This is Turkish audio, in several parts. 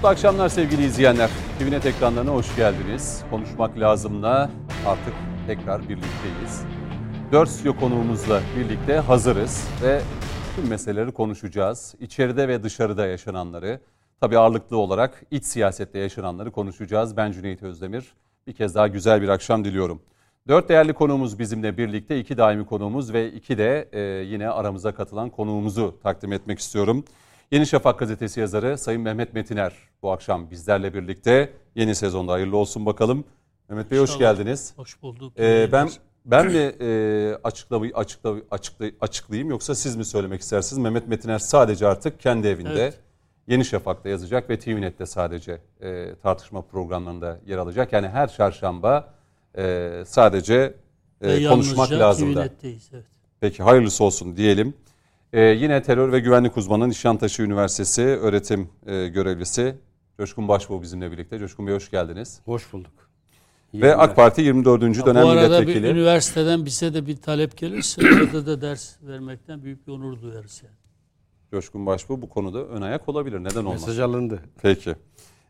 Mutlu akşamlar sevgili izleyenler. TVNet ekranlarına hoş geldiniz. Konuşmak lazımla artık tekrar birlikteyiz. Dört stüdyo konuğumuzla birlikte hazırız ve tüm meseleleri konuşacağız. İçeride ve dışarıda yaşananları, tabii ağırlıklı olarak iç siyasette yaşananları konuşacağız. Ben Cüneyt Özdemir. Bir kez daha güzel bir akşam diliyorum. Dört değerli konuğumuz bizimle birlikte, iki daimi konuğumuz ve iki de e, yine aramıza katılan konuğumuzu takdim etmek istiyorum. Yeni Şafak gazetesi yazarı Sayın Mehmet Metiner bu akşam bizlerle birlikte yeni sezonda hayırlı olsun bakalım. Mehmet Bey hoş geldiniz. Hoş bulduk. Ee, ben ben mi e, açıklamayı açıkla, açıkla, açıklayayım yoksa siz mi söylemek istersiniz? Mehmet Metiner sadece artık kendi evinde evet. Yeni Şafak'ta yazacak ve TVNet'te sadece e, tartışma programlarında yer alacak. Yani her çarşamba e, sadece e, konuşmak lazım da. Evet. Peki hayırlısı olsun diyelim. Ee, yine terör ve güvenlik uzmanı Nişantaşı Üniversitesi öğretim e, görevlisi Coşkun Başbuğ bizimle birlikte. Coşkun Bey hoş geldiniz. Hoş bulduk. İyi ve günler. AK Parti 24. Ya dönem bu arada milletvekili. Bir üniversiteden bize de bir talep gelirse orada da ders vermekten büyük bir onur duyarız yani. Coşkun Başbuğ bu konuda ön ayak olabilir. Neden olmaz? Mesaj alındı. Peki.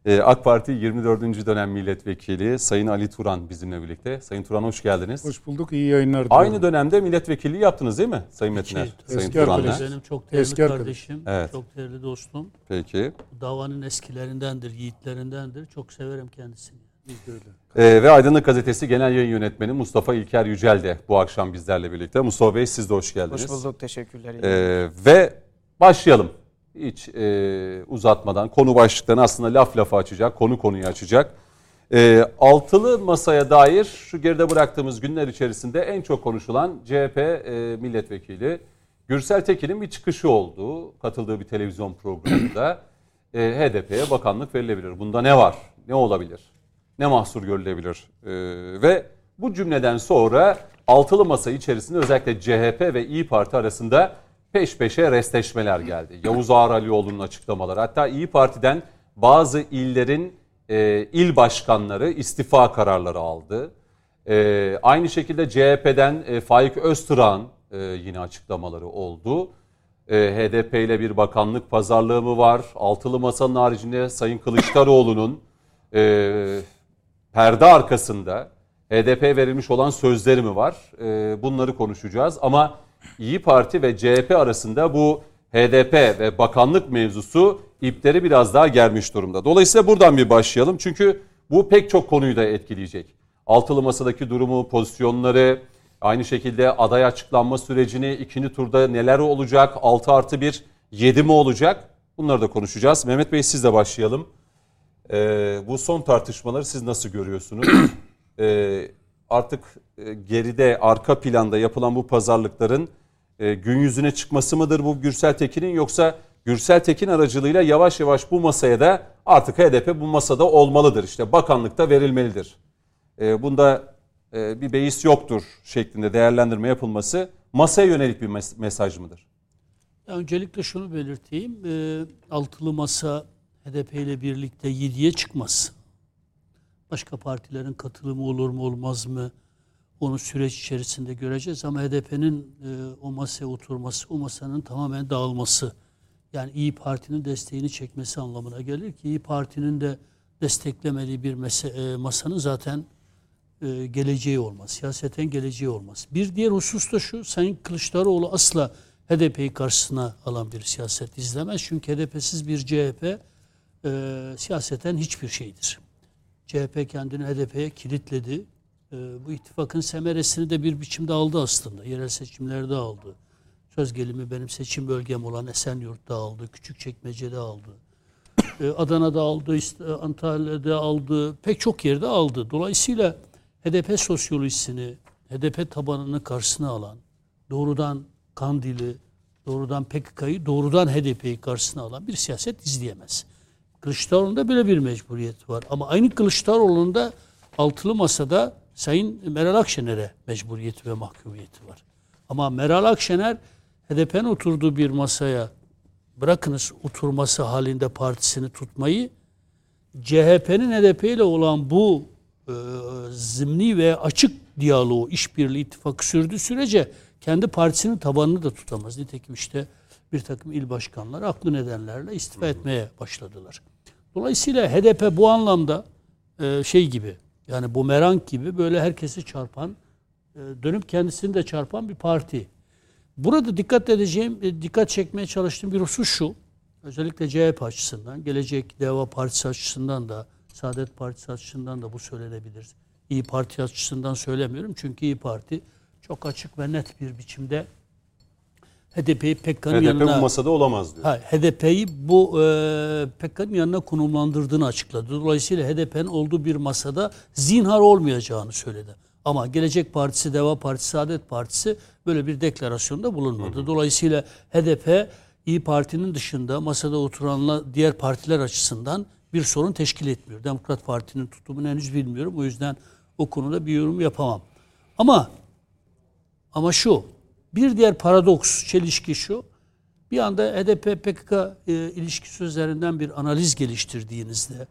Ee, AK Parti 24. dönem milletvekili Sayın Ali Turan bizimle birlikte. Sayın Turan hoş geldiniz. Hoş bulduk. İyi yayınlar diliyorum. Aynı dönemde milletvekilliği yaptınız değil mi Sayın Metiner? Eski, Sayın eski Turan'la. Benim çok değerli eski kardeşim, evet. çok değerli dostum. Peki. Davanın eskilerindendir, yiğitlerindendir. Çok severim kendisini. Ee, ve Aydınlık Gazetesi Genel Yayın Yönetmeni Mustafa İlker Yücel de bu akşam bizlerle birlikte. Mustafa Bey siz de hoş geldiniz. Hoş bulduk, teşekkürler. Ee, ve başlayalım hiç e, uzatmadan konu başlıklarını aslında laf lafa açacak, konu konuyu açacak. E, altılı masaya dair şu geride bıraktığımız günler içerisinde en çok konuşulan CHP e, milletvekili Gürsel Tekin'in bir çıkışı oldu. Katıldığı bir televizyon programında e, HDP'ye bakanlık verilebilir. Bunda ne var? Ne olabilir? Ne mahsur görülebilir? E, ve bu cümleden sonra altılı masa içerisinde özellikle CHP ve İyi Parti arasında peş peşe restleşmeler geldi. Yavuz Ağar Alioğlu'nun açıklamaları hatta İyi Parti'den bazı illerin e, il başkanları istifa kararları aldı. E, aynı şekilde CHP'den e, Faik Öztürk'ün e, yine açıklamaları oldu. E, HDP ile bir bakanlık pazarlığı mı var? Altılı Masa'nın haricinde Sayın Kılıçdaroğlu'nun e, perde arkasında HDP verilmiş olan sözleri mi var? E, bunları konuşacağız ama İyi Parti ve CHP arasında bu HDP ve bakanlık mevzusu ipleri biraz daha germiş durumda. Dolayısıyla buradan bir başlayalım. Çünkü bu pek çok konuyu da etkileyecek. Altılı masadaki durumu, pozisyonları, aynı şekilde aday açıklanma sürecini, ikinci turda neler olacak, 6 artı 1, 7 mi olacak? Bunları da konuşacağız. Mehmet Bey siz de başlayalım. Ee, bu son tartışmaları siz nasıl görüyorsunuz? Ee, artık e, geride arka planda yapılan bu pazarlıkların e, gün yüzüne çıkması mıdır bu Gürsel Tekin'in yoksa Gürsel Tekin aracılığıyla yavaş yavaş bu masaya da artık HDP bu masada olmalıdır. İşte bakanlıkta verilmelidir. E, bunda bir beis yoktur şeklinde değerlendirme yapılması masaya yönelik bir mesaj mıdır? Öncelikle şunu belirteyim. Altılı masa HDP ile birlikte 7'ye çıkmaz. Başka partilerin katılımı olur mu olmaz mı? Onu süreç içerisinde göreceğiz ama HDP'nin e, o masaya oturması, o masanın tamamen dağılması yani İyi Parti'nin desteğini çekmesi anlamına gelir ki İyi Parti'nin de desteklemediği bir mese, e, masanın zaten e, geleceği olmaz. Siyaseten geleceği olmaz. Bir diğer husus da şu, Sayın Kılıçdaroğlu asla HDP'yi karşısına alan bir siyaset izlemez. Çünkü HDP'siz bir CHP e, siyaseten hiçbir şeydir. CHP kendini HDP'ye kilitledi. E, bu ittifakın semeresini de bir biçimde aldı aslında. Yerel seçimlerde aldı. Söz gelimi benim seçim bölgem olan Esenyurt'ta aldı. Küçükçekmece'de aldı. E, Adana'da aldı, Antalya'da aldı. Pek çok yerde aldı. Dolayısıyla HDP sosyolojisini, HDP tabanını karşısına alan, doğrudan Kandil'i, doğrudan PKK'yı, doğrudan HDP'yi karşısına alan bir siyaset izleyemez. Kılıçdaroğlu'nda böyle bir mecburiyet var. Ama aynı Kılıçdaroğlu'nda altılı masada Sayın Meral Akşener'e mecburiyeti ve mahkumiyeti var. Ama Meral Akşener HDP'nin oturduğu bir masaya bırakınız oturması halinde partisini tutmayı CHP'nin HDP ile olan bu e, zimni ve açık diyaloğu, işbirliği ittifakı sürdüğü sürece kendi partisinin tabanını da tutamaz. Nitekim işte bir takım il başkanları aklı nedenlerle istifa etmeye başladılar. Dolayısıyla HDP bu anlamda e, şey gibi yani bumerang gibi böyle herkesi çarpan e, dönüp kendisini de çarpan bir parti. Burada dikkat edeceğim, e, dikkat çekmeye çalıştığım bir husus şu. Özellikle CHP açısından, Gelecek Deva Partisi açısından da, Saadet Partisi açısından da bu söylenebilir. İyi Parti açısından söylemiyorum çünkü İyi Parti çok açık ve net bir biçimde HDP'yi PKK'nın HDP yanına... bu masada olamaz diyor. Ha, HDP'yi bu e, PKK'nın yanına konumlandırdığını açıkladı. Dolayısıyla HDP'nin olduğu bir masada zinhar olmayacağını söyledi. Ama Gelecek Partisi, Deva Partisi, Saadet Partisi böyle bir deklarasyonda bulunmadı. Dolayısıyla HDP İyi Parti'nin dışında masada oturanla diğer partiler açısından bir sorun teşkil etmiyor. Demokrat Parti'nin tutumunu henüz bilmiyorum. O yüzden o konuda bir yorum yapamam. Ama ama şu, bir diğer paradoks, çelişki şu. Bir anda HDP-PKK e, ilişkisi üzerinden bir analiz geliştirdiğinizde,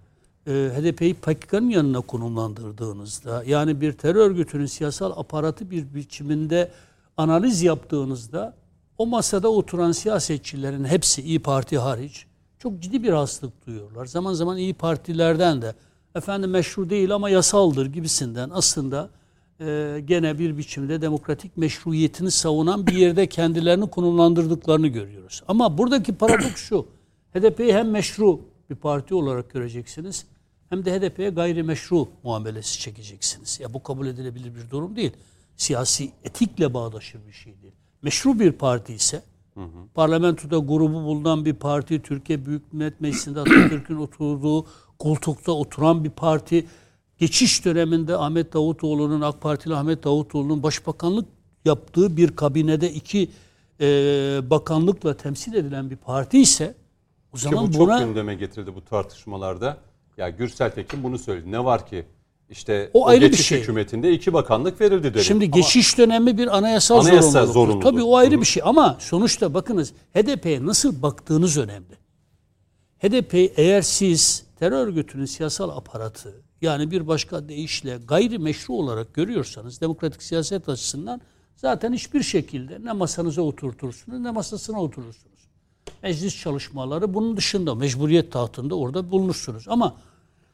e, HDP'yi PKK'nın yanına konumlandırdığınızda, yani bir terör örgütünün siyasal aparatı bir biçiminde analiz yaptığınızda, o masada oturan siyasetçilerin hepsi İyi Parti hariç çok ciddi bir hastalık duyuyorlar. Zaman zaman İyi Partilerden de efendim meşru değil ama yasaldır gibisinden aslında e, gene bir biçimde demokratik meşruiyetini savunan bir yerde kendilerini konumlandırdıklarını görüyoruz. Ama buradaki paradoks şu. HDP'yi hem meşru bir parti olarak göreceksiniz hem de HDP'ye gayrimeşru muamelesi çekeceksiniz. Ya bu kabul edilebilir bir durum değil. Siyasi etikle bağdaşır bir şey değil. Meşru bir parti ise hı hı. parlamentoda grubu bulunan bir parti, Türkiye Büyük Millet Meclisi'nde Atatürk'ün oturduğu koltukta oturan bir parti, geçiş döneminde Ahmet Davutoğlu'nun AK Partili Ahmet Davutoğlu'nun başbakanlık yaptığı bir kabinede iki e, bakanlıkla temsil edilen bir parti ise o zaman ki bu buna... çok gündeme getirildi bu tartışmalarda. Ya Gürsel Tekin bunu söyledi. Ne var ki işte o, o ayrı geçiş bir şey. hükümetinde iki bakanlık verildi dedi. Şimdi Ama geçiş dönemi bir anayasal, anayasal zorunluluk. zorunluluk. Tabii o ayrı Hı. bir şey ama sonuçta bakınız HDP'ye nasıl baktığınız önemli. HDP eğer siz terör örgütünün siyasal aparatı yani bir başka deyişle gayri meşru olarak görüyorsanız demokratik siyaset açısından zaten hiçbir şekilde ne masanıza oturtursunuz ne masasına oturursunuz. Meclis çalışmaları bunun dışında mecburiyet tahtında orada bulunursunuz. Ama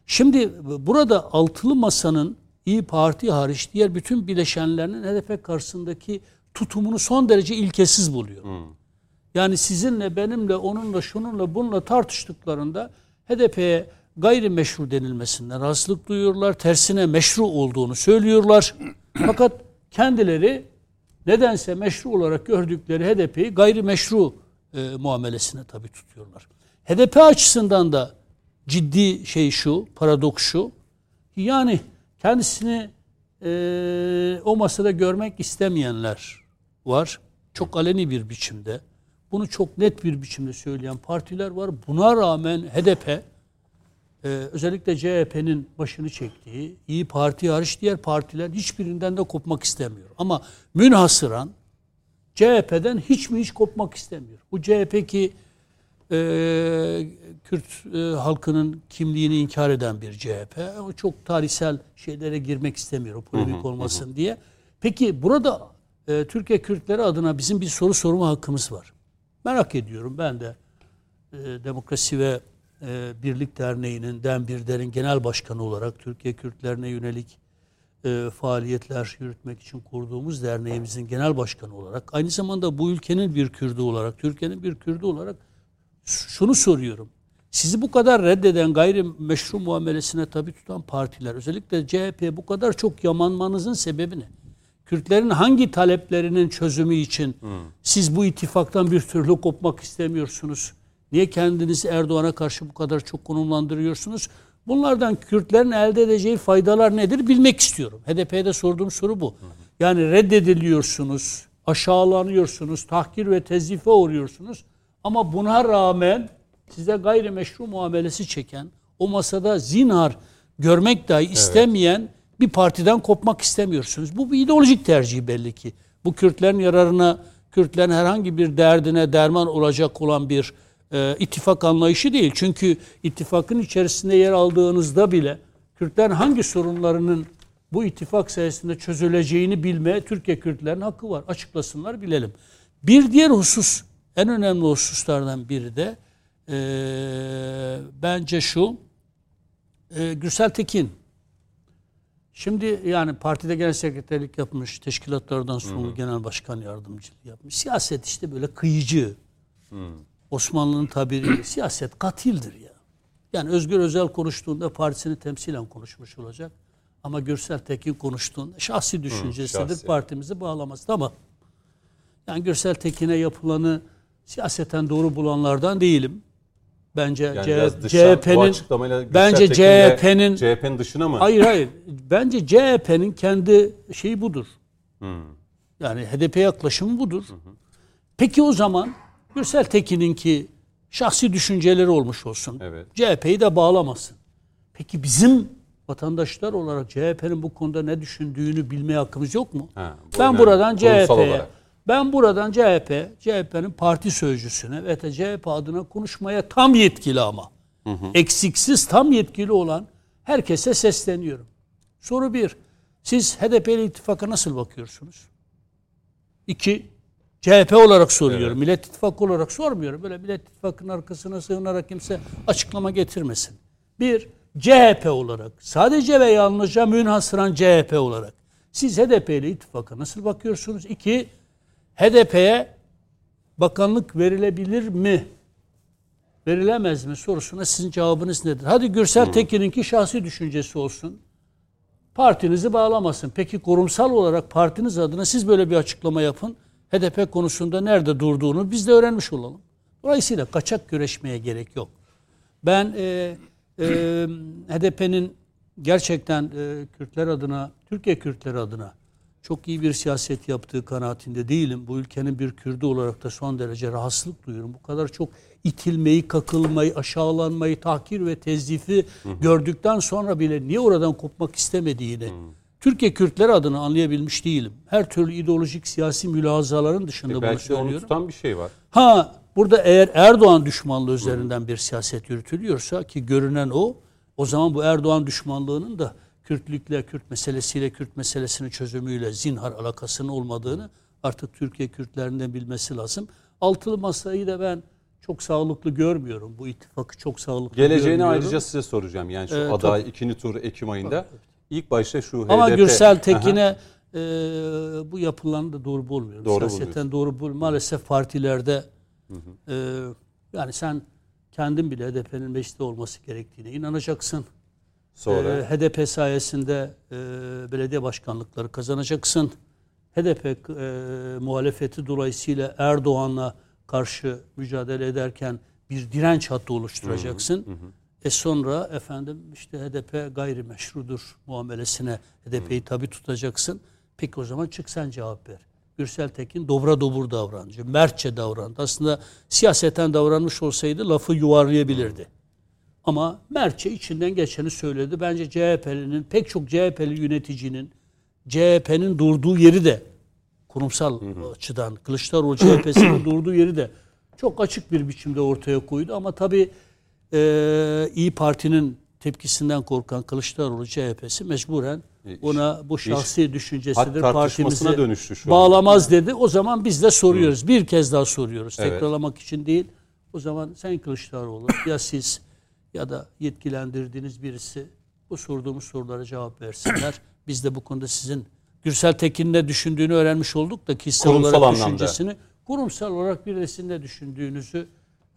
şimdi burada altılı masanın İyi Parti hariç diğer bütün bileşenlerinin HDP karşısındaki tutumunu son derece ilkesiz buluyor. Hmm. Yani sizinle, benimle, onunla, şununla, bununla tartıştıklarında HDP'ye gayrimeşru denilmesinden rahatsızlık duyuyorlar. Tersine meşru olduğunu söylüyorlar. Fakat kendileri nedense meşru olarak gördükleri HDP'yi gayrimeşru e, muamelesine tabi tutuyorlar. HDP açısından da ciddi şey şu, paradoks şu. Yani kendisini e, o masada görmek istemeyenler var. Çok aleni bir biçimde. Bunu çok net bir biçimde söyleyen partiler var. Buna rağmen HDP e, özellikle CHP'nin başını çektiği İyi Parti hariç diğer partiler hiçbirinden de kopmak istemiyor. Ama münhasıran CHP'den hiç mi hiç kopmak istemiyor. Bu CHP ki e, Kürt e, halkının kimliğini inkar eden bir CHP. O çok tarihsel şeylere girmek istemiyor, o polemik olmasın hı hı. diye. Peki burada e, Türkiye Kürtleri adına bizim bir soru sorma hakkımız var. Merak ediyorum ben de e, Demokrasi ve e, Birlik Derneği'nin, Den Birder'in genel başkanı olarak Türkiye Kürtlerine yönelik e, faaliyetler yürütmek için kurduğumuz derneğimizin genel başkanı olarak, aynı zamanda bu ülkenin bir Kürdü olarak, Türkiye'nin bir Kürdü olarak şunu soruyorum. Sizi bu kadar reddeden gayrimeşru muamelesine tabi tutan partiler, özellikle CHP bu kadar çok yamanmanızın sebebi ne? Kürtlerin hangi taleplerinin çözümü için hmm. siz bu ittifaktan bir türlü kopmak istemiyorsunuz? Niye kendinizi Erdoğan'a karşı bu kadar çok konumlandırıyorsunuz? Bunlardan Kürtlerin elde edeceği faydalar nedir bilmek istiyorum. HDP'de sorduğum soru bu. Yani reddediliyorsunuz, aşağılanıyorsunuz, tahkir ve tezife uğruyorsunuz. Ama buna rağmen size gayrimeşru muamelesi çeken, o masada zinhar görmek dahi istemeyen evet. bir partiden kopmak istemiyorsunuz. Bu bir ideolojik tercih belli ki. Bu Kürtlerin yararına, Kürtlerin herhangi bir derdine derman olacak olan bir e, ittifak anlayışı değil. Çünkü ittifakın içerisinde yer aldığınızda bile Kürtlerin hangi sorunlarının bu ittifak sayesinde çözüleceğini bilmeye Türkiye Kürtlerin hakkı var. Açıklasınlar bilelim. Bir diğer husus, en önemli hususlardan biri de e, bence şu, Ee, Gürsel Tekin. Şimdi yani partide genel sekreterlik yapmış, teşkilatlardan sonra genel başkan yardımcılığı yapmış. Siyaset işte böyle kıyıcı. Osmanlı'nın tabiri siyaset katildir ya. Yani Özgür Özel konuştuğunda partisini temsilen konuşmuş olacak. Ama Gürsel Tekin konuştuğunda şahsi düşüncesidir şahsi. partimizi bağlamaz. Tamam. Yani Gürsel Tekin'e yapılanı siyaseten doğru bulanlardan değilim. Bence Yani CHP'nin bence CHP'nin CHP'nin dışına mı? Hayır hayır. Bence CHP'nin kendi şeyi budur. Hmm. Yani HDP yaklaşımı budur. Peki o zaman Gürsel Tekin'inki şahsi düşünceleri olmuş olsun. Evet. CHP'yi de bağlamasın. Peki bizim vatandaşlar olarak CHP'nin bu konuda ne düşündüğünü bilmeye hakkımız yok mu? Ha, bu ben önemli. buradan CHP'ye ben buradan CHP, CHP'nin parti sözcüsüne ve CHP adına konuşmaya tam yetkili ama eksiksiz tam yetkili olan herkese sesleniyorum. Soru bir, siz HDP ile ittifaka nasıl bakıyorsunuz? İki, CHP olarak soruyorum. Evet. Millet İttifakı olarak sormuyorum. Böyle Millet İttifakı'nın arkasına sığınarak kimse açıklama getirmesin. Bir, CHP olarak, sadece ve yalnızca münhasıran CHP olarak. Siz HDP ile ittifaka nasıl bakıyorsunuz? İki, HDP'ye bakanlık verilebilir mi? Verilemez mi sorusuna sizin cevabınız nedir? Hadi Gürsel Tekin'inki şahsi düşüncesi olsun. Partinizi bağlamasın. Peki kurumsal olarak partiniz adına siz böyle bir açıklama yapın. HDP konusunda nerede durduğunu biz de öğrenmiş olalım. Dolayısıyla kaçak güreşmeye gerek yok. Ben e, e, HDP'nin gerçekten e, Kürtler adına, Türkiye Kürtleri adına çok iyi bir siyaset yaptığı kanaatinde değilim. Bu ülkenin bir Kürdü olarak da son derece rahatsızlık duyuyorum. Bu kadar çok itilmeyi, kakılmayı, aşağılanmayı, tahkir ve tezdifi gördükten sonra bile niye oradan kopmak istemediğini Türkiye Kürtleri adına anlayabilmiş değilim. Her türlü ideolojik siyasi mülazaların dışında bunu E, Belki de onu söylüyorum. tutan bir şey var. Ha burada eğer Erdoğan düşmanlığı üzerinden bir siyaset yürütülüyorsa ki görünen o, o zaman bu Erdoğan düşmanlığının da Kürtlükle, Kürt meselesiyle, Kürt meselesinin çözümüyle zinhar alakasının olmadığını artık Türkiye Kürtlerinden bilmesi lazım. Altılı masayı da ben çok sağlıklı görmüyorum. Bu ittifakı çok sağlıklı Geleceğini görmüyorum. ayrıca size soracağım. Yani şu Ee, aday ikinci tur Ekim ayında. İlk başta şu Ama HDP Gürsel Aha. Tekin'e e, bu yapılanı da doğru bulmuyorum. Doğru Siyaseten doğru bulmuyorum. Maalesef partilerde e, yani sen kendin bile HDP'nin mecliste olması gerektiğine inanacaksın. sonra E, HDP sayesinde e, belediye başkanlıkları kazanacaksın. HDP e, muhalefeti dolayısıyla Erdoğan'la karşı mücadele ederken bir direnç hattı oluşturacaksın. E sonra efendim işte HDP gayrimeşrudur muamelesine HDP'yi tabi tutacaksın. Peki o zaman çık sen cevap ver. Gürsel Tekin dobra dobur davrancı, mertçe davrandı. Aslında siyaseten davranmış olsaydı lafı yuvarlayabilirdi. Ama Mertçe içinden geçeni söyledi. Bence CHP'linin pek çok CHP'li yöneticinin CHP'nin durduğu yeri de kurumsal açıdan Kılıçdaroğlu CHP'sinin durduğu yeri de çok açık bir biçimde ortaya koydu. Ama tabii e, İyi Parti'nin tepkisinden korkan Kılıçdaroğlu CHP'si mecburen E, ona bu şahsi düşüncesidir Hat partimizi dönüştü şu bağlamaz dedi. O zaman biz de soruyoruz. Bir kez daha soruyoruz. Evet. Tekrarlamak için değil. O zaman sen Kılıçdaroğlu ya siz ya da yetkilendirdiğiniz birisi bu sorduğumuz sorulara cevap versinler. Biz de bu konuda sizin Gürsel Tekin'in ne düşündüğünü öğrenmiş olduk da kişisel Kurumsal olarak anlamda. düşüncesini kurumsal olarak bir de sizin ne düşündüğünüzü e,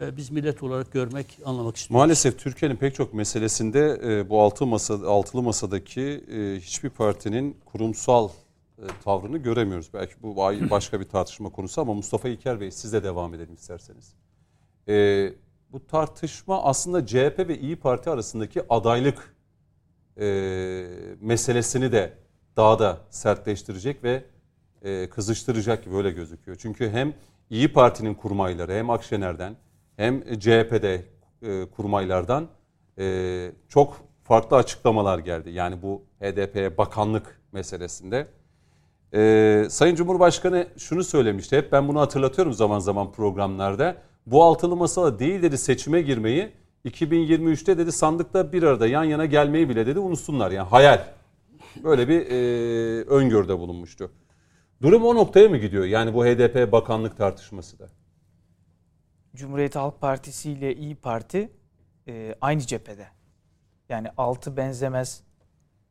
biz millet olarak görmek, anlamak istiyoruz. Maalesef Türkiye'nin pek çok meselesinde e, bu altı masa, altılı masadaki e, hiçbir partinin kurumsal e, tavrını göremiyoruz. Belki bu başka bir tartışma konusu ama Mustafa İlker Bey siz de devam edelim isterseniz. Bu tartışma aslında CHP ve İyi Parti arasındaki adaylık meselesini de daha da sertleştirecek ve kızıştıracak gibi öyle gözüküyor. Çünkü hem İyi Parti'nin kurmayları hem Akşener'den hem CHP'de e, kurmaylardan e, çok farklı açıklamalar geldi. Yani bu HDP'ye bakanlık meselesinde. E, Sayın Cumhurbaşkanı şunu söylemişti. Hep ben bunu hatırlatıyorum zaman zaman programlarda. Bu altılı masada değil dedi seçime girmeyi 2023'te dedi sandıkta bir arada yan yana gelmeyi bile dedi unutsunlar. Yani hayal. Böyle bir e, öngörüde bulunmuştu. Durum o noktaya mı gidiyor? Yani bu HDP bakanlık tartışması da. Cumhuriyet Halk Partisi ile İyi Parti e, aynı cephede. Yani altı benzemez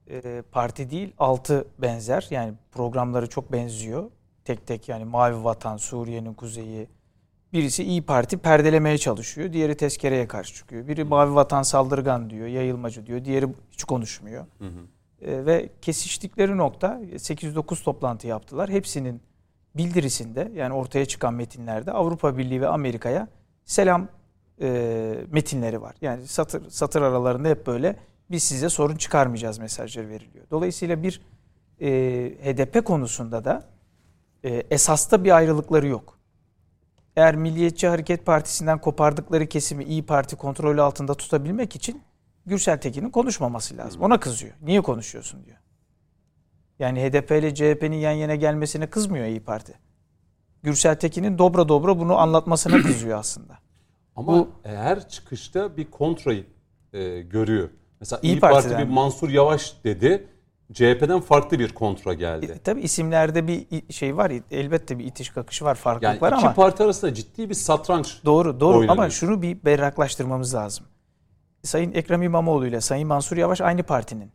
e, parti değil, altı benzer. Yani programları çok benziyor. Tek tek yani Mavi Vatan, Suriye'nin kuzeyi. Birisi İyi Parti perdelemeye çalışıyor. Diğeri tezkereye karşı çıkıyor. Biri Mavi Vatan saldırgan diyor, yayılmacı diyor. Diğeri hiç konuşmuyor. Hı hı. E, ve kesiştikleri nokta 809 toplantı yaptılar. Hepsinin bildirisinde yani ortaya çıkan metinlerde Avrupa Birliği ve Amerika'ya selam e, metinleri var. Yani satır satır aralarında hep böyle biz size sorun çıkarmayacağız mesajları veriliyor. Dolayısıyla bir e, HDP konusunda da e, esasta bir ayrılıkları yok. Eğer Milliyetçi Hareket Partisi'nden kopardıkları kesimi İyi Parti kontrolü altında tutabilmek için Gürsel Tekin'in konuşmaması lazım. Ona kızıyor. Niye konuşuyorsun diyor. Yani HDP ile CHP'nin yan yana gelmesine kızmıyor İyi Parti. Gürsel Tekin'in dobra dobra bunu anlatmasına kızıyor aslında. Ama Bu, eğer çıkışta bir kontrayı e, görüyor. Mesela İyi, İyi Parti bir Mansur Yavaş dedi. CHP'den farklı bir kontra geldi. E, tabii isimlerde bir şey var. Elbette bir itiş kakışı var, farklılık yani var ama. iki parti arasında ciddi bir satranç Doğru, doğru oynanıyor. ama şunu bir berraklaştırmamız lazım. Sayın Ekrem İmamoğlu ile Sayın Mansur Yavaş aynı partinin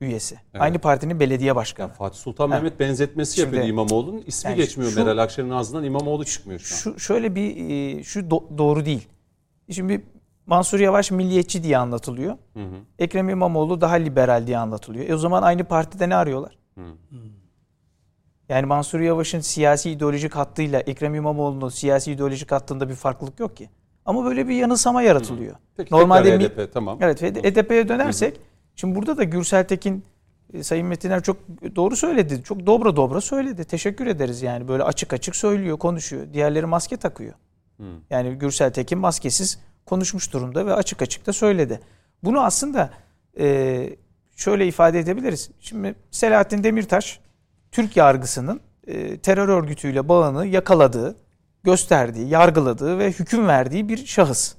üyesi. Evet. Aynı partinin belediye başkanı. Yani Fatih Sultan Mehmet benzetmesi Şimdi, yapıyor İmamoğlu'nun. İsmi yani geçmiyor şu, Meral Akşener'in ağzından İmamoğlu çıkmıyor şu an. Şu, şöyle bir e, şu do- doğru değil. Şimdi Mansur Yavaş milliyetçi diye anlatılıyor. Hı hı. Ekrem İmamoğlu daha liberal diye anlatılıyor. E o zaman aynı partide ne arıyorlar? Hı. Yani Mansur Yavaş'ın siyasi ideolojik hattıyla Ekrem İmamoğlu'nun siyasi ideolojik hattında bir farklılık yok ki. Ama böyle bir yanılsama yaratılıyor. Hı. Peki, Normalde HDP tamam. Evet HDP'ye dönersek hı hı. Şimdi burada da Gürsel Tekin e, Sayın Metiner çok doğru söyledi. Çok dobra dobra söyledi. Teşekkür ederiz yani. Böyle açık açık söylüyor, konuşuyor. Diğerleri maske takıyor. Hı. Yani Gürsel Tekin maskesiz konuşmuş durumda ve açık açık da söyledi. Bunu aslında e, şöyle ifade edebiliriz. Şimdi Selahattin Demirtaş Türk yargısının e, terör örgütüyle bağını yakaladığı, gösterdiği, yargıladığı ve hüküm verdiği bir şahıs.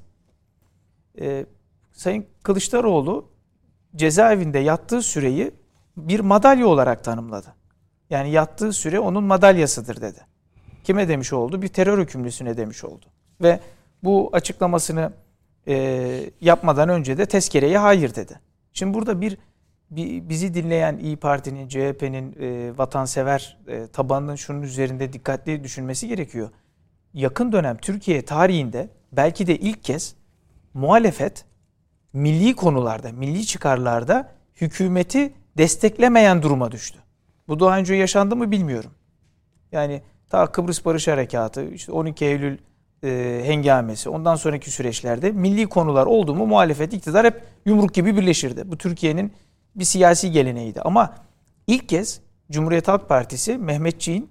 E, Sayın Kılıçdaroğlu cezaevinde yattığı süreyi bir madalya olarak tanımladı. Yani yattığı süre onun madalyasıdır dedi. Kime demiş oldu? Bir terör hükümlüsüne demiş oldu. Ve bu açıklamasını e, yapmadan önce de tezkereye hayır dedi. Şimdi burada bir, bir bizi dinleyen İyi Parti'nin, CHP'nin e, vatansever e, tabanının şunun üzerinde dikkatli düşünmesi gerekiyor. Yakın dönem Türkiye tarihinde belki de ilk kez muhalefet milli konularda, milli çıkarlarda hükümeti desteklemeyen duruma düştü. Bu daha önce yaşandı mı bilmiyorum. Yani ta Kıbrıs Barış Harekatı, işte 12 Eylül e, hengamesi, ondan sonraki süreçlerde milli konular oldu mu muhalefet, iktidar hep yumruk gibi birleşirdi. Bu Türkiye'nin bir siyasi geleneğiydi. Ama ilk kez Cumhuriyet Halk Partisi Mehmetçiğin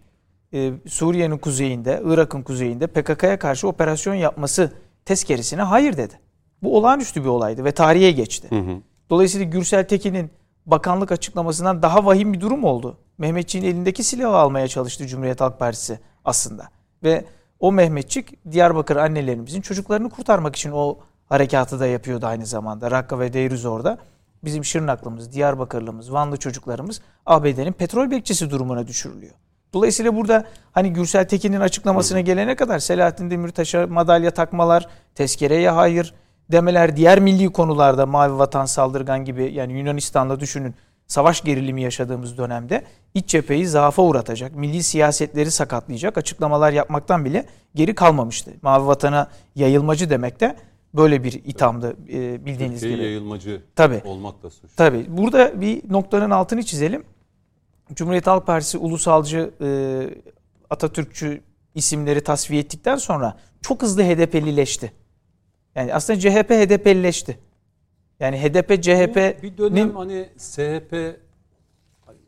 e, Suriye'nin kuzeyinde, Irak'ın kuzeyinde PKK'ya karşı operasyon yapması tezkeresine hayır dedi. Bu olağanüstü bir olaydı ve tarihe geçti. Hı hı. Dolayısıyla Gürsel Tekin'in bakanlık açıklamasından daha vahim bir durum oldu. Mehmetçiğin elindeki silahı almaya çalıştı Cumhuriyet Halk Partisi aslında. Ve o Mehmetçik Diyarbakır annelerimizin çocuklarını kurtarmak için o harekatı da yapıyordu aynı zamanda. Rakka ve Deirüzor'da bizim Şırnaklımız, Diyarbakırlımız, Vanlı çocuklarımız ABD'nin petrol bekçisi durumuna düşürülüyor. Dolayısıyla burada hani Gürsel Tekin'in açıklamasına gelene kadar Selahattin Demirtaş'a madalya takmalar, tezkereye hayır demeler, diğer milli konularda Mavi Vatan Saldırgan gibi yani Yunanistan'da düşünün savaş gerilimi yaşadığımız dönemde iç cepheyi zaafa uğratacak, milli siyasetleri sakatlayacak açıklamalar yapmaktan bile geri kalmamıştı. Mavi vatana yayılmacı demek de böyle bir ithamdı e, bildiğiniz Türkiye gibi. yayılmacı Tabii. olmak da suç. Tabii. Burada bir noktanın altını çizelim. Cumhuriyet Halk Partisi ulusalcı, e, Atatürkçü isimleri tasfiye ettikten sonra çok hızlı HDP'lileşti. Yani aslında CHP HDP'lileşti. Yani HDP, CHP bir dönem hani SHP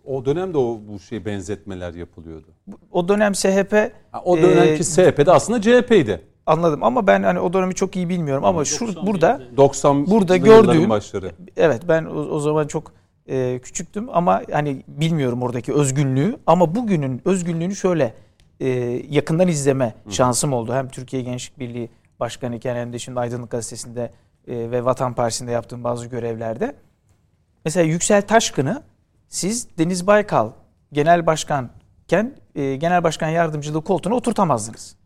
o dönemde o bu şey benzetmeler yapılıyordu. O dönem SHP ha, o dönemki e, SHP de aslında CHP'ydi. Anladım ama ben hani o dönemi çok iyi bilmiyorum ama şu burada 90 burada gördüğüm başları. Evet ben o, o zaman çok e, küçüktüm ama hani bilmiyorum oradaki özgünlüğü ama bugünün özgünlüğünü şöyle e, yakından izleme şansım oldu. Hem Türkiye Gençlik Birliği Başkanı iken hem de şimdi Aydınlık Gazetesi'nde e, ve Vatan Partisi'nde yaptığım bazı görevlerde. Mesela Yüksel Taşkın'ı siz Deniz Baykal genel başkanken e, genel başkan yardımcılığı koltuğuna oturtamazdınız.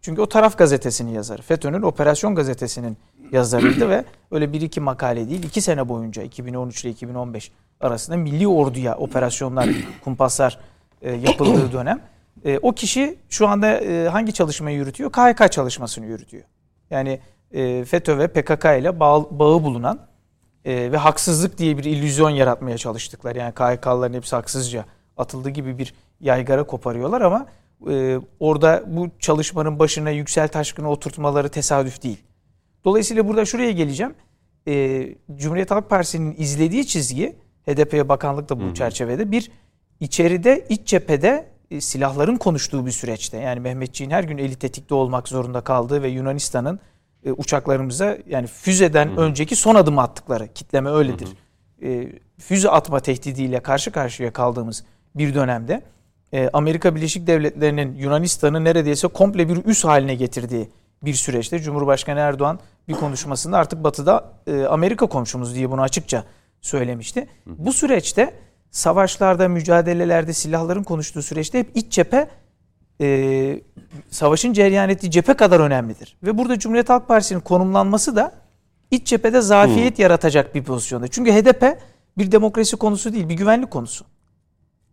Çünkü o taraf gazetesinin yazarı. FETÖ'nün operasyon gazetesinin yazarıydı ve öyle bir iki makale değil iki sene boyunca 2013 ile 2015 arasında milli orduya operasyonlar, kumpaslar e, yapıldığı dönem. E, o kişi şu anda e, hangi çalışmayı yürütüyor? KHK çalışmasını yürütüyor. Yani e, FETÖ ve PKK ile bağ, bağı bulunan e, ve haksızlık diye bir illüzyon yaratmaya çalıştıklar. Yani KHK'ların hepsi haksızca atıldığı gibi bir yaygara koparıyorlar ama e, orada bu çalışmanın başına Yüksel Taşkın'ı oturtmaları tesadüf değil. Dolayısıyla burada şuraya geleceğim. E, Cumhuriyet Halk Partisi'nin izlediği çizgi HDP'ye bakanlık da bu hı hı. çerçevede bir içeride iç cephede e, silahların konuştuğu bir süreçte. Yani Mehmetçiğin her gün eli tetikte olmak zorunda kaldığı ve Yunanistan'ın e, uçaklarımıza yani füzeden hı hı. önceki son adım attıkları kitleme öyledir. Hı hı. E, füze atma tehdidiyle karşı karşıya kaldığımız bir dönemde e, Amerika Birleşik Devletleri'nin Yunanistan'ı neredeyse komple bir üs haline getirdiği bir süreçte Cumhurbaşkanı Erdoğan bir konuşmasında artık Batı'da e, Amerika komşumuz diye bunu açıkça söylemişti. Hı hı. Bu süreçte savaşlarda, mücadelelerde, silahların konuştuğu süreçte hep iç cephe e, savaşın cereyan ettiği cephe kadar önemlidir. Ve burada Cumhuriyet Halk Partisi'nin konumlanması da iç cephede zafiyet hmm. yaratacak bir pozisyonda. Çünkü HDP bir demokrasi konusu değil, bir güvenlik konusu.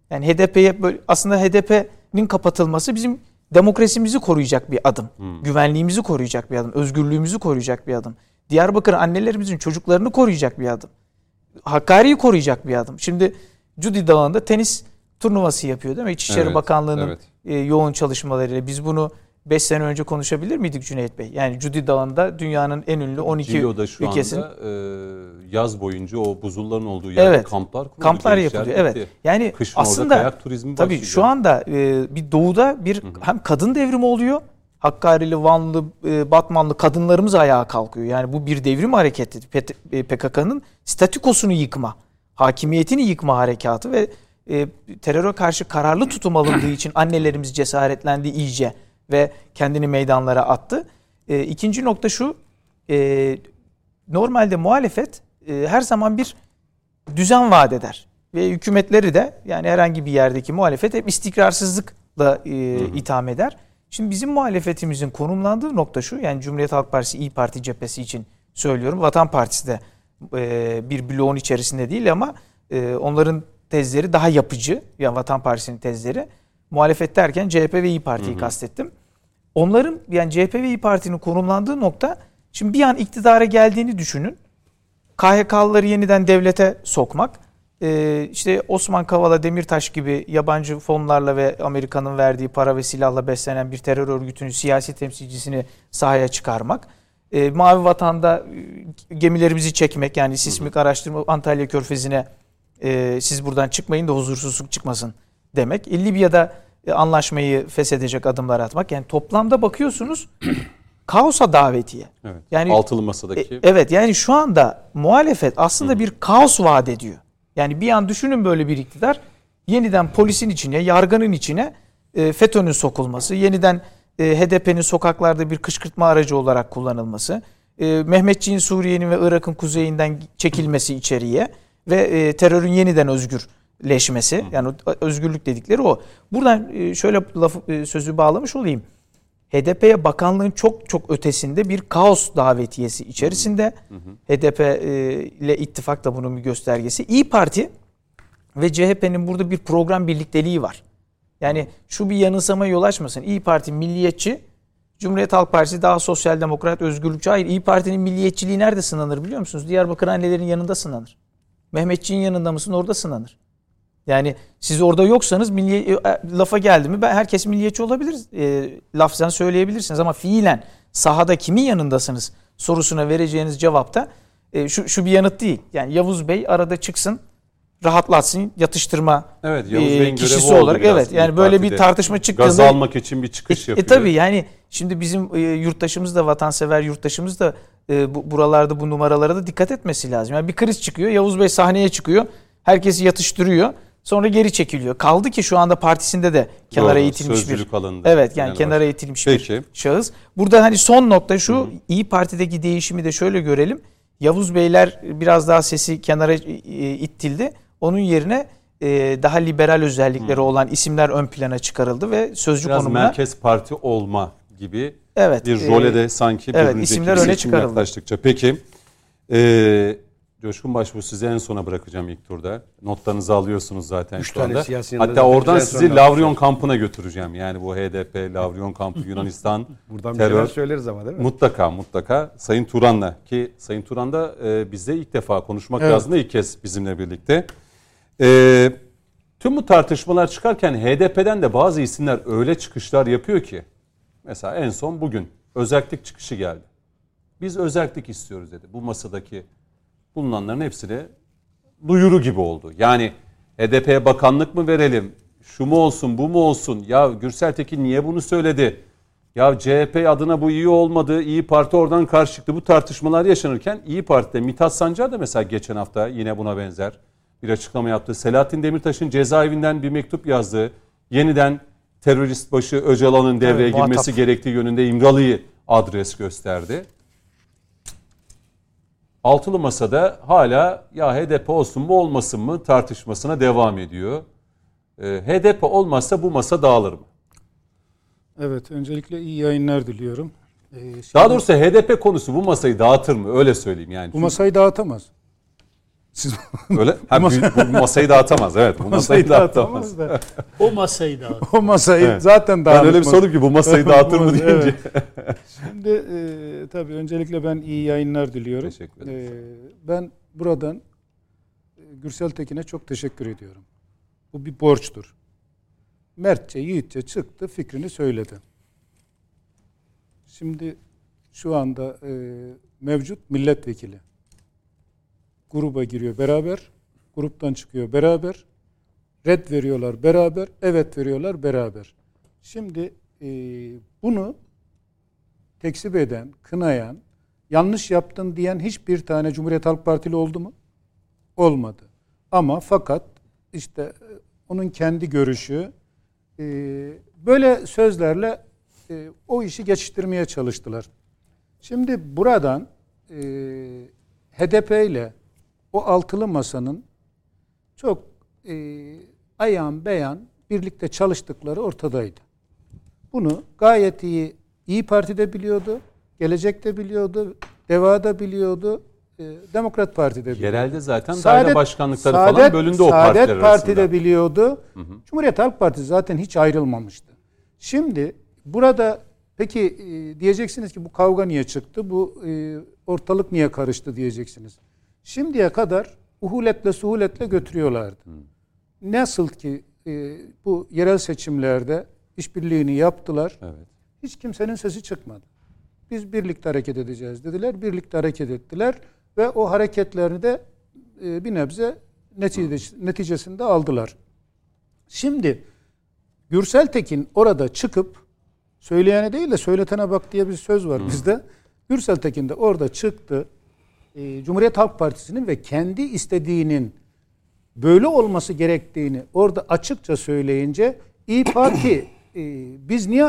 Yani HDP'ye böyle aslında HDP'nin kapatılması bizim demokrasimizi koruyacak bir adım. Hmm. Güvenliğimizi koruyacak bir adım. Özgürlüğümüzü koruyacak bir adım. Diyarbakır annelerimizin çocuklarını koruyacak bir adım. Hakkari'yi koruyacak bir adım. Şimdi Cudi Dağı'nda tenis turnuvası yapıyor değil mi? İçişleri evet, Bakanlığı'nın evet. E, yoğun çalışmalarıyla. Biz bunu 5 sene önce konuşabilir miydik Cüneyt Bey? Yani Cudi Dağı'nda dünyanın en ünlü 12 Cilo'da şu ülkesin anda, e, yaz boyunca o buzulların olduğu yerde evet, kamplar kuruluyor. Kamplar yapılıyor. Evet. Yani Kışın aslında kayak turizmi tabii başlayacak. şu anda e, bir doğuda bir Hı-hı. hem kadın devrimi oluyor. Hakkari'li, Vanlı, e, Batmanlı kadınlarımız ayağa kalkıyor. Yani bu bir devrim hareketi. PKK'nın statükosunu yıkma, hakimiyetini yıkma harekatı ve e, teröre karşı kararlı tutum alındığı için annelerimiz cesaretlendi iyice ve kendini meydanlara attı. E, ikinci nokta şu, e, normalde muhalefet e, her zaman bir düzen vaat eder. Ve hükümetleri de yani herhangi bir yerdeki muhalefet hep istikrarsızlıkla e, itham eder. Şimdi bizim muhalefetimizin konumlandığı nokta şu, yani Cumhuriyet Halk Partisi, İyi Parti cephesi için söylüyorum. Vatan Partisi de e, bir bloğun içerisinde değil ama e, onların tezleri daha yapıcı. Yani Vatan Partisi'nin tezleri. Muhalefet derken CHP ve İyi Parti'yi hı hı. kastettim. Onların yani CHP ve İyi Parti'nin konumlandığı nokta şimdi bir an iktidara geldiğini düşünün. KHK'lıları yeniden devlete sokmak. Ee, işte Osman Kavala, Demirtaş gibi yabancı fonlarla ve Amerika'nın verdiği para ve silahla beslenen bir terör örgütünün siyasi temsilcisini sahaya çıkarmak. Ee, Mavi Vatan'da e, gemilerimizi çekmek yani sismik araştırma Antalya Körfezi'ne e, siz buradan çıkmayın da huzursuzluk çıkmasın demek. E, Libya'da e, anlaşmayı feshedecek adımlar atmak. Yani toplamda bakıyorsunuz kaosa davetiye. Evet. Yani altılı masadaki. E, evet yani şu anda muhalefet aslında Hı. bir kaos vaat ediyor. Yani bir an düşünün böyle bir iktidar yeniden polisin içine, yargının içine e, FETÖ'nün sokulması, yeniden e, HDP'nin sokaklarda bir kışkırtma aracı olarak kullanılması, e, Mehmetçiğin Suriye'nin ve Irak'ın kuzeyinden çekilmesi içeriye ve e, terörün yeniden özgürleşmesi yani özgürlük dedikleri o. Buradan e, şöyle lafı, e, sözü bağlamış olayım. HDP'ye bakanlığın çok çok ötesinde bir kaos davetiyesi içerisinde. Hı hı. HDP e, ile ittifak da bunun bir göstergesi. İyi Parti ve CHP'nin burada bir program birlikteliği var. Yani şu bir yanılsama yol açmasın. İyi Parti milliyetçi, Cumhuriyet Halk Partisi daha sosyal demokrat, özgürlükçü. Hayır İyi Parti'nin milliyetçiliği nerede sınanır biliyor musunuz? Diyarbakır annelerin yanında sınanır. Mehmetçiğin yanında mısın orada sınanır. Yani siz orada yoksanız milli, e, lafa geldi mi ben herkes milliyetçi olabilir. E, lafzen söyleyebilirsiniz ama fiilen sahada kimin yanındasınız sorusuna vereceğiniz cevapta e, şu, şu bir yanıt değil. Yani Yavuz Bey arada çıksın rahatlatsın yatıştırma evet, Yavuz e, kişisi olarak evet yani böyle bir tartışma çıktığında gaz almak için bir çıkış e, yapıyor. E tabii yani şimdi bizim e, yurttaşımız da vatansever yurttaşımız da e, bu, buralarda bu numaralara da dikkat etmesi lazım. Yani bir kriz çıkıyor Yavuz Bey sahneye çıkıyor herkesi yatıştırıyor sonra geri çekiliyor. Kaldı ki şu anda partisinde de kenara Doğru, eğitilmiş bir alındı. Evet yani kenara var. eğitilmiş Peki. bir şahıs. Burada hani son nokta şu Hı. İyi Parti'deki değişimi de şöyle görelim. Yavuz Beyler biraz daha sesi kenara e, ittildi. Onun yerine e, daha liberal özellikleri hmm. olan isimler ön plana çıkarıldı ve sözcü Biraz konumuna... merkez parti olma gibi Evet. bir e, role de sanki evet, isimler öne çıkarıldı. yaklaştıkça. Peki e, Coşkun Başbuğ size en sona bırakacağım ilk turda. Notlarınızı alıyorsunuz zaten Üç şu anda. tane siyasi Hatta oradan sizi Lavrion kampına götüreceğim. Yani bu HDP, Lavrion kampı, Yunanistan, Buradan terör. söyleriz ama değil mi? Mutlaka mutlaka Sayın Turan'la ki Sayın Turan da e, bizde ilk defa konuşmak Evet. lazım da ilk kez bizimle birlikte. E, tüm bu tartışmalar çıkarken HDP'den de bazı isimler öyle çıkışlar yapıyor ki mesela en son bugün özellik çıkışı geldi. Biz özellik istiyoruz dedi. Bu masadaki bulunanların hepsine duyuru gibi oldu. Yani HDP'ye bakanlık mı verelim? Şu mu olsun, bu mu olsun? Ya Gürsel Tekin niye bunu söyledi? Ya CHP adına bu iyi olmadı. İyi Parti oradan karşı çıktı. Bu tartışmalar yaşanırken İyi Parti'de Mithat Sancar da mesela geçen hafta yine buna benzer bir açıklama yaptı. Selahattin Demirtaş'ın cezaevinden bir mektup yazdığı, yeniden terörist başı Öcalan'ın devreye muhatap. girmesi gerektiği yönünde İmralı'yı adres gösterdi. Altılı Masa'da hala ya HDP olsun mu olmasın mı tartışmasına devam ediyor. Ee, HDP olmazsa bu masa dağılır mı? Evet, öncelikle iyi yayınlar diliyorum. Ee, şimdi Daha doğrusu HDP konusu bu masayı dağıtır mı? Öyle söyleyeyim yani. bu masayı dağıtamaz. Siz Öyle ha, bu, bu masayı dağıtamaz. Evet, bu masayı dağıtamaz. da. O masayı da o masayı Evet. zaten Ben öyle bir sordum ki bu masayı dağıtır mı deyince. Evet. Şimdi e, tabii öncelikle ben iyi yayınlar diliyorum. Teşekkür ederiz. E, ben buradan e, Gürsel Tekin'e çok teşekkür ediyorum. Bu bir borçtur. Mertçe, yiğitçe çıktı, fikrini söyledi. Şimdi şu anda e, mevcut milletvekili gruba giriyor beraber, gruptan çıkıyor beraber, red veriyorlar beraber, evet veriyorlar beraber. Şimdi e, bunu tekzip eden, kınayan, yanlış yaptın diyen hiçbir tane Cumhuriyet Halk Partili oldu mu? Olmadı. Ama fakat işte e, onun kendi görüşü e, böyle sözlerle e, o işi geçiştirmeye çalıştılar. Şimdi buradan e, HDP ile o altılı masanın çok e, ayan beyan birlikte çalıştıkları ortadaydı. Bunu gayet iyi İyi Parti de biliyordu, Gelecek de biliyordu, Deva da biliyordu, e, Demokrat Parti de biliyordu. Yerelde zaten daire başkanlıkları falan Saadet- bölündü o Saadet partiler Parti arasında. de biliyordu. Cumhuriyet Halk Partisi zaten hiç ayrılmamıştı. Şimdi burada peki e, diyeceksiniz ki bu kavga niye çıktı? Bu e, ortalık niye karıştı diyeceksiniz. Şimdiye kadar uhuletle suhuletle götürüyorlardı. Nasıl ki e, bu yerel seçimlerde işbirliğini yaptılar. Evet. Hiç kimsenin sesi çıkmadı. Biz birlikte hareket edeceğiz dediler. Birlikte hareket ettiler ve o hareketlerini de e, bir nebze netice- neticesinde aldılar. Şimdi Gürsel Tekin orada çıkıp söyleyene değil de söyletene bak diye bir söz var bizde. Gürsel Tekin de orada çıktı. E, Cumhuriyet Halk Partisi'nin ve kendi istediğinin böyle olması gerektiğini orada açıkça söyleyince İyi Parti e, biz niye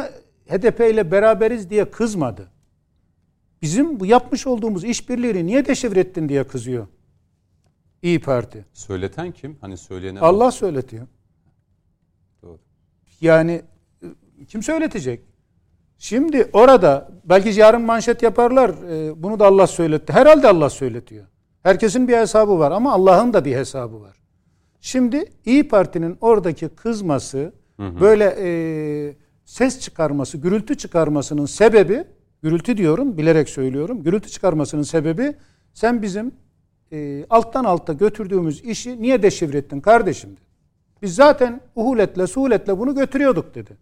HDP ile beraberiz diye kızmadı. Bizim bu yapmış olduğumuz işbirliğini niye deşifre ettin diye kızıyor. İyi Parti. Söyleten kim? Hani söyleyene Allah söyletiyor. Doğru. Yani e, kim söyletecek? Şimdi orada belki yarın manşet yaparlar. e, Bunu da Allah söyletti. Herhalde Allah söyletiyor. Herkesin bir hesabı var ama Allah'ın da bir hesabı var. Şimdi İyi Parti'nin oradaki kızması, böyle e, ses çıkarması, gürültü çıkarmasının sebebi, gürültü diyorum, bilerek söylüyorum. Gürültü çıkarmasının sebebi sen bizim e, alttan alta götürdüğümüz işi niye deşifre ettin kardeşim? dedi. Biz zaten uhuletle, suhuletle bunu götürüyorduk dedi.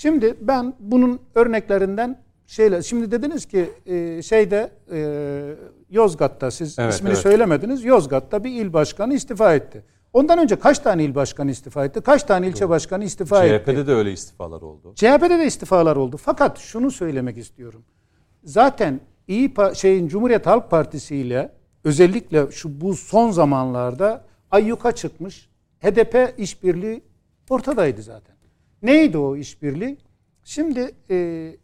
Şimdi ben bunun örneklerinden şeyle şimdi dediniz ki e, şeyde e, Yozgat'ta siz Evet, ismini evet. söylemediniz. Yozgat'ta bir il başkanı istifa etti. Ondan önce kaç tane il başkanı istifa etti? Kaç tane ilçe başkanı istifa etti? CHP'de de öyle istifalar oldu. CHP'de de istifalar oldu. Fakat şunu söylemek istiyorum. Zaten iyi şeyin Cumhuriyet Halk Partisi ile özellikle şu bu son zamanlarda ayyuka çıkmış HDP işbirliği ortadaydı zaten. Neydi o işbirliği? Şimdi e,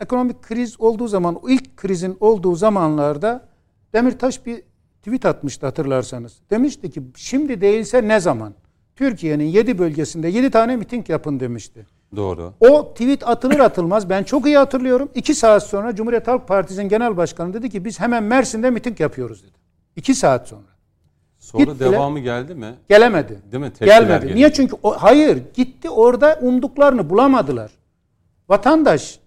ekonomik kriz olduğu zaman, ilk krizin olduğu zamanlarda Demirtaş bir tweet atmıştı hatırlarsanız. Demişti ki şimdi değilse ne zaman? Türkiye'nin 7 bölgesinde 7 tane miting yapın demişti. Doğru. O tweet atılır atılmaz ben çok iyi hatırlıyorum. İki saat sonra Cumhuriyet Halk Partisi'nin genel başkanı dedi ki biz hemen Mersin'de miting yapıyoruz dedi. İki saat sonra. Sonra Gittiler. devamı geldi mi? Gelemedi. Değil mi? Tepkiler Gelmedi. geliyor. Niye? Çünkü o, hayır gitti orada umduklarını bulamadılar. Vatandaş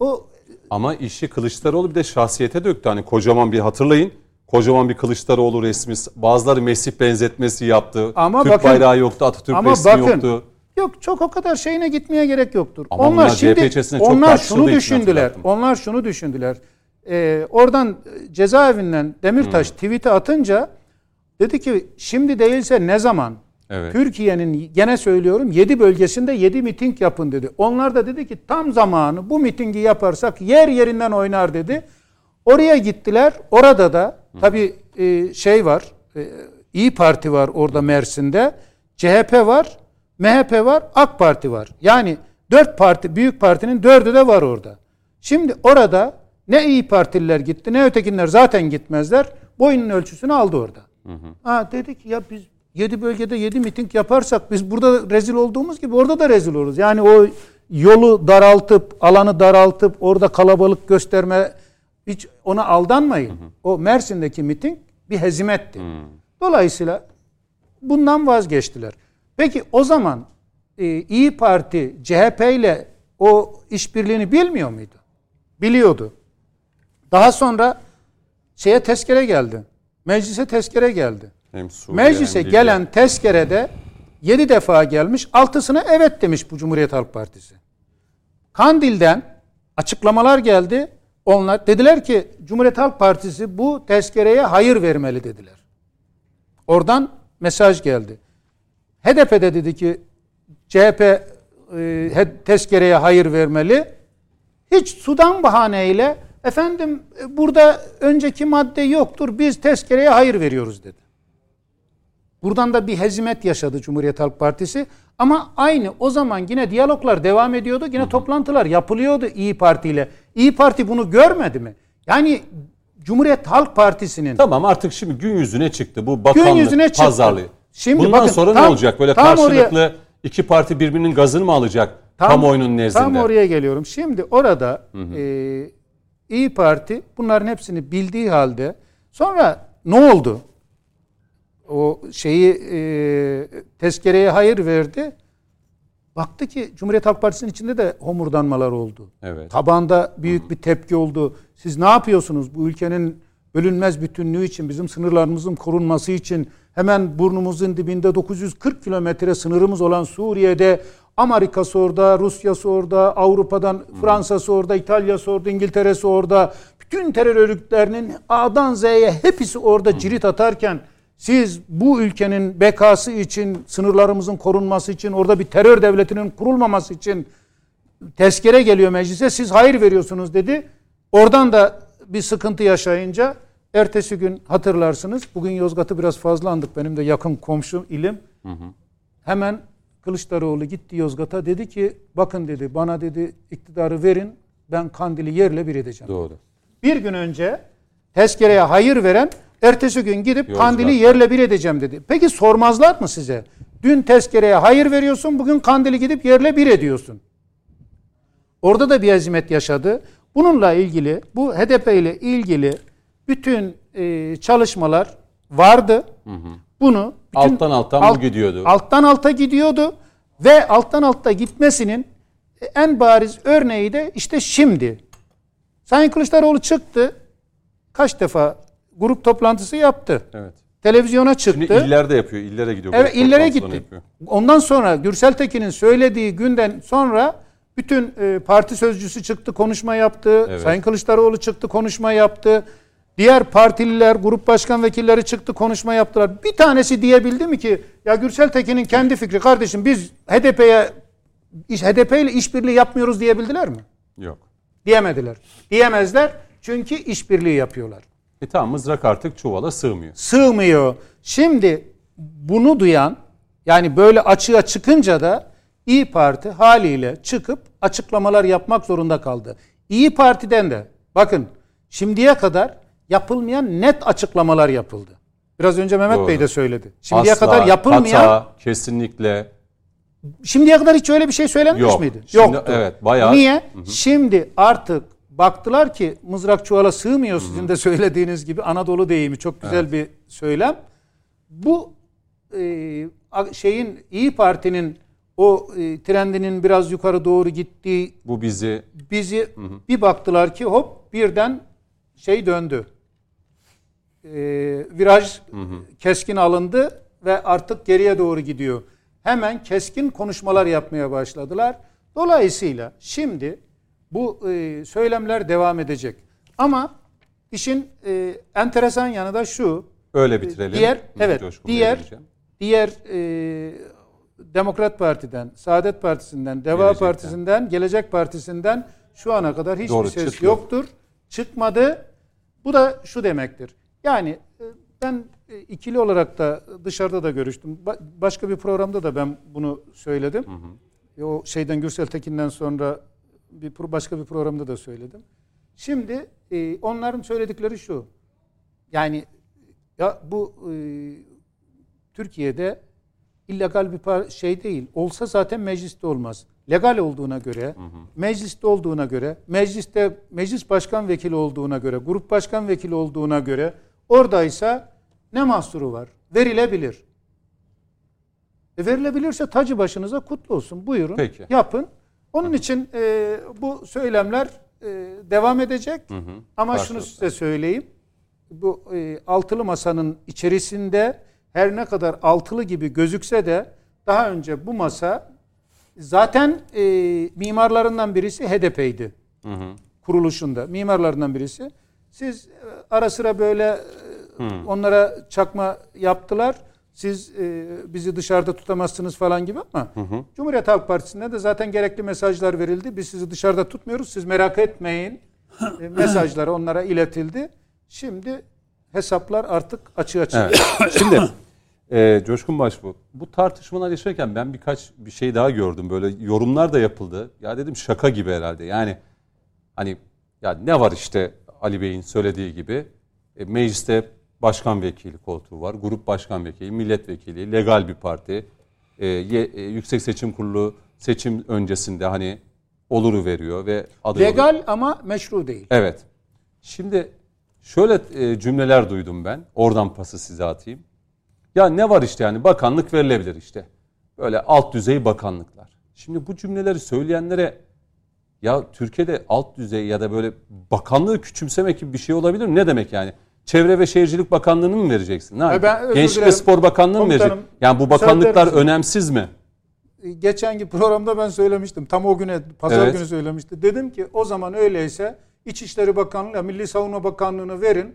o Ama işi Kılıçdaroğlu bir de şahsiyete döktü. Hani kocaman bir hatırlayın. Kocaman bir Kılıçdaroğlu resmi. Bazıları Mesih benzetmesi yaptı. Ama Türk bakın- bayrağı yoktu, Atatürk ama resmi bakın yoktu. yok çok o kadar şeyine gitmeye gerek yoktur. Ama içerisinde çok onlar şunu düşündüler. Onlar şunu düşündüler. Ee, oradan cezaevinden Demirtaş Hmm. tweet'i atınca dedi ki şimdi değilse ne zaman? Evet. Türkiye'nin gene söylüyorum 7 bölgesinde 7 miting yapın dedi. Onlar da dedi ki tam zamanı bu mitingi yaparsak yer yerinden oynar dedi. Oraya gittiler. Orada da tabii e, şey var. E, İyi Parti var orada Mersin'de. CHP var. MHP var. AK Parti var. Yani dört parti, büyük partinin dördü de var orada. Şimdi orada ne İyi Partililer gitti ne ötekinler zaten gitmezler. Boyunun ölçüsünü aldı orada. Ha dedi ki ya biz 7 bölgede 7 miting yaparsak biz burada rezil olduğumuz gibi orada da rezil oluruz. Yani o yolu daraltıp, alanı daraltıp orada kalabalık gösterme hiç ona aldanmayın. O Mersin'deki miting bir hezimetti. Dolayısıyla bundan vazgeçtiler. Peki o zaman e, İyi Parti CHP ile o işbirliğini bilmiyor muydu? Biliyordu. Daha sonra şeye tezkere geldi. Meclise tezkere geldi. Hem Suriye Meclise hem gelen tezkerede 7 defa gelmiş, altısına evet demiş bu Cumhuriyet Halk Partisi. Kandil'den açıklamalar geldi. Onlar dediler ki Cumhuriyet Halk Partisi bu tezkereye hayır vermeli dediler. Oradan mesaj geldi. HDP de dedi ki CHP e, tezkereye hayır vermeli. Hiç sudan bahaneyle efendim e, burada önceki madde yoktur biz tezkereye hayır veriyoruz dedi. Buradan da bir hezimet yaşadı Cumhuriyet Halk Partisi. Ama aynı o zaman yine diyaloglar devam ediyordu. Yine toplantılar yapılıyordu İyi Parti ile. İyi Parti bunu görmedi mi? Yani Cumhuriyet Halk Partisi'nin Tamam artık şimdi gün yüzüne çıktı bu bakanlık yüzüne çıktı. pazarlığı. Şimdi Bundan bakın, sonra ne tam- olacak? Böyle tam karşılıklı oraya- iki parti birbirinin gazını mı alacak kamuoyunun nezdinde? Tam oraya geliyorum. Şimdi orada e, İyi Parti bunların hepsini bildiği halde sonra ne oldu? O şeyi e, tezkereye hayır verdi. Baktı ki Cumhuriyet Halk Partisi'nin içinde de homurdanmalar oldu. Evet. Tabanda büyük bir tepki oldu. Siz ne yapıyorsunuz bu ülkenin bölünmez bütünlüğü için, bizim sınırlarımızın korunması için hemen burnumuzun dibinde 940 kilometre sınırımız olan Suriye'de Amerika'sı orada, Rusya'sı orada, Avrupa'dan Fransa'sı orada, İtalya'sı orada, İngiltere'si orada. Bütün terör örgütlerinin A'dan Z'ye hepsi orada cirit atarken siz bu ülkenin bekası için, sınırlarımızın korunması için, orada bir terör devletinin kurulmaması için tezkere geliyor meclise siz hayır veriyorsunuz dedi. Oradan da bir sıkıntı yaşayınca ertesi gün hatırlarsınız. Bugün Yozgat'ı biraz fazla andık. Benim de yakın komşum ilim. Hemen Kılıçdaroğlu gitti Yozgat'a dedi ki bakın dedi bana dedi iktidarı verin ben Kandil'i yerle bir edeceğim. Doğru. Bir gün önce tezkereye hayır veren ertesi gün gidip Yozgat. Kandil'i yerle bir edeceğim dedi. Peki sormazlar mı size? Dün tezkereye hayır veriyorsun bugün Kandil'i gidip yerle bir ediyorsun. Orada da bir azimet yaşadı. Bununla ilgili bu HDP ile ilgili bütün e, çalışmalar vardı. Bunu bütün Alttan alttan bu gidiyordu. Alttan alta gidiyordu ve alttan alta gitmesinin en bariz örneği de işte şimdi. Sayın Kılıçdaroğlu çıktı. Kaç defa grup toplantısı yaptı. Evet. Televizyona çıktı. Şimdi illerde yapıyor. illere gidiyor. Evet illere gitti. yapıyor. Ondan sonra Gürsel Tekin'in söylediği günden sonra bütün e, parti sözcüsü çıktı konuşma yaptı. Evet. Sayın Kılıçdaroğlu çıktı konuşma yaptı. Diğer partililer, grup başkan vekilleri çıktı konuşma yaptılar. Bir tanesi diyebildi mi ki ya Gürsel Tekin'in kendi fikri kardeşim biz HDP'ye iş- HDP ile işbirliği yapmıyoruz diyebildiler mi? Yok. Diyemediler. Diyemezler çünkü işbirliği yapıyorlar E tamam mızrak artık çuvala sığmıyor. sığmıyor. Şimdi bunu duyan yani böyle açığa çıkınca da İyi Parti haliyle çıkıp açıklamalar yapmak zorunda kaldı. İyi Parti'den de bakın şimdiye kadar yapılmayan net açıklamalar yapıldı. Biraz önce Mehmet Doğru. Bey de söyledi. Şimdiye Asla, kadar yapılmayan hata, kesinlikle Şimdiye kadar hiç öyle bir şey söylenmiş Yok. miydi? Şimdi Yoktu. evet, bayağı- Niye? Şimdi artık baktılar ki mızrak çuvala sığmıyor sizin de söylediğiniz gibi Anadolu deyimi çok güzel bir söylem. Bu e, şeyin İyi Parti'nin o e, trendinin biraz yukarı doğru gittiği Bu bizi bizi bir baktılar ki hop birden şey döndü. Ee, viraj keskin alındı ve artık geriye doğru gidiyor. Hemen keskin konuşmalar yapmaya başladılar. Dolayısıyla şimdi bu e, söylemler devam edecek. Ama işin e, enteresan yanı da şu. öyle bitirelim. Diğer Hı, evet Coşkun diğer diğer e, Demokrat Parti'den, Saadet Partisi'nden, Deva Gelecekten. Partisi'nden, Gelecek Partisi'nden şu ana kadar hiçbir Doğru, ses çıkıyor. yoktur. Çıkmadı. Bu da şu demektir. Yani e, ben e, ikili olarak da dışarıda da görüştüm. Ba- başka bir programda da ben bunu söyledim. E, O şeyden Gürsel Tekin'den sonra bir başka bir programda da söyledim. Şimdi e, onların söyledikleri şu. Yani ya bu e, Türkiye'de illegal bir şey değil. Olsa zaten mecliste olmaz. Legal olduğuna göre, mecliste olduğuna göre, mecliste meclis başkan vekili olduğuna göre, grup başkan vekili olduğuna göre oradaysa ne mahsuru var? Verilebilir. E verilebilirse tacı başınıza kutlu olsun. Buyurun. Peki. Yapın. Onun için e, bu söylemler e, devam edecek. Ama şunu Karşılıklı. size söyleyeyim. Bu e, altılı masanın içerisinde her ne kadar altılı gibi gözükse de daha önce bu masa zaten e, mimarlarından birisi HDP'ydi Hı hı. kuruluşunda mimarlarından birisi. Siz e, ara sıra böyle e, onlara çakma yaptılar. Siz e, bizi dışarıda tutamazsınız falan gibi ama Cumhuriyet Halk Partisi'nde de zaten gerekli mesajlar verildi. Biz sizi dışarıda tutmuyoruz. Siz merak etmeyin. E, mesajları onlara iletildi. Şimdi hesaplar artık açığa çıktı. Evet. Şimdi e, Coşkun Başbuğ, bu tartışmalar yaşarken ben birkaç bir şey daha gördüm. Böyle yorumlar da yapıldı. Ya dedim şaka gibi herhalde. Yani hani ya ne var işte Ali Bey'in söylediği gibi e, mecliste başkan vekili koltuğu var. Grup başkan vekili, milletvekili, legal bir parti. E, ye- e, Yüksek Seçim Kurulu seçim öncesinde hani oluru veriyor ve oluyor. Legal ama meşru değil. Evet. Şimdi şöyle e, cümleler duydum ben. Oradan pası size atayım. Ya ne var işte yani bakanlık verilebilir işte. Böyle alt düzey bakanlıklar. Şimdi bu cümleleri söyleyenlere ya Türkiye'de alt düzey ya da böyle bakanlığı küçümsemek gibi bir şey olabilir mi? Ne demek yani? Çevre ve Şehircilik Bakanlığı'nı mı vereceksin? Ne ben Gençlik ve. Spor Bakanlığı mı vereceksin? Yani bu bakanlıklar önemsiz mi? E, geçenki programda ben söylemiştim. Tam o güne, pazar Evet. günü söylemişti. Dedim ki o zaman öyleyse İçişleri Bakanlığı, Milli Savunma Bakanlığı'nı verin.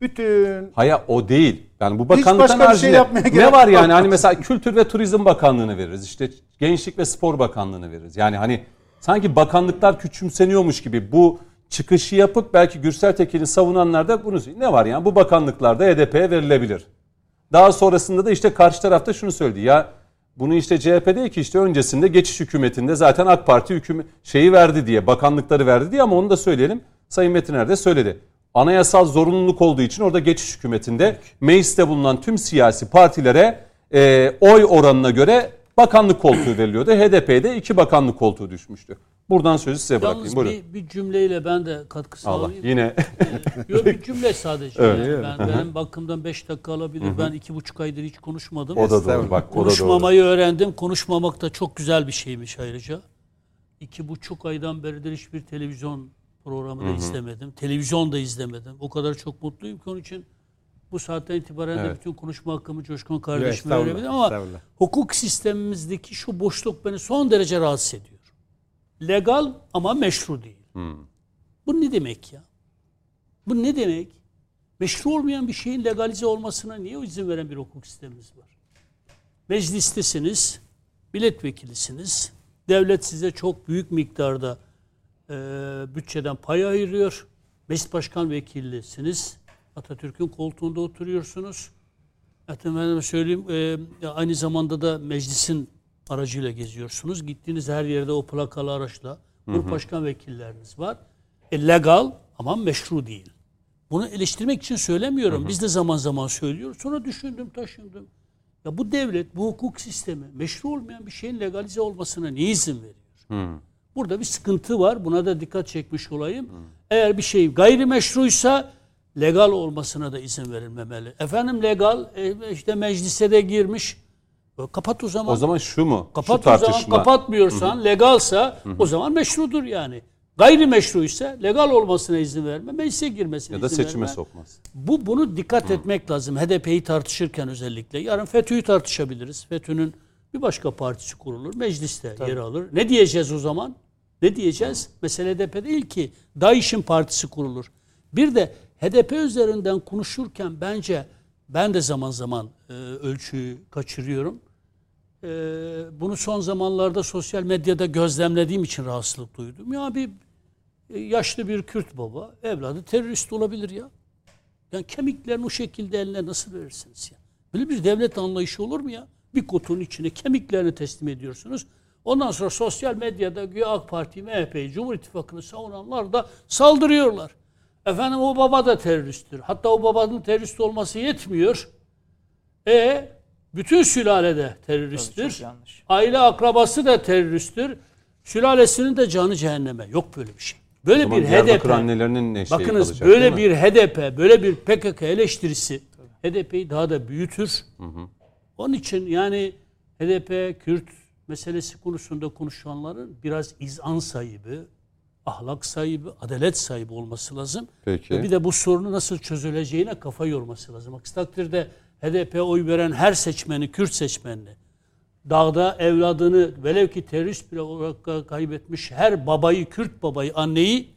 Bütün Haya o değil. Yani bu bakanlıktan başka bir şey haricinde yapmaya ne gerek var yok. yani hani mesela Kültür ve Turizm Bakanlığı'nı veririz. işte Gençlik ve Spor Bakanlığı'nı veririz. Yani hani sanki bakanlıklar küçümseniyormuş gibi bu çıkışı yapıp belki Gürsel Tekin'i savunanlar da bunu ne var yani bu bakanlıklarda HDP'ye verilebilir. Daha sonrasında da işte karşı tarafta şunu söyledi ya bunu işte CHP değil ki işte öncesinde geçiş hükümetinde zaten AK Parti hükümet şeyi verdi diye bakanlıkları verdi diye ama onu da söyleyelim. Sayın Metiner de söyledi. Anayasal zorunluluk olduğu için orada geçiş hükümetinde mecliste bulunan tüm siyasi partilere e, oy oranına göre bakanlık koltuğu veriliyordu. HDP'de iki bakanlık koltuğu düşmüştü. Buradan sözü size bırakayım. Yalnız Buyurun. bir, bir cümleyle ben de katkı Allah yine Yok bir cümle sadece. Evet. Yani ben, benim bakımdan 5 dakika alabilir. Ben iki buçuk aydır hiç konuşmadım. o da doğru bak da doğru. Konuşmamayı öğrendim. Konuşmamak da çok güzel bir şeymiş ayrıca. İki buçuk aydan beridir hiçbir televizyon programı da izlemedim. Televizyon da izlemedim. O kadar çok mutluyum ki onun için bu saatten itibaren de Evet. bütün konuşma hakkımı Coşkun kardeşime estağfurullah, verebilirim ama hukuk sistemimizdeki şu boşluk beni son derece rahatsız ediyor. Legal ama meşru değil. Bu ne demek ya? Bu ne demek? Meşru olmayan bir şeyin legalize olmasına niye izin veren bir hukuk sistemimiz var? Meclistesiniz, milletvekilisiniz. Devlet size çok büyük miktarda e, bütçeden pay ayırıyor. Meclis başkan vekillisiniz. Atatürk'ün koltuğunda oturuyorsunuz. Efendim söyleyeyim e, aynı zamanda da meclisin aracıyla geziyorsunuz. Gittiğiniz her yerde o plakalı araçla grup başkan vekilleriniz var. E, legal ama meşru değil. Bunu eleştirmek için söylemiyorum. Biz de zaman zaman söylüyoruz. Sonra düşündüm, taşındım. Ya bu devlet, bu hukuk sistemi meşru olmayan bir şeyin legalize olmasına niye izin veriyor? Hmm. Burada bir sıkıntı var. Buna da dikkat çekmiş olayım. Eğer bir şey gayrimeşruysa legal olmasına da izin verilmemeli. Efendim legal e, işte meclise de girmiş. E, Kapat o zaman. O zaman şu mu? kapat şu o zaman tartışma. kapatmıyorsan legalsa o zaman meşrudur yani. Gayrimeşruysa legal olmasına izin verme, meclise girmesine ya da izin seçime verme. sokmaz. Bu bunu dikkat etmek lazım. HDP'yi tartışırken özellikle. Yarın FETÖ'yü tartışabiliriz. FETÖ'nün bir başka partisi kurulur. Mecliste yer alır. Ne diyeceğiz o zaman? Ne diyeceğiz? Mesele HDP değil ki. DAEŞ'in partisi kurulur. Bir de HDP üzerinden konuşurken bence ben de zaman zaman e, ölçüyü kaçırıyorum. E, bunu son zamanlarda sosyal medyada gözlemlediğim için rahatsızlık duydum. Ya bir e, yaşlı bir Kürt baba evladı terörist olabilir ya. Yani kemiklerini o şekilde eline nasıl verirsiniz ya? Böyle bir devlet anlayışı olur mu ya? Bir kutunun içine kemiklerini teslim ediyorsunuz. Ondan sonra sosyal medyada güya AK Parti, MHP, Cumhur İttifakı'nı savunanlar da saldırıyorlar. Efendim o baba da teröristtir. Hatta o babanın terörist olması yetmiyor. E bütün sülalede teröristtir. Yanlış. Aile akrabası da teröristtir. Sülalesinin de canı cehenneme. Yok böyle bir şey. Böyle bir HDP. annelerinin Bakınız kalacak, böyle bir HDP, böyle bir PKK eleştirisi HDP'yi daha da büyütür. Onun için yani HDP, Kürt meselesi konusunda konuşanların biraz izan sahibi, ahlak sahibi, adalet sahibi olması lazım. Peki. Ve bir de bu sorunu nasıl çözüleceğine kafa yorması lazım. Aksi takdirde HDP oy veren her seçmeni, Kürt seçmenini, dağda evladını velev ki terörist bile olarak kaybetmiş her babayı, Kürt babayı, anneyi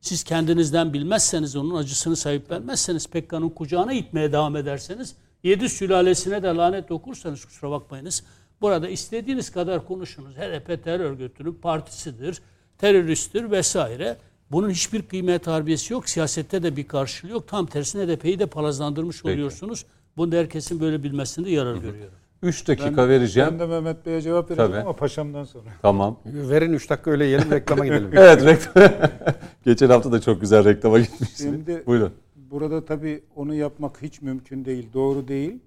siz kendinizden bilmezseniz, onun acısını sahiplenmezseniz, Pekka'nın kucağına itmeye devam ederseniz, yedi sülalesine de lanet okursanız kusura bakmayınız. Burada istediğiniz kadar konuşunuz. HDP terör örgütünün partisidir, teröristtir vesaire. Bunun hiçbir kıymet harbiyesi yok. Siyasette de bir karşılığı yok. Tam tersine HDP'yi de palazlandırmış oluyorsunuz. Bunu da herkesin böyle bilmesinde yarar görüyorum. 3 dakika vereceğim. Ben de Mehmet Bey'e cevap vereceğim Tabii. ama paşamdan sonra. Tamam. Verin 3 dakika öyle yiyelim reklama gidelim. Evet reklam. Geçen hafta da çok güzel reklama gitmişsiniz. Şimdi Buyurun. burada tabii onu yapmak hiç mümkün değil, doğru değil.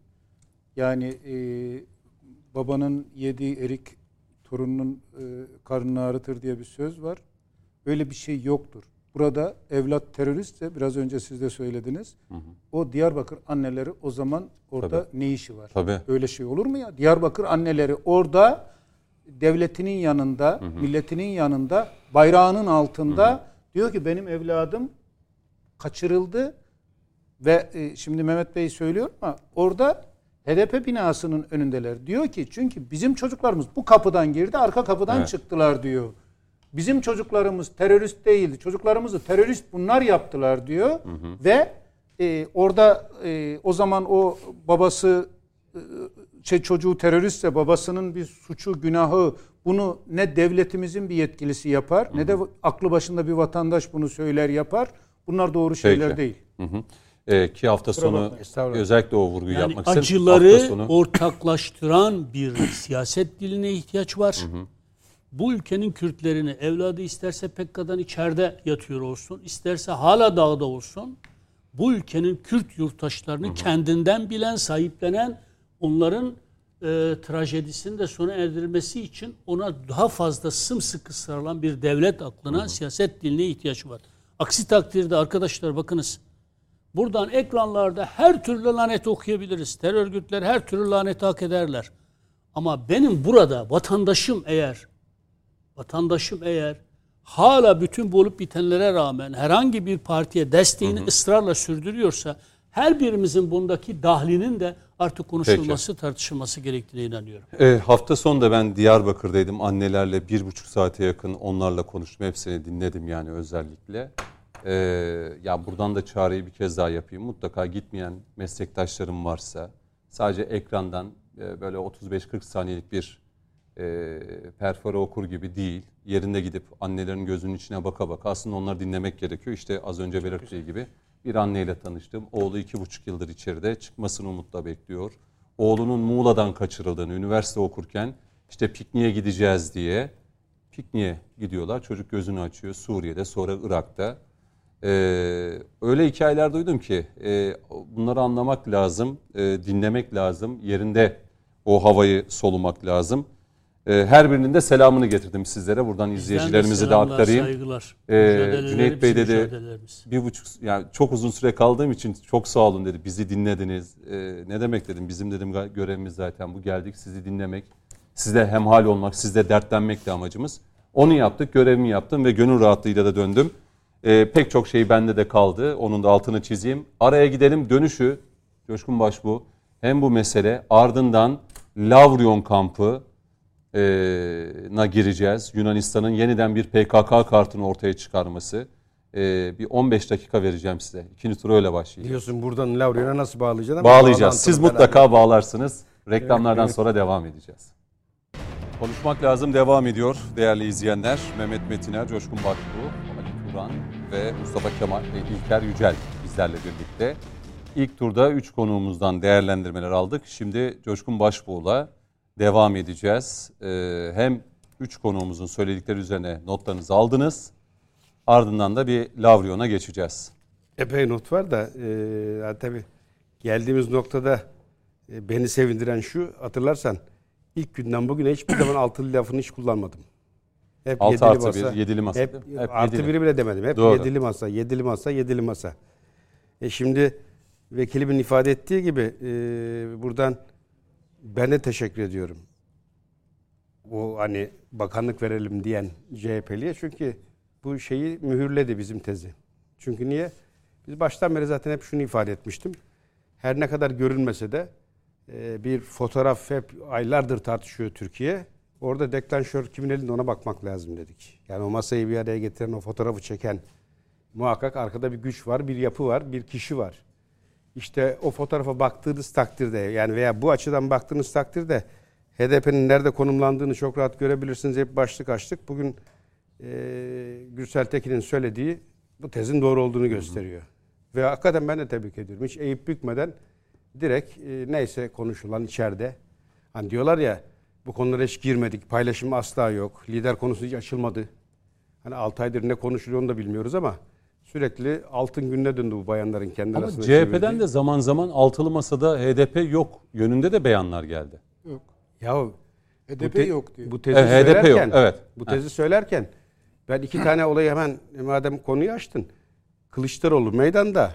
Yani e, babanın yediği erik torununun e, karnını ağrıtır diye bir söz var. Öyle bir şey yoktur. Burada evlat teröristse biraz önce siz de söylediniz. O Diyarbakır anneleri o zaman orada ne işi var? Tabii. Öyle şey olur mu ya? Diyarbakır anneleri orada devletinin yanında, milletinin yanında, bayrağının altında diyor ki benim evladım kaçırıldı ve e, şimdi Mehmet Bey söylüyor ama orada HDP binasının önündeler. Diyor ki çünkü bizim çocuklarımız bu kapıdan girdi, arka kapıdan Evet. çıktılar diyor. Bizim çocuklarımız terörist değildi. Çocuklarımızı terörist bunlar yaptılar diyor. Ve e, orada e, o zaman o babası e, şey çocuğu teröristse babasının bir suçu, günahı bunu ne devletimizin bir yetkilisi yapar ne de aklı başında bir vatandaş bunu söyler yapar. Bunlar doğru şeyler Peki. değil. Hı hı. Ee, ki hafta sonu özellikle o vurguyu Yani yapmak istedim. acıları sonu- ortaklaştıran bir siyaset diline ihtiyaç var. Bu ülkenin Kürtlerini evladı isterse Pekka'dan içeride yatıyor olsun, isterse hala dağda olsun. Bu ülkenin Kürt yurttaşlarını kendinden bilen, sahiplenen, onların e, trajedisini de sona erdirilmesi için ona daha fazla sımsıkı sarılan bir devlet aklına, siyaset diline ihtiyaç var. Aksi takdirde arkadaşlar bakınız, Buradan ekranlarda her türlü lanet okuyabiliriz. Terör örgütleri her türlü lanet hak ederler. Ama benim burada vatandaşım eğer vatandaşım eğer hala bütün bu olup bitenlere rağmen herhangi bir partiye desteğini ısrarla sürdürüyorsa her birimizin bundaki dahlinin de artık konuşulması, tartışılması gerektiğine inanıyorum. E, hafta sonu da ben Diyarbakır'daydım. Annelerle bir buçuk saate yakın onlarla konuştum. Hepsini dinledim yani özellikle. E, ya buradan da çağrıyı bir kez daha yapayım. Mutlaka gitmeyen meslektaşlarım varsa sadece ekrandan e, böyle 35-40 saniyelik bir e, perfora okur gibi değil. Yerinde gidip annelerin gözünün içine baka baka aslında onları dinlemek gerekiyor. İşte az önce belirttiği gibi bir anneyle tanıştım. Oğlu iki buçuk yıldır içeride çıkmasını umutla bekliyor. Oğlunun Muğla'dan kaçırıldığını, üniversite okurken işte pikniğe gideceğiz diye pikniğe gidiyorlar. Çocuk gözünü açıyor Suriye'de sonra Irak'ta. Ee, öyle hikayeler duydum ki e, bunları anlamak lazım, e, dinlemek lazım, yerinde O havayı solumak lazım. E, her birinin de selamını getirdim sizlere. Buradan izleyicilerimizi de aktarayım. Saygılar. Mücadelelerimiz, Cüneyt Bey dedi bir buçuk yani çok uzun süre kaldığım için çok sağ olun dedi. Bizi dinlediniz. Ee, ne demek dedim. Bizim dedim görevimiz zaten bu. Geldik sizi dinlemek. Sizle hemhal olmak, sizle dertlenmek de amacımız. Onu yaptık, görevimi yaptım ve gönül rahatlığıyla da döndüm. Ee, pek çok şey bende de kaldı. Onun da altını çizeyim. Araya gidelim. Dönüşü Coşkun Başbu hem bu mesele ardından Lavrion kampı e, na gireceğiz. Yunanistan'ın yeniden bir PKK kartını ortaya çıkarması. E, bir 15 dakika vereceğim size. İkinci tur öyle başlayacak. Diyorsun buradan Lavrion'a nasıl bağlayacaksın? ama Bağlayacağız. Siz beraber- mutlaka bağlarsınız. Reklamlardan sonra devam edeceğiz. Konuşmak lazım devam ediyor değerli izleyenler. Mehmet Metiner, Coşkun Bakbu, Ali Turan ve Mustafa Kemal ve İlker Yücel bizlerle birlikte. İlk turda 3 konuğumuzdan değerlendirmeler aldık. Şimdi Coşkun Başbuğ'la devam edeceğiz. Ee, hem 3 konuğumuzun söyledikleri üzerine notlarınızı aldınız. Ardından da bir Lavrion'a geçeceğiz. Epey not var da e, tabii geldiğimiz noktada e, beni sevindiren şu hatırlarsan ilk günden bugüne hiçbir zaman altılı lafını hiç kullanmadım. Hep 6 yedili artı masa. 1, 7'li masa. Hep? Hep artı yedili. biri bile demedim. Hep Doğru. yedili masa, yedili masa, yedili masa. E şimdi vekilimin ifade ettiği gibi e, buradan ben de teşekkür ediyorum. O hani bakanlık verelim diyen CHP'liye çünkü bu şeyi mühürledi bizim tezi. Çünkü niye? Biz baştan beri zaten hep şunu ifade etmiştim. Her ne kadar görünmese de e, bir fotoğraf hep aylardır tartışıyor Türkiye. Orada deklanşör kimin elinde ona bakmak lazım dedik. Yani o masayı bir araya getiren, o fotoğrafı çeken muhakkak arkada bir güç var, bir yapı var, bir kişi var. İşte o fotoğrafa baktığınız takdirde yani veya bu açıdan baktığınız takdirde HDP'nin nerede konumlandığını çok rahat görebilirsiniz. Hep başlık açtık. Bugün e, Gürsel Tekin'in söylediği bu tezin doğru olduğunu gösteriyor. Ve hakikaten ben de tebrik ediyorum. Hiç eğip bükmeden direkt e, neyse konuşulan içeride. Hani diyorlar ya bu konulara hiç girmedik. Paylaşım asla yok. Lider konusu hiç açılmadı. Hani 6 aydır ne konuşuluyor onu da bilmiyoruz ama sürekli altın gününe döndü bu bayanların kendi Ama arasında. CHP'den çevirdiği. de zaman zaman altılı masada HDP yok yönünde de beyanlar geldi. Yok. Ya HDP te- yok diyor. Bu tezi E, HDP yok, söylerken, evet. Bu tezi söylerken ben iki tane olayı hemen madem konuyu açtın. Kılıçdaroğlu meydanda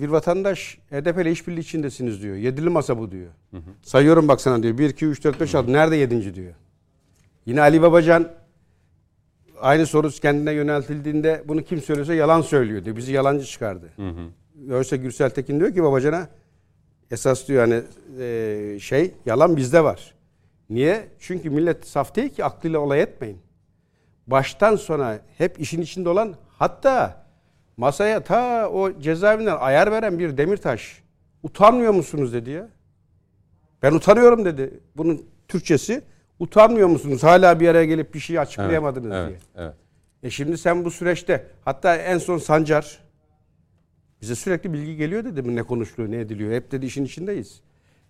bir vatandaş HDP ile işbirliği içindesiniz diyor. Yedili masa bu diyor. Sayıyorum bak sana diyor. 1, 2, 3, 4, 5, 6. Nerede yedinci diyor. Yine Ali Babacan aynı soru kendine yöneltildiğinde bunu kim söylüyorsa yalan söylüyor diyor. Bizi yalancı çıkardı. Oysa Gürsel Tekin diyor ki Babacan'a esas diyor hani e, şey yalan bizde var. Niye? Çünkü millet saf değil ki aklıyla olay etmeyin. Baştan sona hep işin içinde olan hatta masaya ta o cezaevinden ayar veren bir Demirtaş utanmıyor musunuz dedi ya. Ben utanıyorum dedi. Bunun Türkçesi utanmıyor musunuz? Hala bir araya gelip bir şey açıklayamadınız evet, diye. Evet. E şimdi sen bu süreçte hatta en son Sancar bize sürekli bilgi geliyor dedi mi ne konuşuluyor ne ediliyor. Hep dedi işin içindeyiz.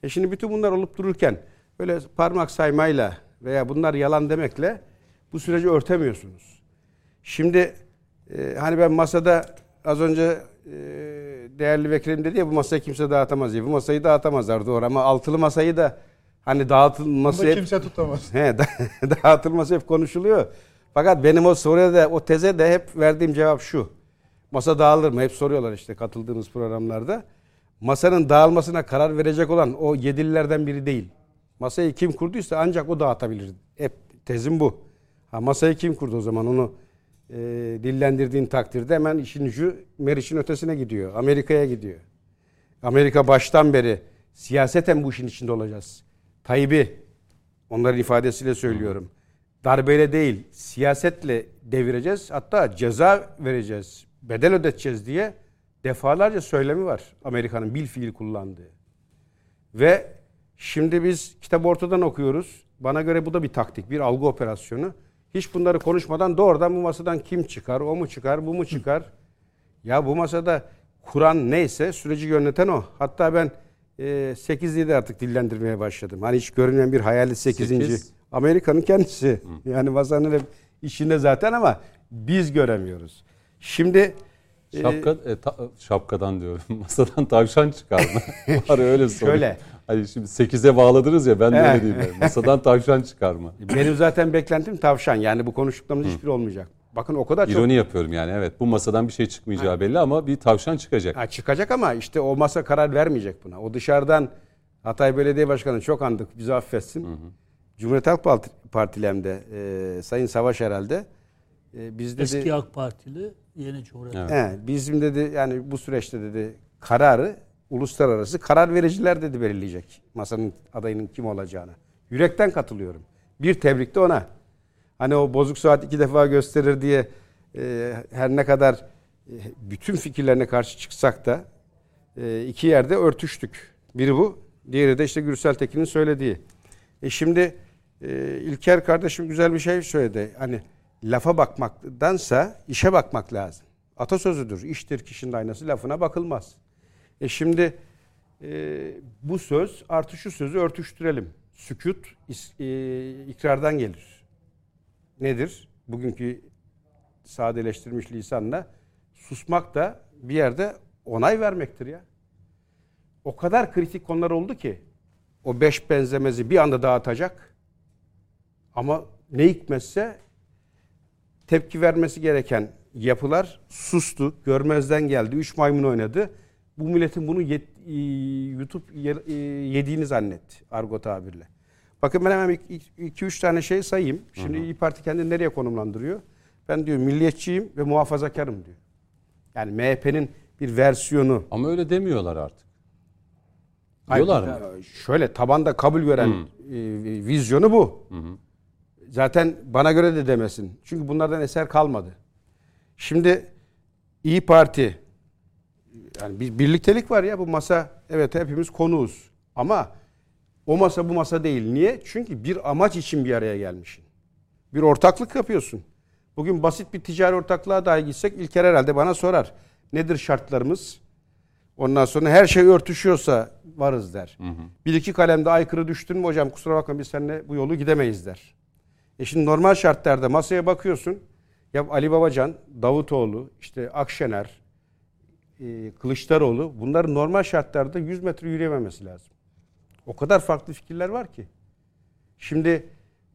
E şimdi bütün bunlar olup dururken böyle parmak saymayla veya bunlar yalan demekle bu süreci örtemiyorsunuz. Şimdi e, hani ben masada az önce e, değerli vekilim dedi ya bu masayı kimse dağıtamaz diye. Bu masayı dağıtamazlar doğru ama altılı masayı da hani dağıtılması Bunu hep- kimse tutamaz. He, da- dağıtılması hep konuşuluyor. Fakat benim o soruya da o teze de hep verdiğim cevap şu. Masa dağılır mı? Hep soruyorlar işte katıldığımız programlarda. Masanın dağılmasına karar verecek olan o yedililerden biri değil. Masayı kim kurduysa ancak o dağıtabilir. Hep tezim bu. Ha, masayı kim kurdu o zaman onu e, dillendirdiğin takdirde hemen işin ucu Meriç'in ötesine gidiyor. Amerika'ya gidiyor. Amerika baştan beri siyaseten bu işin içinde olacağız. Tayyip'i onların ifadesiyle söylüyorum. Darbeyle değil, siyasetle devireceğiz. Hatta ceza vereceğiz, bedel ödeteceğiz diye defalarca söylemi var Amerika'nın bil fiil kullandığı. Ve şimdi biz kitabı ortadan okuyoruz. Bana göre bu da bir taktik, bir algı operasyonu. Hiç bunları konuşmadan doğrudan bu masadan kim çıkar, o mu çıkar, bu mu çıkar? Ya bu masada kuran neyse süreci yöneten o. Hatta ben e, 8'liyi de artık dillendirmeye başladım. Hani hiç görünmeyen bir hayali 8. Sekiz. Amerika'nın kendisi. Yani masanın hep içinde zaten ama biz göremiyoruz. Şimdi e, Şapka, e, ta- şapkadan diyorum. Masadan tavşan çıkarma. Var öyle soru. Şöyle. Hani şimdi 8'e bağladınız ya ben de öyle diyeyim. yani. Masadan tavşan çıkarma. Benim zaten beklentim tavşan. Yani bu konuştuklarımız hiçbiri olmayacak. Bakın o kadar çok İroni yapıyorum yani evet. Bu masadan bir şey çıkmayacağı belli ama bir tavşan çıkacak. Ha, çıkacak ama işte o masa karar vermeyecek buna. O dışarıdan Hatay Belediye Başkanı çok andık bizi affetsin. Cumhuriyet Halk Parti- Partili hem de e, Sayın Savaş herhalde. E, biz dedi, Eski AK Partili, yeni Cumhuriyet. Evet. he, bizim dedi yani bu süreçte dedi kararı uluslararası karar vericiler dedi belirleyecek. Masanın adayının kim olacağını. Yürekten katılıyorum. Bir tebrik de ona. Hani o bozuk saat iki defa gösterir diye e, her ne kadar e, bütün fikirlerine karşı çıksak da e, iki yerde örtüştük. Biri bu, diğeri de işte Gürsel Tekin'in söylediği. E şimdi e, İlker kardeşim güzel bir şey söyledi. Hani lafa bakmaktansa işe bakmak lazım. Atasözüdür. İştir kişinin aynası lafına bakılmaz. E şimdi e, bu söz artı şu sözü örtüştürelim. Sükut is- e, ikrardan gelir. Nedir? Bugünkü sadeleştirilmiş lisanla susmak da bir yerde onay vermektir ya. O kadar kritik konular oldu ki o beş benzemezi bir anda dağıtacak. Ama ne hikmetse tepki vermesi gereken yapılar sustu, görmezden geldi, üç maymun oynadı. Bu milletin bunu yet, e, YouTube ye- e, yediğini zannetti argo tabirle. Bakın ben hemen 2-3 tane şey sayayım. Şimdi İyi Parti kendini nereye konumlandırıyor? Ben diyor milliyetçiyim ve muhafazakarım diyor. Yani MHP'nin bir versiyonu. Ama öyle demiyorlar artık. Hayır, Diyorlar mı? Şöyle tabanda kabul gören e, vizyonu bu. Zaten bana göre de demesin. Çünkü bunlardan eser kalmadı. Şimdi İyi Parti yani bir birliktelik var ya bu masa evet hepimiz konuğuz. Ama o masa bu masa değil. Niye? Çünkü bir amaç için bir araya gelmişsin. Bir ortaklık yapıyorsun. Bugün basit bir ticari ortaklığa dahi gitsek İlker herhalde bana sorar. Nedir şartlarımız? Ondan sonra her şey örtüşüyorsa varız der. Bir iki kalemde aykırı düştün mü hocam kusura bakma biz seninle bu yolu gidemeyiz der. E şimdi normal şartlarda masaya bakıyorsun. Ya Ali Babacan, Davutoğlu, işte Akşener, e, Kılıçdaroğlu bunların normal şartlarda 100 metre yürüyememesi lazım. O kadar farklı fikirler var ki. Şimdi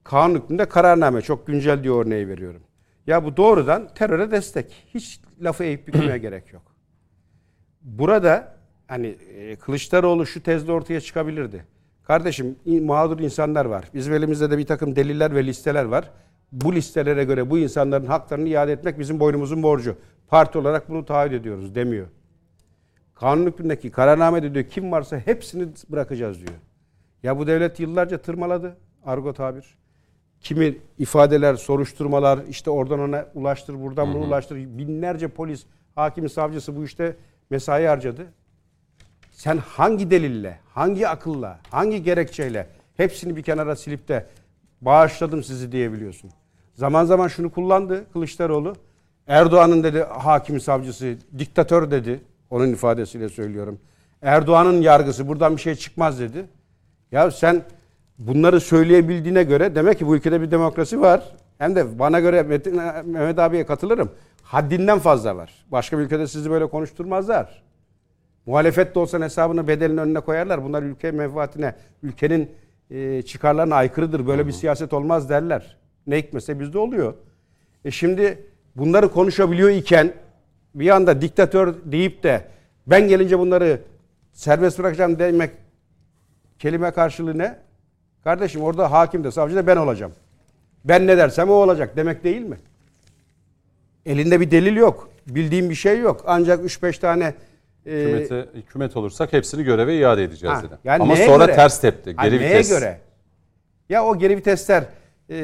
kanun hükmünde kararname çok güncel diyor örneği veriyorum. Ya bu doğrudan teröre destek. Hiç lafı eğip bükmeye gerek yok. Burada hani e, Kılıçdaroğlu şu tezle ortaya çıkabilirdi. Kardeşim mağdur insanlar var. Bizim elimizde de bir takım deliller ve listeler var. Bu listelere göre bu insanların haklarını iade etmek bizim boynumuzun borcu. Parti olarak bunu taahhüt ediyoruz demiyor. Kanun hükmündeki kararnamede diyor kim varsa hepsini bırakacağız diyor. Ya bu devlet yıllarca tırmaladı argo tabir. Kimi ifadeler, soruşturmalar işte oradan ona ulaştır, buradan bunu ulaştır. Binlerce polis, hakim, savcısı bu işte mesai harcadı. Sen hangi delille, hangi akılla, hangi gerekçeyle hepsini bir kenara silip de bağışladım sizi diyebiliyorsun. Zaman zaman şunu kullandı Kılıçdaroğlu. Erdoğan'ın dedi hakim savcısı, diktatör dedi. Onun ifadesiyle söylüyorum. Erdoğan'ın yargısı buradan bir şey çıkmaz dedi. Ya sen bunları söyleyebildiğine göre demek ki bu ülkede bir demokrasi var. Hem de bana göre Metin, Mehmet abiye katılırım. Haddinden fazla var. Başka bir ülkede sizi böyle konuşturmazlar. Muhalefet de olsan hesabını bedelin önüne koyarlar. Bunlar ülke menfaatine, ülkenin e, çıkarlarına aykırıdır. Böyle bir siyaset olmaz derler. Ne hikmetse bizde oluyor. E şimdi bunları konuşabiliyor iken bir anda diktatör deyip de ben gelince bunları serbest bırakacağım demek kelime karşılığı ne? Kardeşim orada hakim de savcı da ben olacağım. Ben ne dersem o olacak demek değil mi? Elinde bir delil yok. Bildiğim bir şey yok. Ancak 3-5 tane e, Hükümete, hükümet olursak hepsini göreve iade edeceğiz Ha, dedi. yani Ama sonra göre? ters tepti. Ha, Geri neye vites. göre? Ya o geri vitesler e,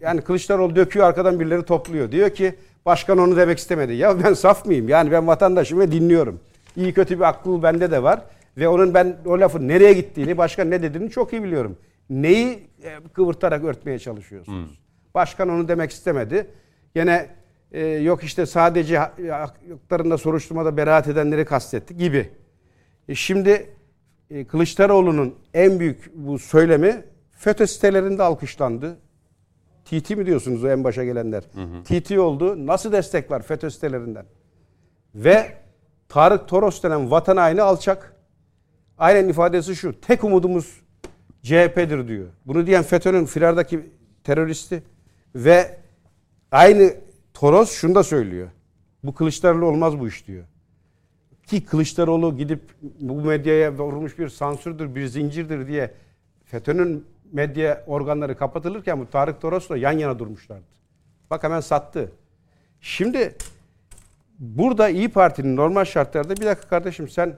yani Kılıçdaroğlu döküyor arkadan birileri topluyor. Diyor ki başkan onu demek istemedi. Ya ben saf mıyım? Yani ben vatandaşım ve dinliyorum. İyi kötü bir aklı bende de var. Ve onun ben o lafın nereye gittiğini, başkan ne dediğini çok iyi biliyorum. Neyi e, kıvırtarak örtmeye çalışıyorsunuz? Başkan onu demek istemedi. Gene e, yok işte sadece ha- haklarında soruşturmada beraat edenleri kastetti gibi. E şimdi e, Kılıçdaroğlu'nun en büyük bu söylemi FETÖ sitelerinde alkışlandı. TT mi diyorsunuz o en başa gelenler? TT oldu. Nasıl destek var FETÖ sitelerinden? Ve Tarık Toros denen vatan haini alçak. Aynen ifadesi şu. Tek umudumuz CHP'dir diyor. Bunu diyen FETÖ'nün firardaki teröristi ve aynı Toros şunu da söylüyor. Bu Kılıçdaroğlu olmaz bu iş diyor. Ki Kılıçdaroğlu gidip bu medyaya vurmuş bir sansürdür, bir zincirdir diye FETÖ'nün medya organları kapatılırken bu Tarık Toros'la yan yana durmuşlardı. Bak hemen sattı. Şimdi burada İyi Parti'nin normal şartlarda bir dakika kardeşim sen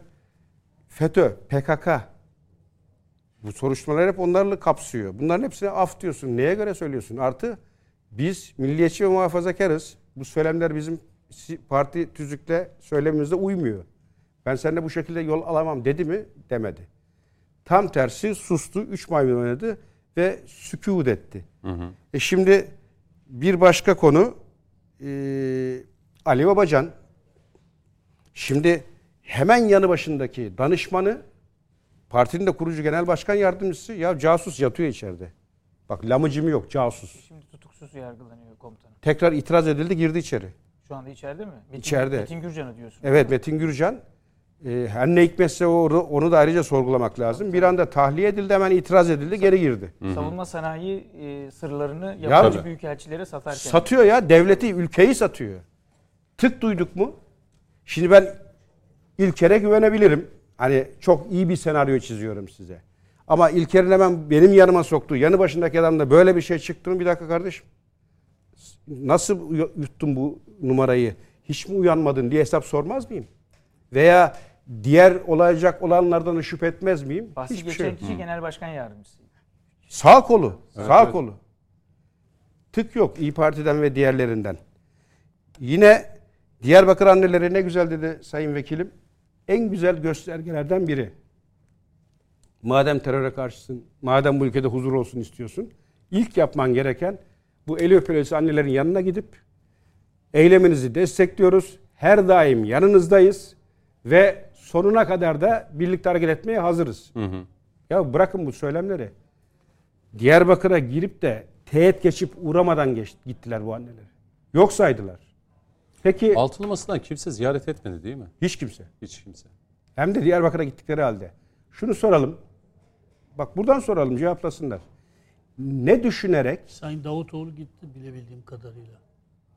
FETÖ, PKK bu soruşturmalar hep onlarla kapsıyor. Bunların hepsine af diyorsun. Neye göre söylüyorsun? Artı biz milliyetçi ve muhafazakarız. Bu söylemler bizim parti tüzükle söylemimizde uymuyor. Ben seninle bu şekilde yol alamam dedi mi? Demedi. Tam tersi sustu, üç maymun oynadı ve sükût etti. E şimdi bir başka konu e, Ali Babacan şimdi hemen yanı başındaki danışmanı partinin de kurucu genel başkan yardımcısı ya casus yatıyor içeride. Bak lamıcımı yok casus. Şimdi tutuksuz yargılanıyor komutanım. Tekrar itiraz edildi girdi içeri. Şu anda içeride mi? Metin, İçeride. Metin Gürcan'ı diyorsun. Evet Metin Gürcan e, her ne hikmetse onu, onu da ayrıca sorgulamak lazım. Bir anda tahliye edildi hemen itiraz edildi geri girdi. Savunma sanayi e, sırlarını yabancı büyükelçilere satarken. Satıyor ya devleti ülkeyi satıyor. Tık duyduk mu? Şimdi ben İlker'e güvenebilirim. Hani çok iyi bir senaryo çiziyorum size. Ama İlker'in hemen benim yanıma soktuğu yanı başındaki adamda böyle bir şey çıktı mı bir dakika kardeşim. Nasıl yuttun bu numarayı? Hiç mi uyanmadın diye hesap sormaz mıyım? Veya diğer olacak olanlardan da şüphe etmez miyim? Bahsi Hiçbir geçen şey. kişi genel başkan yardımcısı. Sağ kolu. sağ evet. kolu. Tık yok İyi Parti'den ve diğerlerinden. Yine Diyarbakır anneleri ne güzel dedi Sayın Vekilim. En güzel göstergelerden biri. Madem teröre karşısın, madem bu ülkede huzur olsun istiyorsun, ilk yapman gereken bu eli öpülesi annelerin yanına gidip eyleminizi destekliyoruz. Her daim yanınızdayız ve sonuna kadar da birlikte hareket etmeye hazırız. Ya bırakın bu söylemleri. Diyarbakır'a girip de teğet geçip uğramadan geç, gittiler bu anneler. Yok saydılar. Peki Altılı Masa'dan kimse ziyaret etmedi değil mi? hiç kimse. Hiç kimse. Hem de Diyarbakır'a gittikleri halde. Şunu soralım. Bak buradan soralım cevaplasınlar. Ne düşünerek Sayın Davutoğlu gitti bilebildiğim kadarıyla.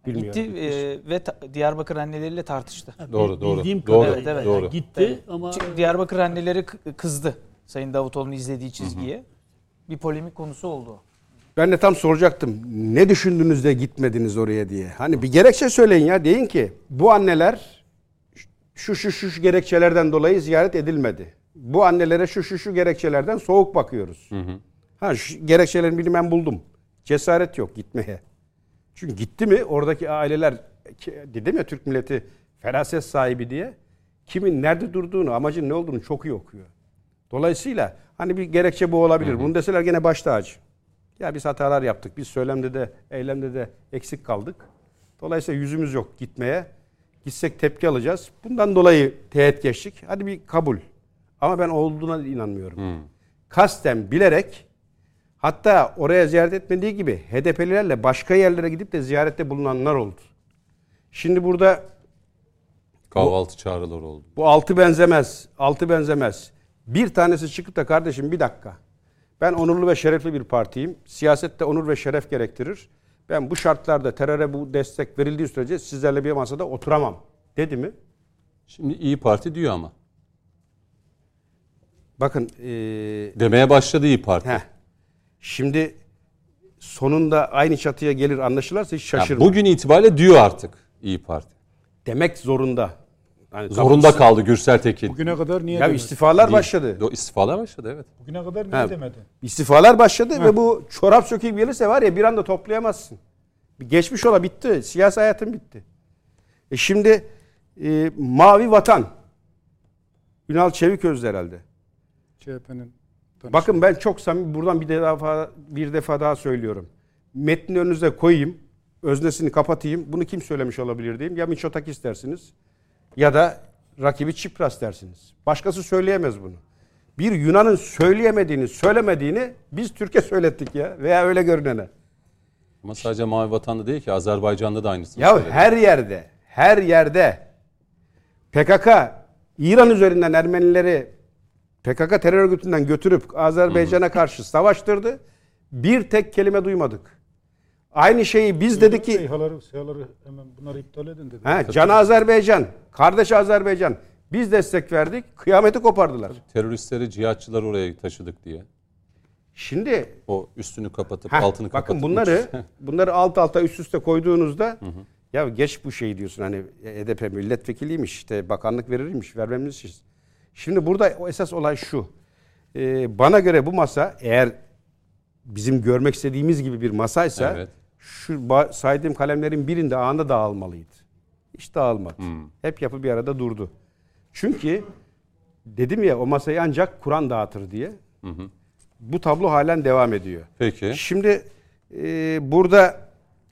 Bilmiyorum. Gitti e, ve ta- Diyarbakır anneleriyle tartıştı. Ha, Doğru, doğru. Bildiğim Doğru, kadarıyla evet, doğru. gitti ama Çünkü Diyarbakır anneleri k- kızdı Sayın Davutoğlu'nun izlediği çizgiye. Bir polemik konusu oldu. Ben de tam soracaktım. Ne düşündünüz de gitmediniz oraya diye. Hani bir gerekçe söyleyin ya. Deyin ki bu anneler şu şu şu, şu gerekçelerden dolayı ziyaret edilmedi. Bu annelere şu şu şu gerekçelerden soğuk bakıyoruz. Ha şu gerekçelerin birini ben buldum. Cesaret yok gitmeye. Çünkü gitti mi oradaki aileler dedim ya Türk milleti feraset sahibi diye kimin nerede durduğunu, amacın ne olduğunu çok iyi okuyor. Dolayısıyla hani bir gerekçe bu olabilir. Bunu deseler gene baş tacı. Ya biz hatalar yaptık. Biz söylemde de, eylemde de eksik kaldık. Dolayısıyla yüzümüz yok gitmeye. Gitsek tepki alacağız. Bundan dolayı teğet geçtik. Hadi bir kabul. Ama ben olduğuna inanmıyorum. Kasten bilerek hatta oraya ziyaret etmediği gibi HDP'lilerle başka yerlere gidip de ziyarette bulunanlar oldu. Şimdi burada Kahvaltı çağrıları oldu. bu altı benzemez. Altı benzemez. Bir tanesi çıkıp da kardeşim bir dakika. Ben onurlu ve şerefli bir partiyim. Siyasette onur ve şeref gerektirir. Ben bu şartlarda teröre bu destek verildiği sürece sizlerle bir masada oturamam. Dedi mi? Şimdi İyi Parti diyor ama. Bakın ee, Demeye başladı İyi Parti. heh. Şimdi sonunda aynı çatıya gelir anlaşılırsa hiç şaşırma. bugün itibariyle diyor artık İyi Parti. Demek zorunda. Yani Zorunda kapısı- kaldı Gürsel Tekin. Bugüne kadar niye Ya demedi? istifalar Değil. başladı. Do- İstifalar başladı evet. Bugüne kadar niye Ha. demedi? İstifalar başladı ve bu çorap söküğü gelirse var ya bir anda toplayamazsın. Bir Geçmiş ola bitti. Siyasi hayatın bitti. E şimdi e, Mavi Vatan. Ünal Çeviköz herhalde. CHP'nin Bakın ben çok samimi buradan bir defa bir defa daha söylüyorum. Metni önünüze koyayım. Öznesini kapatayım. Bunu kim söylemiş olabilir diyeyim. Ya Miçotakis dersiniz ya da rakibi Çipras dersiniz. Başkası söyleyemez bunu. Bir Yunan'ın söyleyemediğini, söylemediğini biz Türkiye söylettik ya veya öyle görünene. Ama sadece Mavi Vatan'da değil ki Azerbaycan'da da aynısını Ya söyledi. her yerde, her yerde PKK İran üzerinden Ermenileri PKK terör örgütünden götürüp Azerbaycan'a karşı savaştırdı. Bir tek kelime duymadık. Aynı şeyi biz dedik ki İHA'ları, SİHA'ları hemen bunları iptal edin dedi. he, Can Azerbaycan, kardeş Azerbaycan biz destek verdik. Kıyameti kopardılar. Teröristleri, cihatçıları oraya taşıdık diye. Şimdi O üstünü kapatıp Heh, altını kapatıp. bakın bunları bunları alt alta üst üste koyduğunuzda ya geç bu şey diyorsun hani HDP milletvekiliymiş işte bakanlık verirmiş vermemiz için. Şimdi burada o esas olay şu. Ee, bana göre bu masa eğer bizim görmek istediğimiz gibi bir masaysa Evet. şu saydığım kalemlerin birinde anında dağılmalıydı. Hiç dağılmadı. Hep yapı bir arada durdu. Çünkü dedim ya o masayı ancak Kur'an dağıtır diye. Bu tablo halen devam ediyor. Peki. Şimdi e, burada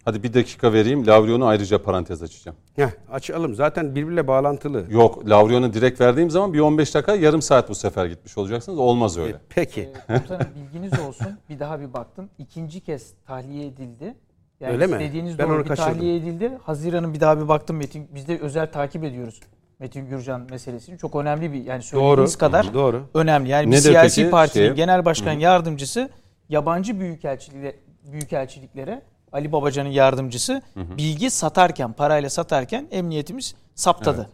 Hadi bir dakika vereyim. Lavrion'u ayrıca parantez açacağım. heh, açalım. Zaten birbiriyle bağlantılı. Yok Lavrion'u direkt verdiğim zaman bir 15 dakika yarım saat bu sefer gitmiş olacaksınız. Olmaz öyle. Peki. Komutanım bilginiz olsun. Bir daha bir baktım. İkinci kez tahliye edildi. Yani Öyle mi? Dediğiniz Ben doğru onu bir kaçırdım. tahliye edildi. Haziran'ın bir daha bir baktım Metin. Biz de özel takip ediyoruz. Metin Gürcan meselesini. Çok önemli bir yani söylediğiniz kadar Doğru. önemli. Yani bir siyasi peki partinin şey? genel başkan yardımcısı yabancı büyükelçiliğe, büyükelçiliklere Ali Babacan'ın yardımcısı bilgi satarken, parayla satarken emniyetimiz saptadı.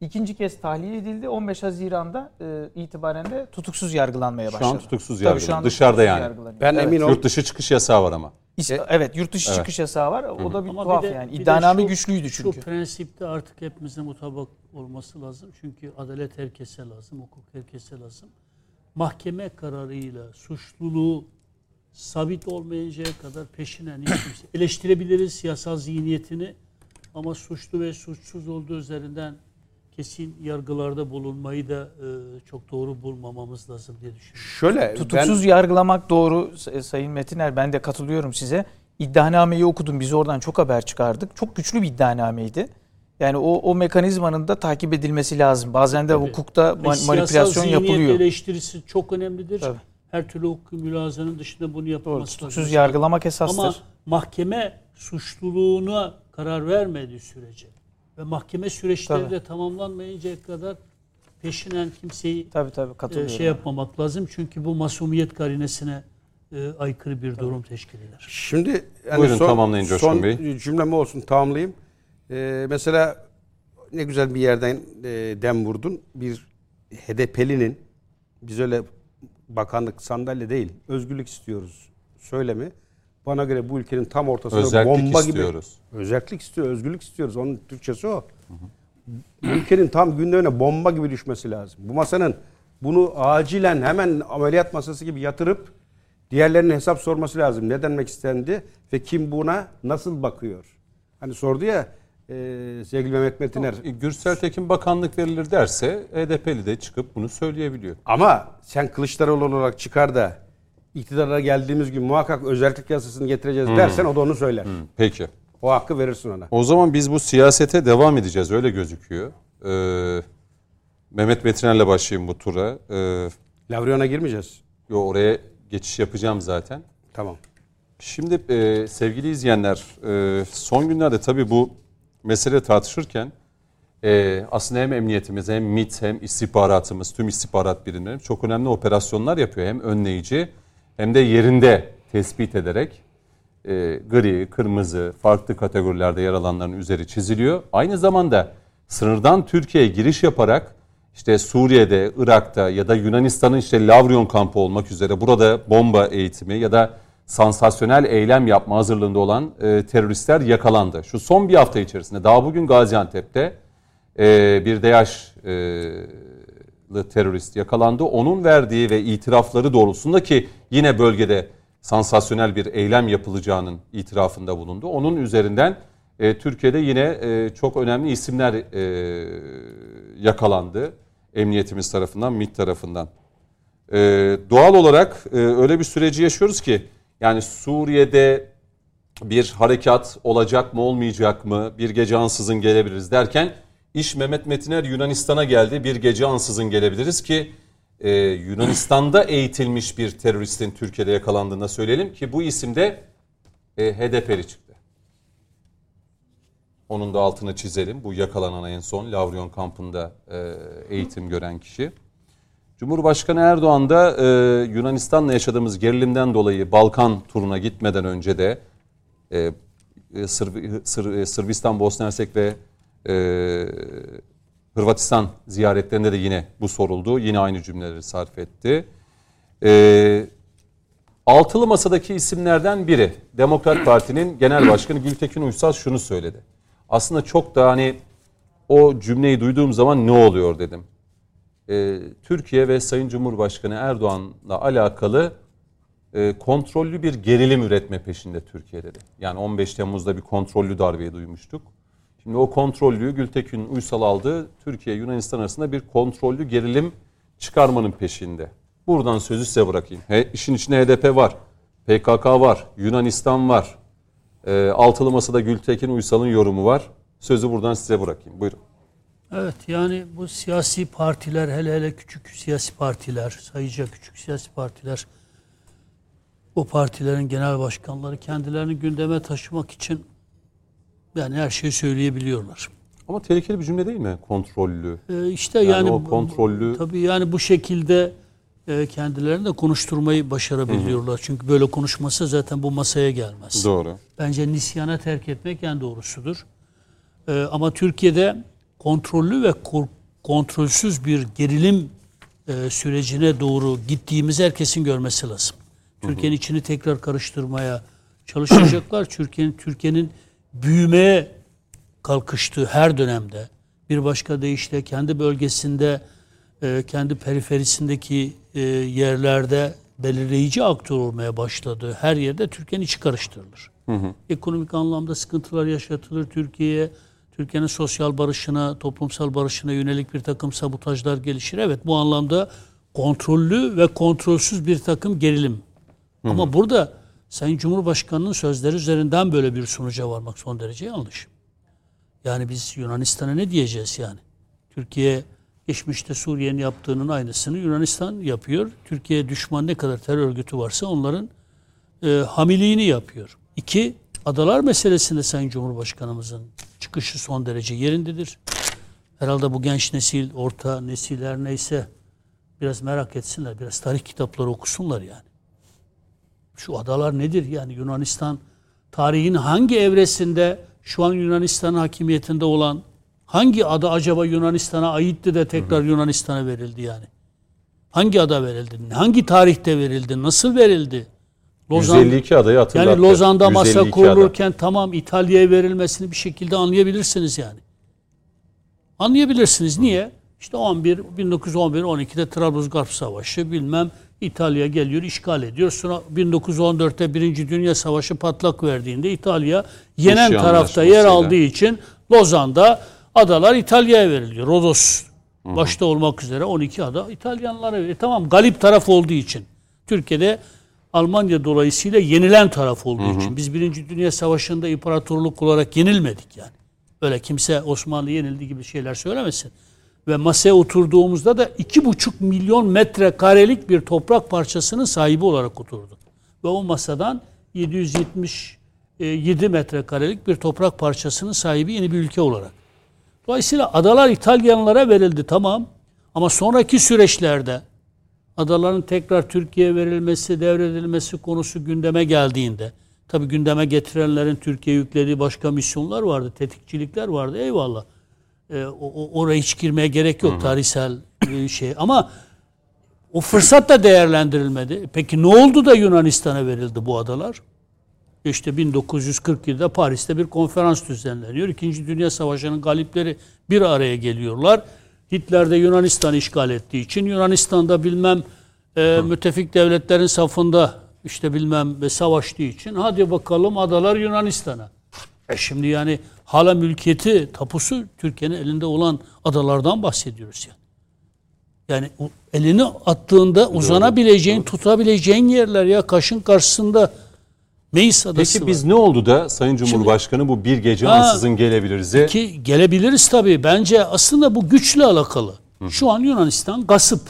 İkinci kez tahliye edildi. 15 Haziran'da e, itibaren de tutuksuz yargılanmaya Şu başladı. an tutuksuz Tabii yargılanıyor. şu Dışarıda tutuksuz yani. Ben Evet. emin ol. Yurt dışı çıkış yasağı var ama. İs- evet yurt dışı Evet. çıkış yasağı var. O da bir Ama tuhaf bir de- yani. İddianame şu- güçlüydü çünkü. Şu prensipte artık hepimizin mutabak olması lazım. Çünkü adalet herkese lazım, hukuk herkese lazım. Mahkeme kararıyla suçluluğu sabit olmayıncaya kadar peşinen eleştirebiliriz siyasal zihniyetini ama suçlu ve suçsuz olduğu üzerinden kesin yargılarda bulunmayı da e, çok doğru bulmamamız lazım diye düşünüyorum. Şöyle Tutuksuz yargılamak doğru Say- Sayın Metiner. Ben de katılıyorum size. İddianameyi okudum. Biz oradan çok haber çıkardık. Çok güçlü bir iddianameydi. Yani o, o mekanizmanın da takip edilmesi lazım. Bazen de Tabii. hukukta ma- Ve siyasal manipülasyon zihniyet yapılıyor. eleştirisi çok önemlidir. Tabii. Her türlü hukuk mülazanın dışında bunu Doğru. yapılması Tutuksuz lazım. yargılamak esastır. Ama mahkeme suçluluğuna karar vermediği sürece ve mahkeme süreçleri Tabii. de tamamlanmayıncaya kadar peşinen kimseyi tabii tabii e, şey yapmamak lazım. Çünkü bu masumiyet karinesine e, aykırı bir durum teşkil eder. Şimdi yani Buyurun, son, tamamlayın Coşkun son Bey. cümlemi olsun tamamlayayım. Ee, mesela ne güzel bir yerden e, dem vurdun. Bir HDP'linin biz öyle bakanlık sandalye değil özgürlük istiyoruz söylemi. Bana göre bu ülkenin tam ortasında Özellik bomba istiyoruz. gibi. Özellik istiyor, özgürlük istiyoruz. Onun Türkçesi o. Bu ülkenin tam gündemine bomba gibi düşmesi lazım. Bu masanın bunu acilen hemen ameliyat masası gibi yatırıp diğerlerinin hesap sorması lazım. Ne denmek istendi ve kim buna nasıl bakıyor? Hani sordu ya e, sevgili Mehmet Metiner. E, Gürsel Tekin bakanlık verilir derse HDP'li de çıkıp bunu söyleyebiliyor. Ama sen Kılıçdaroğlu olarak çıkar da iktidara geldiğimiz gün muhakkak özellik yasasını getireceğiz dersen o da onu söyler. Peki. O hakkı verirsin ona. O zaman biz bu siyasete devam edeceğiz öyle gözüküyor. Ee, Mehmet Metiner'le başlayayım bu tura. Ee, Lavrion'a girmeyeceğiz. yo, oraya geçiş yapacağım zaten. Tamam. Şimdi e, sevgili izleyenler e, son günlerde tabii bu mesele tartışırken e, aslında hem emniyetimiz hem MİT hem istihbaratımız tüm istihbarat birimleri çok önemli operasyonlar yapıyor. Hem önleyici hem de yerinde tespit ederek e, gri, kırmızı farklı kategorilerde yer alanların üzeri çiziliyor. Aynı zamanda sınırdan Türkiye'ye giriş yaparak işte Suriye'de, Irak'ta ya da Yunanistan'ın işte Lavrion kampı olmak üzere burada bomba eğitimi ya da sansasyonel eylem yapma hazırlığında olan e, teröristler yakalandı. Şu son bir hafta içerisinde daha bugün Gaziantep'te e, bir DAEŞ'lı terörist yakalandı. Onun verdiği ve itirafları doğrultusunda ki yine bölgede sansasyonel bir eylem yapılacağının itirafında bulundu. Onun üzerinden e, Türkiye'de yine e, çok önemli isimler e, yakalandı. Emniyetimiz tarafından, MİT tarafından. E, doğal olarak e, öyle bir süreci yaşıyoruz ki yani Suriye'de bir harekat olacak mı olmayacak mı bir gece ansızın gelebiliriz derken iş Mehmet Metiner Yunanistan'a geldi bir gece ansızın gelebiliriz ki e, Yunanistan'da eğitilmiş bir teröristin Türkiye'de yakalandığında söyleyelim ki bu isimde e, HDP'li çıktı. Onun da altını çizelim. Bu yakalanan en son Lavrion kampında e, eğitim gören kişi. Cumhurbaşkanı Erdoğan da e, Yunanistan'la yaşadığımız gerilimden dolayı Balkan turuna gitmeden önce de e, e, Sırb- Sır- e, Sırbistan, Bosna Hersek ve e, Hırvatistan ziyaretlerinde de yine bu soruldu. Yine aynı cümleleri sarf etti. E, altılı masadaki isimlerden biri Demokrat Parti'nin Genel Başkanı Gültekin Uysal şunu söyledi. Aslında çok da hani o cümleyi duyduğum zaman ne oluyor dedim. E, Türkiye ve Sayın Cumhurbaşkanı Erdoğan'la alakalı e, kontrollü bir gerilim üretme peşinde Türkiye dedi. Yani 15 Temmuz'da bir kontrollü darbeyi duymuştuk. Şimdi o kontrollüyü Gültekin Uysal aldı. Türkiye Yunanistan arasında bir kontrollü gerilim çıkarmanın peşinde. Buradan sözü size bırakayım. He, işin içinde HDP var, PKK var, Yunanistan var. E, altılı masada Gültekin Uysal'ın yorumu var. Sözü buradan size bırakayım. Buyurun. Evet yani bu siyasi partiler hele hele küçük siyasi partiler, sayıca küçük siyasi partiler o partilerin genel başkanları kendilerini gündeme taşımak için yani her şeyi söyleyebiliyorlar. Ama tehlikeli bir cümle değil mi? Kontrollü. Ee, işte Yani yani, o bu- kontrollü- tabii yani bu şekilde e, kendilerini de konuşturmayı başarabiliyorlar. Çünkü böyle konuşması zaten bu masaya gelmez. Doğru. Bence nisyana terk etmek en doğrusudur. Ee, ama Türkiye'de kontrollü ve kontrolsüz bir gerilim e, sürecine doğru gittiğimizi herkesin görmesi lazım. Türkiye'nin içini tekrar karıştırmaya çalışacaklar. Türkiye'nin Türkiye'nin büyümeye kalkıştığı her dönemde bir başka deyişle kendi bölgesinde e, kendi periferisindeki e, yerlerde belirleyici aktör olmaya başladığı her yerde Türkiye'nin içi karıştırılır. Ekonomik anlamda sıkıntılar yaşatılır Türkiye'ye. Türkiye'nin sosyal barışına, toplumsal barışına yönelik bir takım sabotajlar gelişir. Evet bu anlamda kontrollü ve kontrolsüz bir takım gerilim. Ama burada Sayın Cumhurbaşkanı'nın sözleri üzerinden böyle bir sonuca varmak son derece yanlış. Yani biz Yunanistan'a ne diyeceğiz yani? Türkiye geçmişte Suriye'nin yaptığının aynısını Yunanistan yapıyor. Türkiye düşman ne kadar terör örgütü varsa onların e, hamiliğini yapıyor. İki, adalar meselesinde Sayın Cumhurbaşkanımızın çıkışı son derece yerindedir. Herhalde bu genç nesil, orta nesiller neyse biraz merak etsinler, biraz tarih kitapları okusunlar yani. Şu adalar nedir yani Yunanistan tarihin hangi evresinde şu an Yunanistan hakimiyetinde olan hangi ada acaba Yunanistan'a aitti de tekrar Yunanistan'a verildi yani? Hangi ada verildi? Hangi tarihte verildi? Nasıl verildi? 152 adayı hatırlattı. yani Lozan'da masa 152 ada. kurulurken tamam İtalya'ya verilmesini bir şekilde anlayabilirsiniz yani. Anlayabilirsiniz. Niye? İşte 11 1911 12'de Trablusgarp Savaşı bilmem İtalya geliyor işgal ediyor. Sonra 1914'te Birinci Dünya Savaşı patlak verdiğinde İtalya yenen Rusya tarafta yer aldığı için Lozan'da adalar İtalya'ya veriliyor. Rodos başta olmak üzere 12 ada İtalyanlara veriliyor. Tamam galip taraf olduğu için. Türkiye'de Almanya dolayısıyla yenilen taraf olduğu için. Biz Birinci Dünya Savaşı'nda imparatorluk olarak yenilmedik yani. Öyle kimse Osmanlı yenildi gibi şeyler söylemesin. Ve masaya oturduğumuzda da iki buçuk milyon metrekarelik bir toprak parçasının sahibi olarak oturduk. Ve o masadan 777 metrekarelik bir toprak parçasının sahibi yeni bir ülke olarak. Dolayısıyla adalar İtalyanlara verildi tamam. Ama sonraki süreçlerde adaların tekrar Türkiye'ye verilmesi, devredilmesi konusu gündeme geldiğinde tabi gündeme getirenlerin Türkiye yüklediği başka misyonlar vardı, tetikçilikler vardı eyvallah. Ee, o, oraya hiç girmeye gerek yok tarihsel bir şey ama o fırsat da değerlendirilmedi. Peki ne oldu da Yunanistan'a verildi bu adalar? İşte 1947'de Paris'te bir konferans düzenleniyor. İkinci Dünya Savaşı'nın galipleri bir araya geliyorlar. Hitler de Yunanistan'ı işgal ettiği için Yunanistan'da bilmem e, müttefik devletlerin safında işte bilmem ve savaştığı için hadi bakalım adalar Yunanistan'a. E şimdi yani hala mülkiyeti, tapusu Türkiye'nin elinde olan adalardan bahsediyoruz yani. Yani elini attığında uzanabileceğin, tutabileceğin yerler ya kaşın karşısında Meis adası Peki var. biz ne oldu da Sayın Cumhurbaşkanı bu bir gece Ha, ansızın gelebiliriz? Ki gelebiliriz tabii. Bence aslında bu güçle alakalı. Şu an Yunanistan gasıp.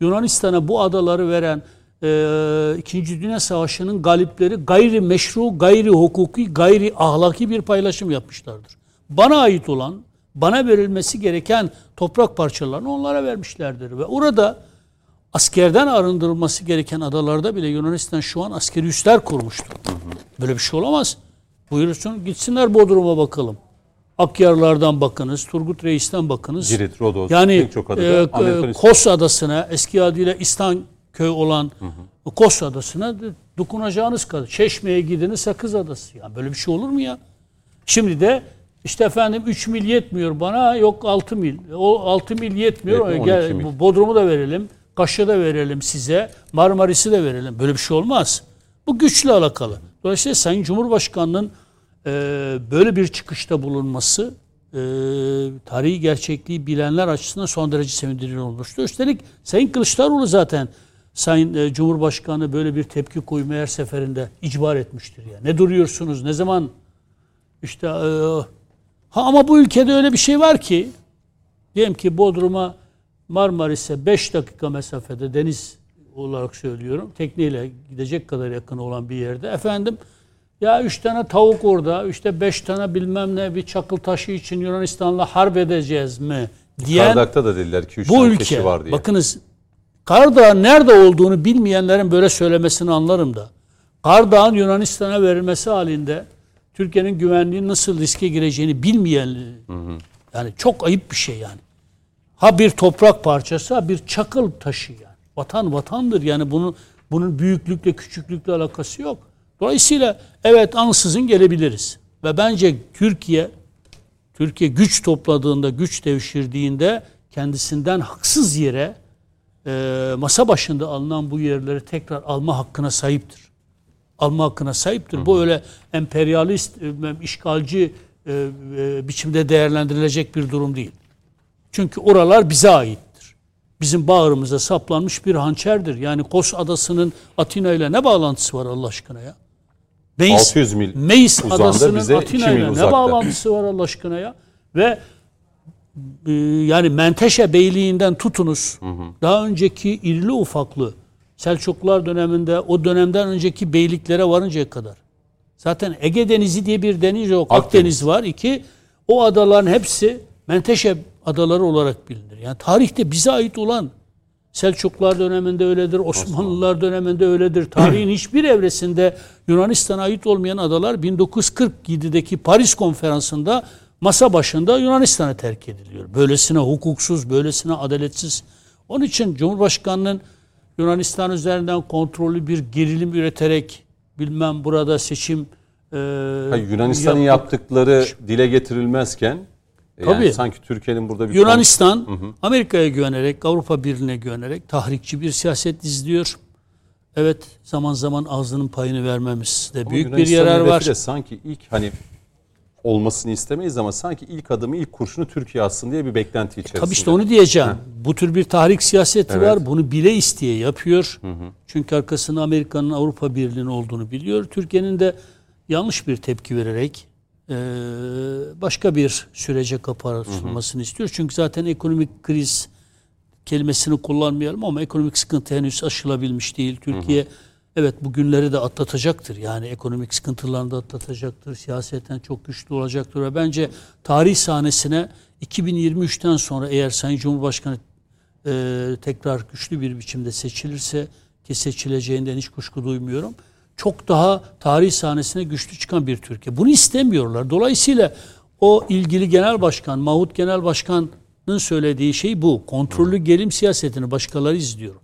Yunanistan'a bu adaları veren e, İkinci Dünya Savaşı'nın galipleri gayri meşru, gayri hukuki, gayri ahlaki bir paylaşım yapmışlardır. Bana ait olan, bana verilmesi gereken toprak parçalarını onlara vermişlerdir. Ve orada askerden arındırılması gereken adalarda bile Yunanistan şu an askeri üsler kurmuştu. Böyle bir şey olamaz. Buyursun gitsinler Bodrum'a bakalım. Akyarlardan bakınız, Turgut Reis'ten bakınız. Girit, Rodos, Yani pek çok adada e, e, Kos Adası'na, eski adıyla İstanköy olan Kos Adası'na dokunacağınız kadar. Çeşme'ye gidiniz Sakız Adası. Yani böyle bir şey olur mu ya? Şimdi de işte efendim 3 mil yetmiyor bana yok 6 mil. O 6 mil yetmiyor. Yetmiyor, Gel, 12 mil. Bodrum'u da verelim. Kaş'ı da verelim size. Marmaris'i de verelim. Böyle bir şey olmaz. Bu güçle alakalı. Dolayısıyla Sayın Cumhurbaşkanı'nın e, böyle bir çıkışta bulunması e, tarihi gerçekliği bilenler açısından son derece sevindirici olmuştu. Üstelik Sayın Kılıçdaroğlu zaten Sayın e, Cumhurbaşkanı böyle bir tepki koymayı her seferinde icbar etmiştir. Yani. Ne duruyorsunuz? Ne zaman işte e, ha ama bu ülkede öyle bir şey var ki diyelim ki Bodrum'a Marmaris'e 5 dakika mesafede deniz olarak söylüyorum. Tekneyle gidecek kadar yakın olan bir yerde. Efendim ya 3 tane tavuk orada, işte 5 tane bilmem ne bir çakıl taşı için Yunanistan'la harp edeceğiz mi diyen Kardak'ta da dediler ki 3 bu tane ülke. var diye. Bakınız Kardağ'ın nerede olduğunu bilmeyenlerin böyle söylemesini anlarım da. Kardağ'ın Yunanistan'a verilmesi halinde Türkiye'nin güvenliği nasıl riske gireceğini bilmeyen yani çok ayıp bir şey yani. Ha bir toprak parçası ha bir çakıl taşı yani. Vatan vatandır yani bunu bunun büyüklükle küçüklükle alakası yok. Dolayısıyla evet ansızın gelebiliriz. Ve bence Türkiye Türkiye güç topladığında, güç devşirdiğinde kendisinden haksız yere e, masa başında alınan bu yerleri tekrar alma hakkına sahiptir. Alma hakkına sahiptir. Bu öyle emperyalist, e, işgalci e, e, biçimde değerlendirilecek bir durum değil. Çünkü oralar bize aittir. Bizim bağrımıza saplanmış bir hançerdir. Yani Kos Adası'nın Atina ile ne bağlantısı var Allah aşkına ya? Meis, 600 mil Meis Adası'nın Atina 2 mil ile ne bağlantısı var Allah aşkına ya? Ve e, yani Menteşe Beyliği'nden tutunuz. Daha önceki irili ufaklı Selçuklular döneminde o dönemden önceki beyliklere varıncaya kadar. Zaten Ege Denizi diye bir deniz yok. Akdeniz. Akdeniz var. iki o adaların hepsi Menteşe adaları olarak bilinir. Yani tarihte bize ait olan Selçuklular döneminde öyledir, Osmanlılar döneminde öyledir. Tarihin hiçbir evresinde Yunanistan'a ait olmayan adalar 1947'deki Paris konferansında masa başında Yunanistan'a terk ediliyor. Böylesine hukuksuz, böylesine adaletsiz. Onun için Cumhurbaşkanı'nın Yunanistan üzerinden kontrollü bir gerilim üreterek bilmem burada seçim e, Ha, Yunanistan'ın yaptıkları dile getirilmezken yani Tabii. sanki Türkiye'nin burada bir Yunanistan Amerika'ya güvenerek, Avrupa Birliği'ne güvenerek tahrikçi bir siyaset izliyor. Evet zaman zaman ağzının payını vermemizde Ama büyük bir yarar var. de sanki ilk hani olmasını istemeyiz ama sanki ilk adımı ilk kurşunu Türkiye atsın diye bir beklenti içerisinde. Tabii işte onu diyeceğim. Bu tür bir tahrik siyaseti Evet. var. Bunu bile isteye yapıyor. Çünkü arkasında Amerika'nın Avrupa Birliği'nin olduğunu biliyor. Türkiye'nin de yanlış bir tepki vererek e, başka bir sürece kapı açılmasını istiyor. Çünkü zaten ekonomik kriz kelimesini kullanmayalım ama ekonomik sıkıntı henüz aşılabilmiş değil. Türkiye evet bu günleri de atlatacaktır. Yani ekonomik sıkıntılarını da atlatacaktır. Siyaseten çok güçlü olacaktır ve bence tarih sahnesine 2023'ten sonra eğer Sayın Cumhurbaşkanı e, tekrar güçlü bir biçimde seçilirse ki seçileceğinden hiç kuşku duymuyorum. Çok daha tarih sahnesine güçlü çıkan bir Türkiye. Bunu istemiyorlar. Dolayısıyla o ilgili genel başkan, Mahmut Genel Başkan'ın söylediği şey bu. Kontrollü gerim siyasetini başkaları izliyor.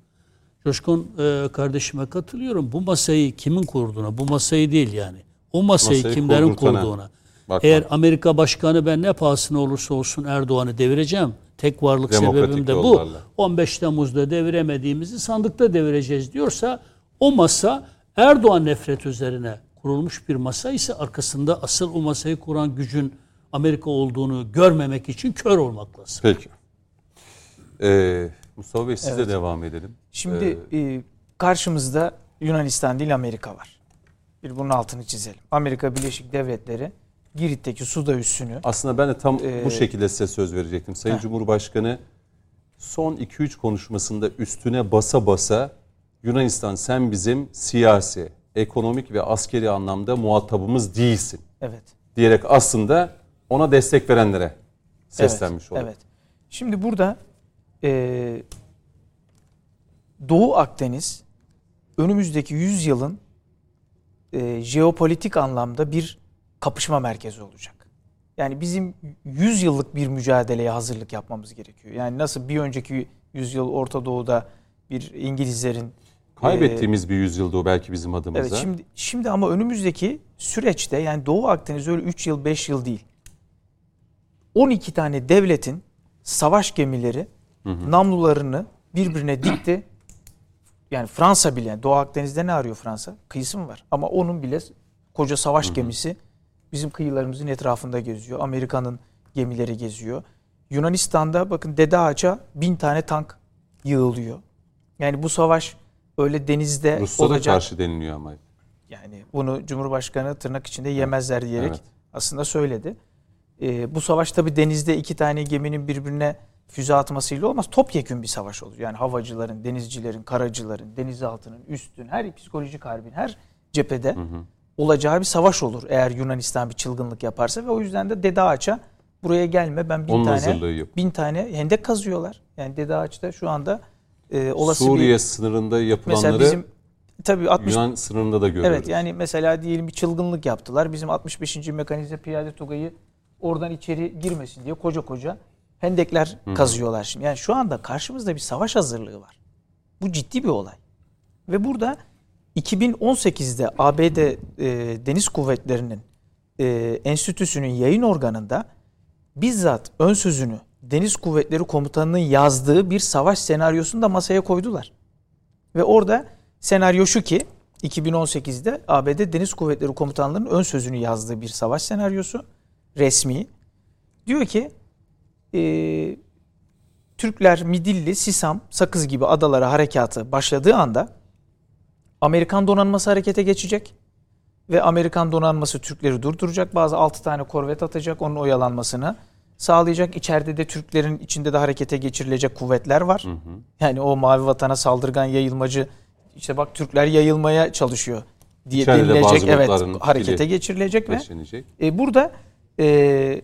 Coşkun e, kardeşime katılıyorum. Bu masayı kimin kurduğuna, bu masayı değil yani. O masayı, Masayı kimlerin kurduğuna. bakmak. Eğer Amerika Başkanı ben ne pahasına olursa olsun Erdoğan'ı devireceğim. Tek varlık Demokratik sebebim de bu. yollarla. 15 Temmuz'da deviremediğimizi sandıkta devireceğiz diyorsa o masa Erdoğan nefret üzerine kurulmuş bir masa ise arkasında asıl o masayı kuran gücün Amerika olduğunu görmemek için kör olmak lazım. Peki. Ee, Mustafa Bey sizle devam edelim. Şimdi e, karşımızda Yunanistan değil Amerika var. Bir bunun altını çizelim. Amerika Birleşik Devletleri Girit'teki suda üssünü Aslında ben de tam Ee, bu şekilde size söz verecektim. Sayın heh. Cumhurbaşkanı son 2-3 konuşmasında üstüne basa basa Yunanistan sen bizim siyasi, ekonomik ve askeri anlamda muhatabımız değilsin evet diyerek aslında ona destek verenlere seslenmiş evet, oldu. Evet. Şimdi burada e, Doğu Akdeniz önümüzdeki 100 yılın e, jeopolitik anlamda bir kapışma merkezi olacak. Yani bizim 100 yıllık bir mücadeleye hazırlık yapmamız gerekiyor. Yani nasıl bir önceki yüzyıl Orta Doğu'da bir İngilizlerin Kaybettiğimiz bir yüzyıldı o belki bizim adımıza. Evet şimdi şimdi ama önümüzdeki süreçte yani Doğu Akdeniz öyle 3 yıl 5 yıl değil. 12 tane devletin savaş gemileri namlularını birbirine dikti. Yani Fransa bile Doğu Akdeniz'de ne arıyor Fransa? Kıyısı mı var? Ama onun bile koca savaş gemisi bizim kıyılarımızın etrafında geziyor. Amerika'nın gemileri geziyor. Yunanistan'da bakın Dede Ağaç'a bin tane tank yığılıyor. Yani bu savaş öyle denizde Ruslara olacak. karşı deniliyor ama. Yani bunu Cumhurbaşkanı tırnak içinde yemezler diyerek Evet. aslında söyledi. Ee, bu savaş tabii denizde iki tane geminin birbirine füze atmasıyla olmaz. Topyekün bir savaş olur. Yani havacıların, denizcilerin, karacıların, denizaltının, üstün, her psikolojik harbin, her cephede olacağı bir savaş olur. Eğer Yunanistan bir çılgınlık yaparsa ve o yüzden de Dede Ağaç'a buraya gelme ben bin Onun tane bin tane hendek kazıyorlar. Yani Dede Ağaç'ta şu anda e, olası Suriye bir sınırında mesela yapılanları bizim tabii 60 Yunan sınırında da görüyoruz. Evet yani mesela diyelim bir çılgınlık yaptılar. Bizim 65. Mekanize Piyade Tugayı oradan içeri girmesin diye koca koca hendekler kazıyorlar şimdi. Yani şu anda karşımızda bir savaş hazırlığı var. Bu ciddi bir olay. Ve burada 2018'de ABD e, Deniz Kuvvetleri'nin e, enstitüsünün yayın organında bizzat ön sözünü Deniz Kuvvetleri Komutanı'nın yazdığı bir savaş senaryosunu da masaya koydular. Ve orada senaryo şu ki 2018'de ABD Deniz Kuvvetleri Komutanlığı'nın ön sözünü yazdığı bir savaş senaryosu resmi. Diyor ki e, Türkler Midilli, Sisam, Sakız gibi adalara harekatı başladığı anda Amerikan donanması harekete geçecek ve Amerikan donanması Türkleri durduracak. Bazı 6 tane korvet atacak onun oyalanmasını sağlayacak. İçeride de Türklerin içinde de harekete geçirilecek kuvvetler var. Yani o mavi vatana saldırgan yayılmacı işte bak Türkler yayılmaya çalışıyor diye İçeride denilecek. Evet harekete geçirilecek ve e, burada e,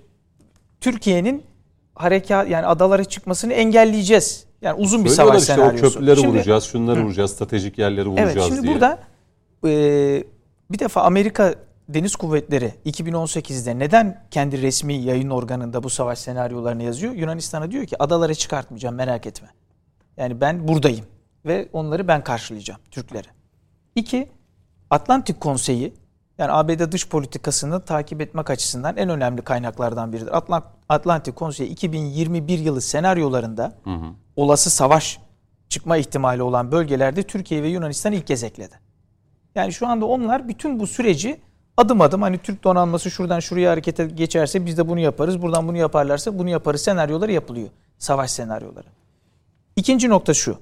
Türkiye'nin harekat yani adalara çıkmasını engelleyeceğiz. Yani uzun bir savaş işte o senaryosu. köprüleri Şimdi- vuracağız, şunları vuracağız, stratejik yerleri vuracağız Evet şimdi diye. burada e, bir defa Amerika Deniz Kuvvetleri 2018'de neden kendi resmi yayın organında bu savaş senaryolarını yazıyor? Yunanistan'a diyor ki adaları çıkartmayacağım merak etme. Yani ben buradayım ve onları ben karşılayacağım Türkleri. İki, Atlantik Konseyi yani ABD dış politikasını takip etmek açısından en önemli kaynaklardan biridir. Atlant- Atlantik Konseyi 2021 yılı senaryolarında olası savaş çıkma ihtimali olan bölgelerde Türkiye ve Yunanistan ilk kez ekledi. Yani şu anda onlar bütün bu süreci adım adım hani Türk donanması şuradan şuraya harekete geçerse biz de bunu yaparız. Buradan bunu yaparlarsa bunu yaparız senaryoları yapılıyor. Savaş senaryoları. İkinci nokta şu.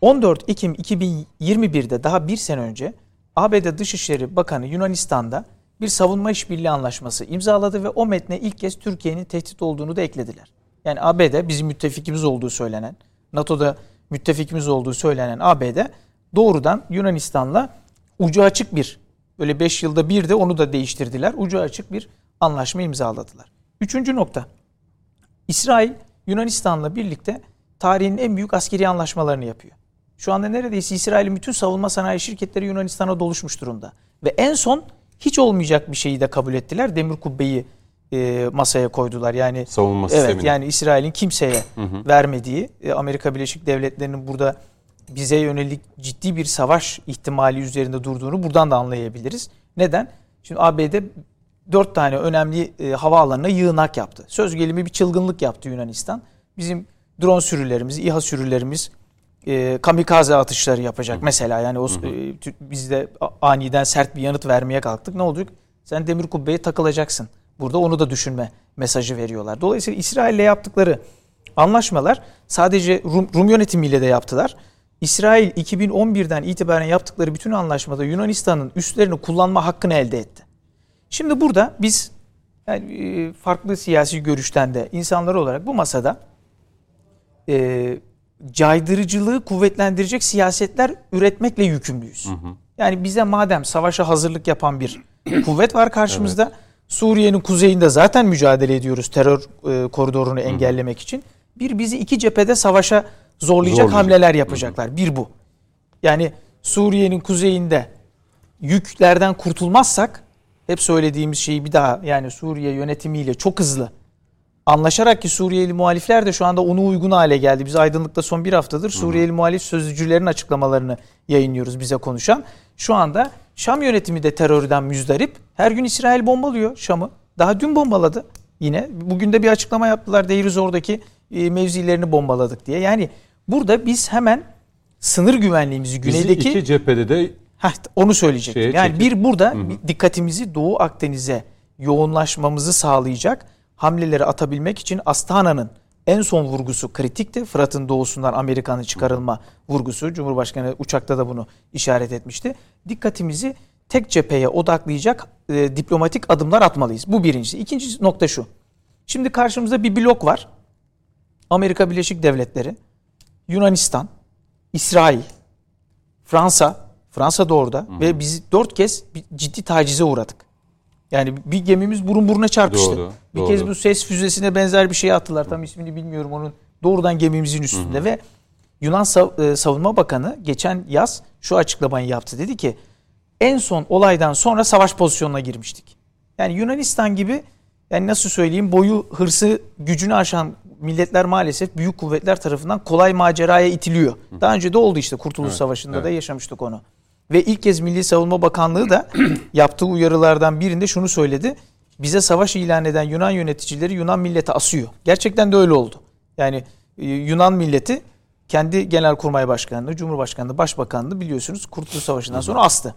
14 Ekim 2021'de daha bir sene önce ABD Dışişleri Bakanı Yunanistan'da bir savunma işbirliği anlaşması imzaladı ve o metne ilk kez Türkiye'nin tehdit olduğunu da eklediler. Yani ABD bizim müttefikimiz olduğu söylenen, NATO'da müttefikimiz olduğu söylenen ABD doğrudan Yunanistan'la ucu açık bir, böyle 5 yılda bir de onu da değiştirdiler. Ucu açık bir anlaşma imzaladılar. Üçüncü nokta. İsrail Yunanistan'la birlikte tarihin en büyük askeri anlaşmalarını yapıyor. Şu anda neredeyse İsrail'in bütün savunma sanayi şirketleri Yunanistan'a doluşmuş durumda. Ve en son hiç olmayacak bir şeyi de kabul ettiler. Demir kubbeyi e, masaya koydular. Yani Savunma Evet sistemini. yani İsrail'in kimseye vermediği e, Amerika Birleşik Devletleri'nin burada bize yönelik ciddi bir savaş ihtimali üzerinde durduğunu buradan da anlayabiliriz. Neden? Şimdi ABD dört tane önemli e, havaalanına yığınak yaptı. Söz gelimi bir çılgınlık yaptı Yunanistan. Bizim drone sürülerimiz, İHA sürülerimiz e, kamikaze atışları yapacak mesela. Yani o e, tü- biz de aniden sert bir yanıt vermeye kalktık. Ne olacak? Sen demir kubbeye takılacaksın. Burada onu da düşünme mesajı veriyorlar. Dolayısıyla İsrail'le yaptıkları anlaşmalar sadece Rum, Rum yönetimiyle de yaptılar. İsrail 2011'den itibaren yaptıkları bütün anlaşmada Yunanistan'ın üslerini kullanma hakkını elde etti. Şimdi burada biz yani e, farklı siyasi görüşten de insanlar olarak bu masada e, caydırıcılığı kuvvetlendirecek siyasetler üretmekle yükümlüyüz. Yani bize madem savaşa hazırlık yapan bir kuvvet var karşımızda. Suriye'nin kuzeyinde zaten mücadele ediyoruz terör e, koridorunu engellemek için. Bir bizi iki cephede savaşa zorlayacak Zorlayacak. hamleler yapacaklar. Bir bu. Yani Suriye'nin kuzeyinde yüklerden kurtulmazsak hep söylediğimiz şeyi bir daha yani Suriye yönetimiyle çok hızlı anlaşarak ki Suriyeli muhalifler de şu anda onu uygun hale geldi. Biz Aydınlık'ta son bir haftadır Suriyeli muhalif sözcülerin açıklamalarını yayınlıyoruz bize konuşan. Şu anda Şam yönetimi de terörden müzdarip. Her gün İsrail bombalıyor Şam'ı. Daha dün bombaladı yine. Bugün de bir açıklama yaptılar. Deir oradaki e, mevzilerini bombaladık diye. Yani burada biz hemen sınır güvenliğimizi Bizi güneydeki iki cephede de Heh, onu söyleyecektim. Yani çekip- bir burada bir dikkatimizi Doğu Akdeniz'e yoğunlaşmamızı sağlayacak hamleleri atabilmek için Astana'nın en son vurgusu kritikti. Fırat'ın doğusundan Amerika'nın çıkarılma vurgusu. Cumhurbaşkanı uçakta da bunu işaret etmişti. Dikkatimizi tek cepheye odaklayacak e, diplomatik adımlar atmalıyız. Bu birincisi. İkinci nokta şu. Şimdi karşımızda bir blok var. Amerika Birleşik Devletleri, Yunanistan, İsrail, Fransa, Fransa da orada ve biz dört kez ciddi tacize uğradık. Yani bir gemimiz burun buruna çarpıştı. Doğru, bir doğru. kez bu ses füzesine benzer bir şey attılar. Tam ismini bilmiyorum onun. Doğrudan gemimizin üstünde ve Yunan e, Savunma Bakanı geçen yaz şu açıklamayı yaptı. Dedi ki en son olaydan sonra savaş pozisyonuna girmiştik. Yani Yunanistan gibi yani nasıl söyleyeyim boyu hırsı gücünü aşan milletler maalesef büyük kuvvetler tarafından kolay maceraya itiliyor. Daha önce de oldu işte Kurtuluş Savaşı'nda da yaşamıştık onu. Ve ilk kez Milli Savunma Bakanlığı da yaptığı uyarılardan birinde şunu söyledi. Bize savaş ilan eden Yunan yöneticileri Yunan milleti asıyor. Gerçekten de öyle oldu. Yani e, Yunan milleti kendi Genelkurmay Başkanlığı, Cumhurbaşkanlığı, Başbakanlığı biliyorsunuz Kurtuluş Savaşı'ndan sonra astı.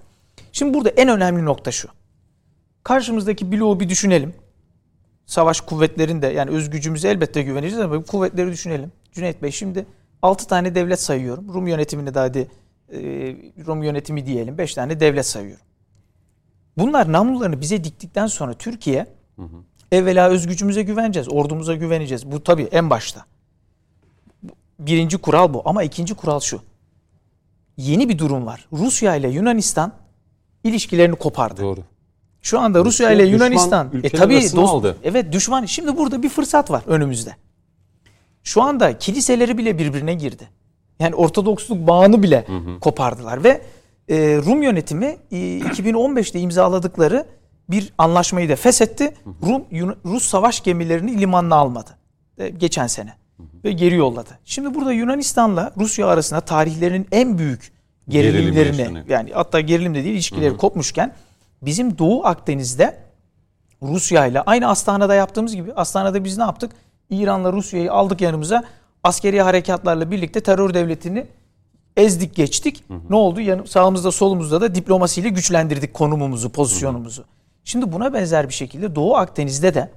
Şimdi burada en önemli nokta şu. Karşımızdaki bloğu bir düşünelim. Savaş kuvvetlerinde yani özgücümüze elbette güveneceğiz ama bu kuvvetleri düşünelim. Cüneyt Bey şimdi 6 tane devlet sayıyorum. Rum yönetimini de hadi e, Rum yönetimi diyelim. 5 tane devlet sayıyorum. Bunlar namlularını bize diktikten sonra Türkiye evvela özgücümüze güveneceğiz. Ordumuza güveneceğiz. Bu tabii en başta. Birinci kural bu. Ama ikinci kural şu. Yeni bir durum var. Rusya ile Yunanistan ilişkilerini kopardı. doğru. Şu anda Rusya, ile Yunanistan e tabii dost, aldı. evet düşman. Şimdi burada bir fırsat var önümüzde. Şu anda kiliseleri bile birbirine girdi. Yani Ortodoksluk bağını bile kopardılar ve e, Rum yönetimi e, 2015'te imzaladıkları bir anlaşmayı da feshetti. Rum Rus savaş gemilerini limanına almadı. E, geçen sene ve geri yolladı. Şimdi burada Yunanistan'la Rusya arasında tarihlerinin en büyük Gerilim gerilimlerini yaşanıyor. yani hatta gerilim de değil ilişkileri kopmuşken bizim Doğu Akdeniz'de Rusya ile aynı Astana'da yaptığımız gibi Astana'da biz ne yaptık? İran'la Rusya'yı aldık yanımıza. Askeri harekatlarla birlikte terör devletini ezdik geçtik. Ne oldu? Yanı, sağımızda solumuzda da diplomasiyle güçlendirdik konumumuzu, pozisyonumuzu. Şimdi buna benzer bir şekilde Doğu Akdeniz'de de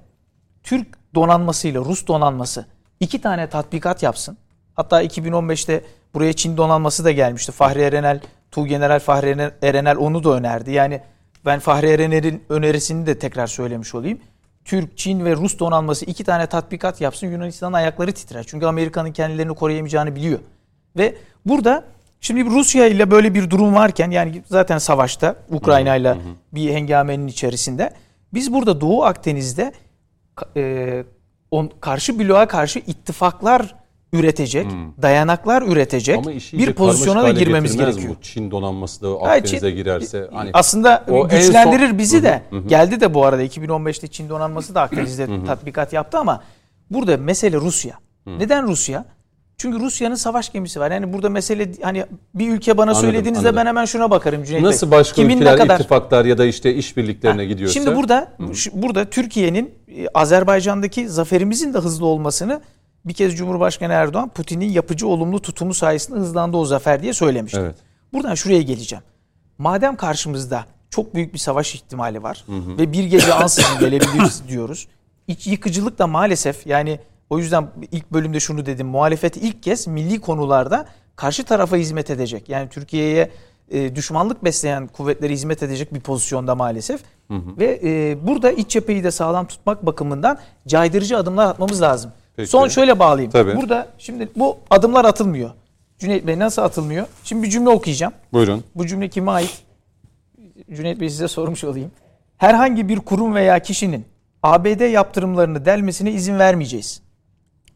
Türk donanmasıyla Rus donanması iki tane tatbikat yapsın. Hatta 2015'te buraya Çin donanması da gelmişti. Fahri Erenel, Tuğgeneral Fahri Erenel onu da önerdi. Yani ben Fahri Erenel'in önerisini de tekrar söylemiş olayım. Türk, Çin ve Rus donanması iki tane tatbikat yapsın Yunanistan'ın ayakları titrer. Çünkü Amerika'nın kendilerini koruyamayacağını biliyor. Ve burada şimdi Rusya ile böyle bir durum varken yani zaten savaşta Ukrayna ile bir hengamenin içerisinde biz burada Doğu Akdeniz'de e, on, karşı bloğa karşı ittifaklar üretecek, dayanaklar üretecek Ama işi bir pozisyona da girmemiz gerekiyor. Bu Çin donanması da Akdeniz'e Çin- girerse hani Aslında o en güçlendirir son- bizi Hı hı, de. hı hı. Geldi de bu arada 2015'te Çin donanması da Akdeniz'de tatbikat yaptı ama burada mesele Rusya. Neden Rusya? Çünkü Rusya'nın savaş gemisi var. Yani burada mesele hani bir ülke bana Anladım, söylediğinizde anladım. ben hemen şuna bakarım Cüneyt nasıl başka Kimin ülkeler kadar ittifaklar ya da işte işbirliklerine Ha, gidiyorsa Şimdi burada şu- burada Türkiye'nin e, Azerbaycan'daki zaferimizin de hızlı olmasını bir kez Cumhurbaşkanı Erdoğan Putin'in yapıcı olumlu tutumu sayesinde hızlandı o zafer diye söylemişti. Evet. Buradan şuraya geleceğim. Madem karşımızda çok büyük bir savaş ihtimali var ve bir gece ansızın gelebiliriz diyoruz. İç yıkıcılık da maalesef yani o yüzden ilk bölümde şunu dedim. Muhalefet ilk kez milli konularda karşı tarafa hizmet edecek. Yani Türkiye'ye e, düşmanlık besleyen kuvvetleri hizmet edecek bir pozisyonda maalesef. Ve e, burada iç cepheyi de sağlam tutmak bakımından caydırıcı adımlar atmamız lazım. Peki. Son şöyle bağlayayım. Tabii. Burada şimdi bu adımlar atılmıyor. Cüneyt Bey nasıl atılmıyor? Şimdi bir cümle okuyacağım. buyurun. Bu cümle kime ait? Cüneyt Bey size sormuş olayım. Herhangi bir kurum veya kişinin ABD yaptırımlarını delmesine izin vermeyeceğiz.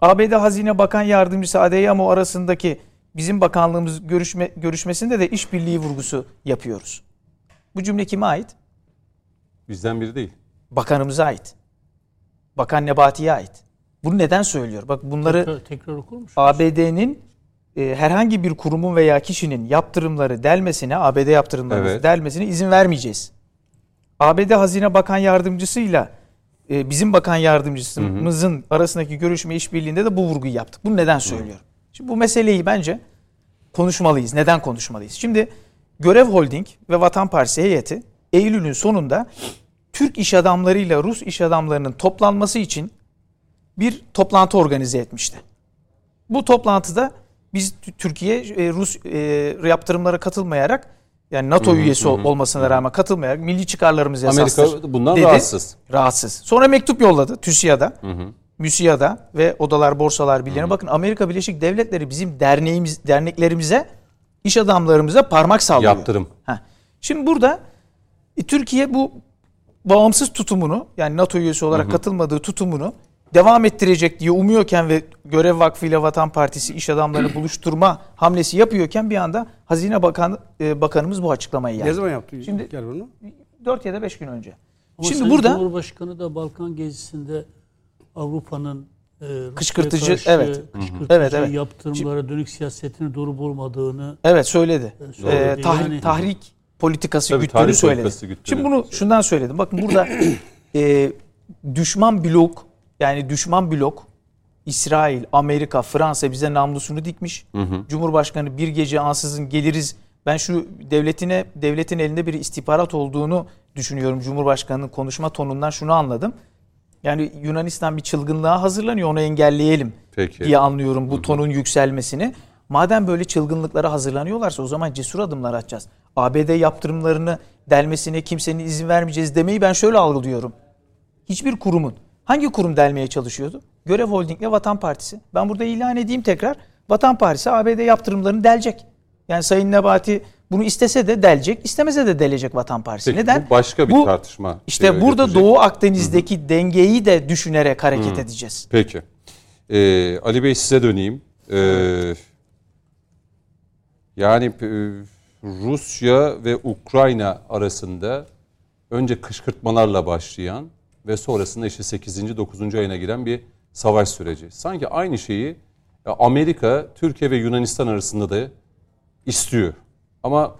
ABD Hazine Bakan Yardımcısı Adeyemo arasındaki bizim bakanlığımız görüşme, görüşmesinde de işbirliği vurgusu yapıyoruz. Bu cümle kime ait? Bizden biri değil. Bakanımıza ait. Bakan Nebati'ye ait. Bunu neden söylüyor? Bak bunları Tekrar, tekrar okur musun? ABD'nin e, herhangi bir kurumun veya kişinin yaptırımları delmesine, ABD yaptırımları Evet. delmesine izin vermeyeceğiz. ABD Hazine Bakan Yardımcısıyla e, bizim bakan yardımcımızın arasındaki görüşme işbirliğinde de bu vurguyu yaptık. Bunu neden söylüyorum? Şimdi bu meseleyi bence konuşmalıyız. Neden konuşmalıyız? Şimdi Görev Holding ve Vatan Partisi heyeti Eylül'ün sonunda Türk iş adamlarıyla Rus iş adamlarının toplanması için bir toplantı organize etmişti. Bu toplantıda biz Türkiye e, Rus e, yaptırımlara katılmayarak yani NATO üyesi ol- olmasına rağmen katılmayarak milli çıkarlarımız esastır. Amerika bundan dedi. rahatsız. Rahatsız. Sonra mektup yolladı TÜSİAD'a. MÜSİAD'a ve Odalar Borsalar Birliği'ne. Bakın Amerika Birleşik Devletleri bizim derneğimiz derneklerimize, iş adamlarımıza parmak sallıyor. Yaptırım. Heh. Şimdi burada e, Türkiye bu bağımsız tutumunu yani NATO üyesi olarak katılmadığı tutumunu devam ettirecek diye umuyorken ve Görev Vakfı ile Vatan Partisi iş adamlarını buluşturma hamlesi yapıyorken bir anda Hazine Bakan e, Bakanımız bu açıklamayı yaptı. Ne zaman yaptı? Şimdi- Gel bunu. 4 ya da 5 gün önce. Ama Şimdi Sayın burada Cumhurbaşkanı da Balkan gezisinde Avrupa'nın e, Rusya'ya Kışkırtıcı, karşı evet. kışkırtıcı Evet, evet. yaptırımlara dönük siyasetinin doğru olmadığını Evet söyledi. söyledi. Ee, tahrik, Yani- tahrik politikası Tabii, güttüğünü tahrik söyledi. politikası güttüğünü Şimdi bunu söyledi. şundan söyledim. Bakın burada e, düşman blok yani düşman blok İsrail, Amerika, Fransa bize namlusunu dikmiş. Cumhurbaşkanı bir gece ansızın geliriz. Ben şu devletine devletin elinde bir istihbarat olduğunu düşünüyorum. Cumhurbaşkanının konuşma tonundan şunu anladım. Yani Yunanistan bir çılgınlığa hazırlanıyor onu engelleyelim Peki. diye anlıyorum bu tonun yükselmesini. Madem böyle çılgınlıklara hazırlanıyorlarsa o zaman cesur adımlar atacağız. ABD yaptırımlarını delmesine kimsenin izin vermeyeceğiz demeyi ben şöyle algılıyorum. Hiçbir kurumun hangi kurum delmeye çalışıyordu? Görev Holding ile Vatan Partisi. Ben burada ilan edeyim tekrar. Vatan Partisi ABD yaptırımlarını delecek. Yani Sayın Nebati bunu istese de delecek, istemese de delecek Vatan Partisi. Peki, Neden? bu başka bir Bu- tartışma. İşte e, burada götürecek. Doğu Akdeniz'deki dengeyi de düşünerek hareket edeceğiz. Peki. Ee, Ali Bey size döneyim. Ee, yani e, Rusya ve Ukrayna arasında önce kışkırtmalarla başlayan ve sonrasında işte 8. 9. ayına giren bir savaş süreci. Sanki aynı şeyi e, Amerika, Türkiye ve Yunanistan arasında da istiyor. Ama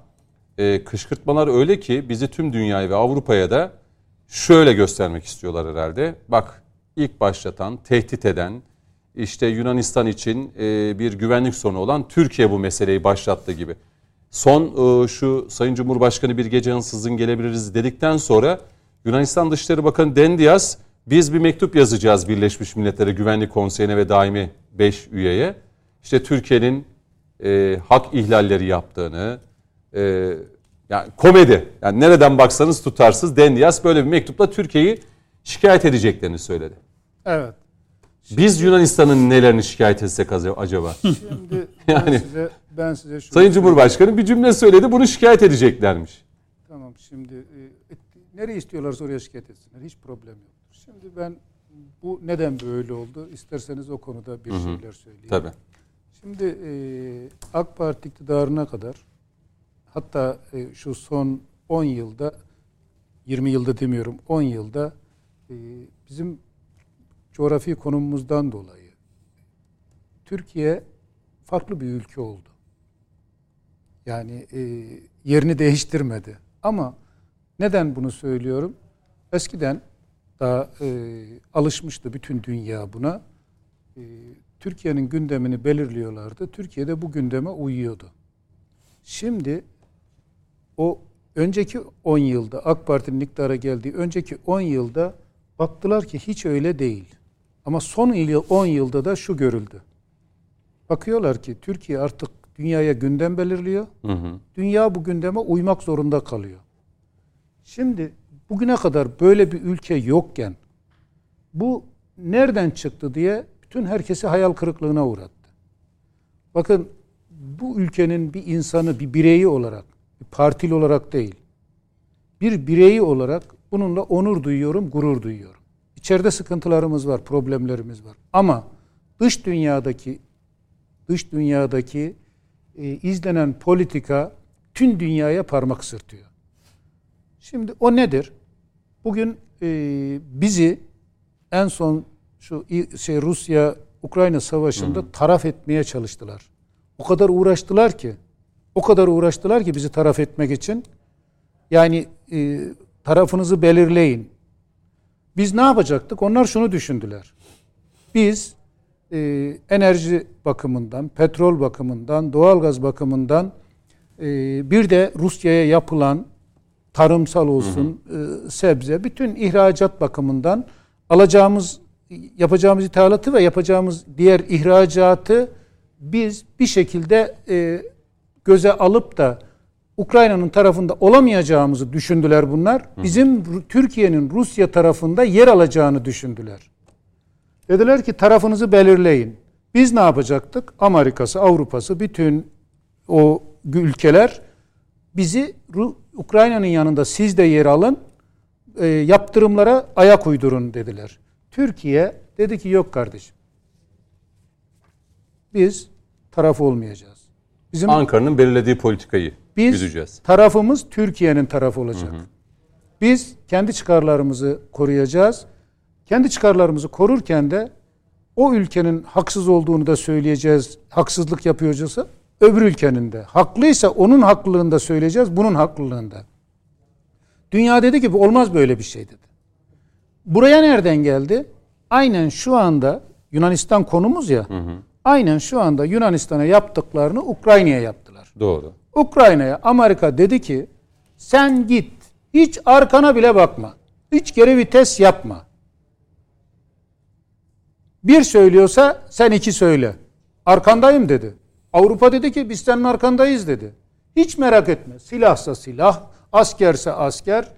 e, kışkırtmalar öyle ki bizi tüm dünyaya ve Avrupa'ya da şöyle göstermek istiyorlar herhalde. Bak ilk başlatan, tehdit eden, işte Yunanistan için e, bir güvenlik sorunu olan Türkiye bu meseleyi başlattı gibi. Son e, şu Sayın Cumhurbaşkanı bir gece ansızın gelebiliriz dedikten sonra Yunanistan Dışişleri Bakanı Dendias biz bir mektup yazacağız Birleşmiş Milletler'e Güvenlik Konseyi'ne ve daimi 5 üyeye. İşte Türkiye'nin e, hak ihlalleri yaptığını, e, yani komedi, yani nereden baksanız tutarsız Dendias böyle bir mektupla Türkiye'yi şikayet edeceklerini söyledi. Evet. Biz Yunanistan'ın nelerini şikayet etsek acaba? Şimdi Yani- ben size ben size şunu Sayın Cumhurbaşkanı bir cümle söyledi bunu şikayet edeceklermiş. Tamam şimdi e, nereye istiyorlarsa oraya şikayet etsinler. Hiç problem yok. Şimdi ben bu neden böyle oldu? İsterseniz o konuda bir şeyler söyleyeyim. Tabii. Şimdi e, AK Parti iktidarına kadar hatta e, şu son 10 yılda 20 yılda demiyorum 10 yılda e, bizim coğrafi konumumuzdan dolayı Türkiye farklı bir ülke oldu. Yani e, yerini değiştirmedi. Ama neden bunu söylüyorum? Eskiden daha e, alışmıştı bütün dünya buna. E, Türkiye'nin gündemini belirliyorlardı. Türkiye de bu gündeme uyuyordu. Şimdi o önceki 10 yılda AK Parti'nin iktidara geldiği önceki 10 yılda baktılar ki hiç öyle değil. Ama son yıl 10 yılda da şu görüldü. Bakıyorlar ki Türkiye artık dünyaya gündem belirliyor. Hı hı. Dünya bu gündeme uymak zorunda kalıyor. Şimdi bugüne kadar böyle bir ülke yokken bu nereden çıktı diye bütün herkesi hayal kırıklığına uğrattı. Bakın bu ülkenin bir insanı, bir bireyi olarak, bir partili olarak değil, bir bireyi olarak bununla onur duyuyorum, gurur duyuyorum. İçeride sıkıntılarımız var, problemlerimiz var. Ama dış dünyadaki dış dünyadaki e, izlenen politika tüm dünyaya parmak ısırtıyor. Şimdi o nedir? Bugün e, bizi en son şu şey Rusya Ukrayna savaşında taraf etmeye çalıştılar. O kadar uğraştılar ki o kadar uğraştılar ki bizi taraf etmek için. Yani e, tarafınızı belirleyin. Biz ne yapacaktık? Onlar şunu düşündüler. Biz e, enerji bakımından, petrol bakımından, doğalgaz bakımından e, bir de Rusya'ya yapılan tarımsal olsun, e, sebze, bütün ihracat bakımından alacağımız, yapacağımız ithalatı ve yapacağımız diğer ihracatı biz bir şekilde e, göze alıp da Ukrayna'nın tarafında olamayacağımızı düşündüler bunlar. Bizim Türkiye'nin Rusya tarafında yer alacağını düşündüler. Dediler ki tarafınızı belirleyin. Biz ne yapacaktık? Amerika'sı, Avrupa'sı, bütün o ülkeler bizi Ukrayna'nın yanında siz de yer alın, e, yaptırımlara ayak uydurun dediler. Türkiye dedi ki yok kardeşim. Biz taraf olmayacağız. Bizim Ankara'nın belirlediği politikayı biz güdeceğiz. tarafımız Türkiye'nin tarafı olacak. Biz kendi çıkarlarımızı koruyacağız. Kendi çıkarlarımızı korurken de o ülkenin haksız olduğunu da söyleyeceğiz. Haksızlık yapıyorsa öbür ülkenin de. Haklıysa onun haklılığını da söyleyeceğiz, bunun haklılığını da. Dünya dedi ki bu olmaz böyle bir şey dedi. Buraya nereden geldi? Aynen şu anda Yunanistan konumuz ya. Aynen şu anda Yunanistan'a yaptıklarını Ukrayna'ya yaptılar. Doğru. Ukrayna'ya Amerika dedi ki sen git hiç arkana bile bakma. Hiç geri vites yapma. Bir söylüyorsa sen iki söyle. Arkandayım dedi. Avrupa dedi ki biz senin arkandayız dedi. Hiç merak etme. Silahsa silah, askerse asker,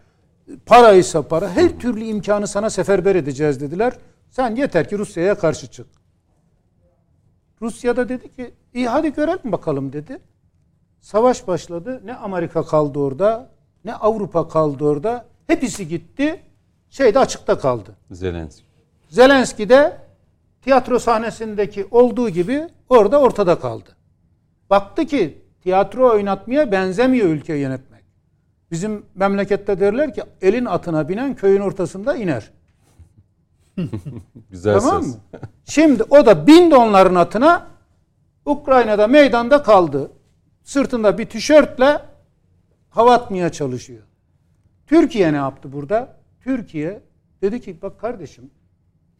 paraysa para, her türlü imkanı sana seferber edeceğiz dediler. Sen yeter ki Rusya'ya karşı çık. Rusya da dedi ki iyi hadi görelim bakalım dedi. Savaş başladı. Ne Amerika kaldı orada, ne Avrupa kaldı orada. Hepsi gitti. Şeyde açıkta kaldı. Zelenski. Zelenski de tiyatro sahnesindeki olduğu gibi orada ortada kaldı. Baktı ki tiyatro oynatmaya benzemiyor ülke yönetmek. Bizim memlekette derler ki elin atına binen köyün ortasında iner. Güzel Tamam söz. mı? Şimdi o da bindi onların atına. Ukrayna'da meydanda kaldı. Sırtında bir tişörtle hava atmaya çalışıyor. Türkiye ne yaptı burada? Türkiye dedi ki bak kardeşim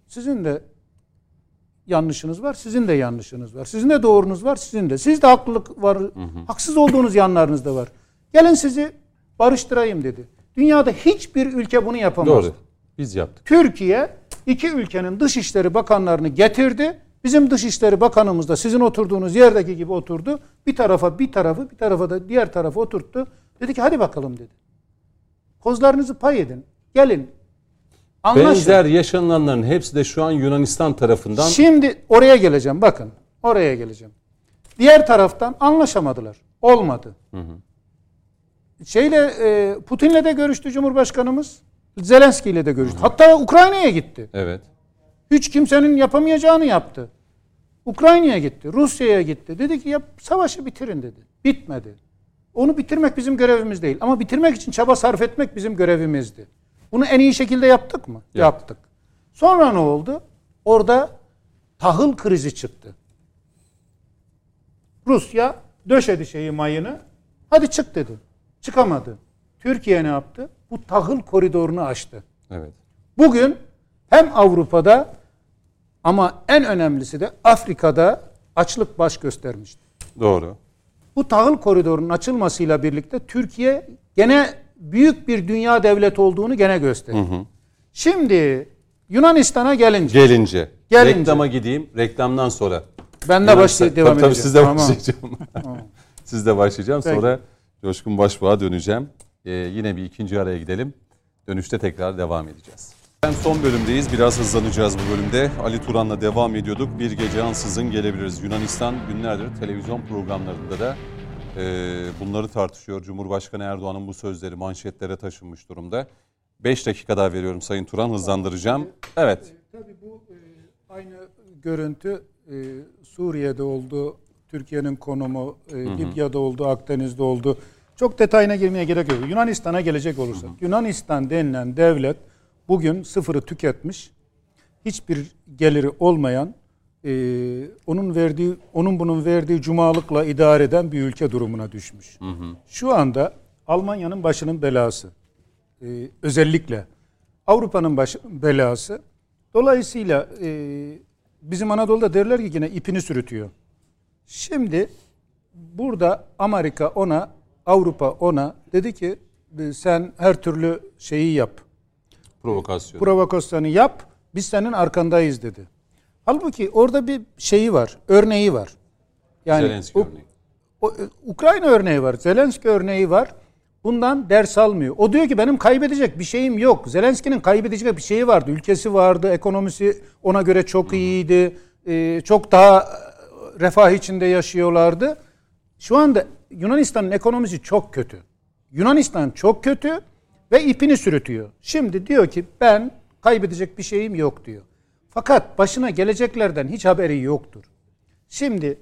sizin de yanlışınız var, sizin de yanlışınız var. Sizin de doğrunuz var, sizin de. Siz de haklılık var, haksız olduğunuz yanlarınız da var. Gelin sizi barıştırayım dedi. Dünyada hiçbir ülke bunu yapamaz. Doğru. Biz yaptık. Türkiye iki ülkenin dışişleri bakanlarını getirdi. Bizim dışişleri bakanımız da sizin oturduğunuz yerdeki gibi oturdu. Bir tarafa bir tarafı bir tarafa da diğer tarafa oturttu. Dedi ki hadi bakalım dedi. Kozlarınızı pay edin. Gelin. Anlaşın. Benzer yaşananların hepsi de şu an Yunanistan tarafından Şimdi oraya geleceğim. Bakın oraya geleceğim. Diğer taraftan anlaşamadılar. Olmadı. Şeyle e, Putin'le de görüştü Cumhurbaşkanımız. Zelenski ile de görüştü. Hatta Ukrayna'ya gitti. evet. Hiç kimsenin yapamayacağını yaptı. Ukrayna'ya gitti, Rusya'ya gitti. Dedi ki ya savaşı bitirin dedi. Bitmedi. Onu bitirmek bizim görevimiz değil. Ama bitirmek için çaba sarf etmek bizim görevimizdi. Bunu en iyi şekilde yaptık mı? Yaptık. Sonra ne oldu? Orada tahıl krizi çıktı. Rusya döşedi şeyi mayını. Hadi çık dedi. Çıkamadı. Türkiye ne yaptı? Bu tahıl koridorunu açtı. Evet. Bugün hem Avrupa'da ama en önemlisi de Afrika'da açlık baş göstermişti. Doğru. Bu tahıl koridorunun açılmasıyla birlikte Türkiye gene büyük bir dünya devleti olduğunu gene gösterdi. Şimdi Yunanistan'a gelince Gelince. Gelince. Reklama gideyim. Reklamdan sonra. ben de başlayıp devam tabii, tabii edeceğim. siz de Tamam. başlayacağım. siz de başlayacağım. Peki. Sonra Coşkun Başbuğ'a döneceğim. Ee, yine bir ikinci araya gidelim. Dönüşte tekrar devam edeceğiz. Ben son bölümdeyiz. Biraz hızlanacağız bu bölümde. Ali Turan'la devam ediyorduk. Bir gece ansızın gelebiliriz. Yunanistan günlerdir televizyon programlarında da e, bunları tartışıyor. Cumhurbaşkanı Erdoğan'ın bu sözleri manşetlere taşınmış durumda. 5 dakika daha veriyorum Sayın Turan. Hızlandıracağım. Evet. Tabii bu e, aynı görüntü e, Suriye'de oldu, Türkiye'nin konumu e, Libya'da oldu, Akdeniz'de oldu. Çok detayına girmeye gerek yok. Yunanistan'a gelecek olursak. Yunanistan denilen devlet bugün sıfırı tüketmiş. Hiçbir geliri olmayan, e, onun verdiği, onun bunun verdiği cumalıkla idare eden bir ülke durumuna düşmüş. Şu anda Almanya'nın başının belası. E, özellikle Avrupa'nın baş belası. Dolayısıyla e, bizim Anadolu'da derler ki yine ipini sürütüyor. Şimdi burada Amerika ona, Avrupa ona dedi ki "E, sen her türlü şeyi yap. Provokasyon. Provokasyonu yap. Biz senin arkandayız dedi. Halbuki orada bir şeyi var, örneği var. Yani Zelenski U- örneği. o- e, Ukrayna örneği var, Zelenski örneği var. Bundan ders almıyor. O diyor ki benim kaybedecek bir şeyim yok. Zelenski'nin kaybedecek bir şeyi vardı. Ülkesi vardı, ekonomisi ona göre çok iyiydi. Ee, çok daha e, refah içinde yaşıyorlardı. Şu anda Yunanistan'ın ekonomisi çok kötü. Yunanistan çok kötü ve ipini sürütüyor. Şimdi diyor ki ben kaybedecek bir şeyim yok diyor. Fakat başına geleceklerden hiç haberi yoktur. Şimdi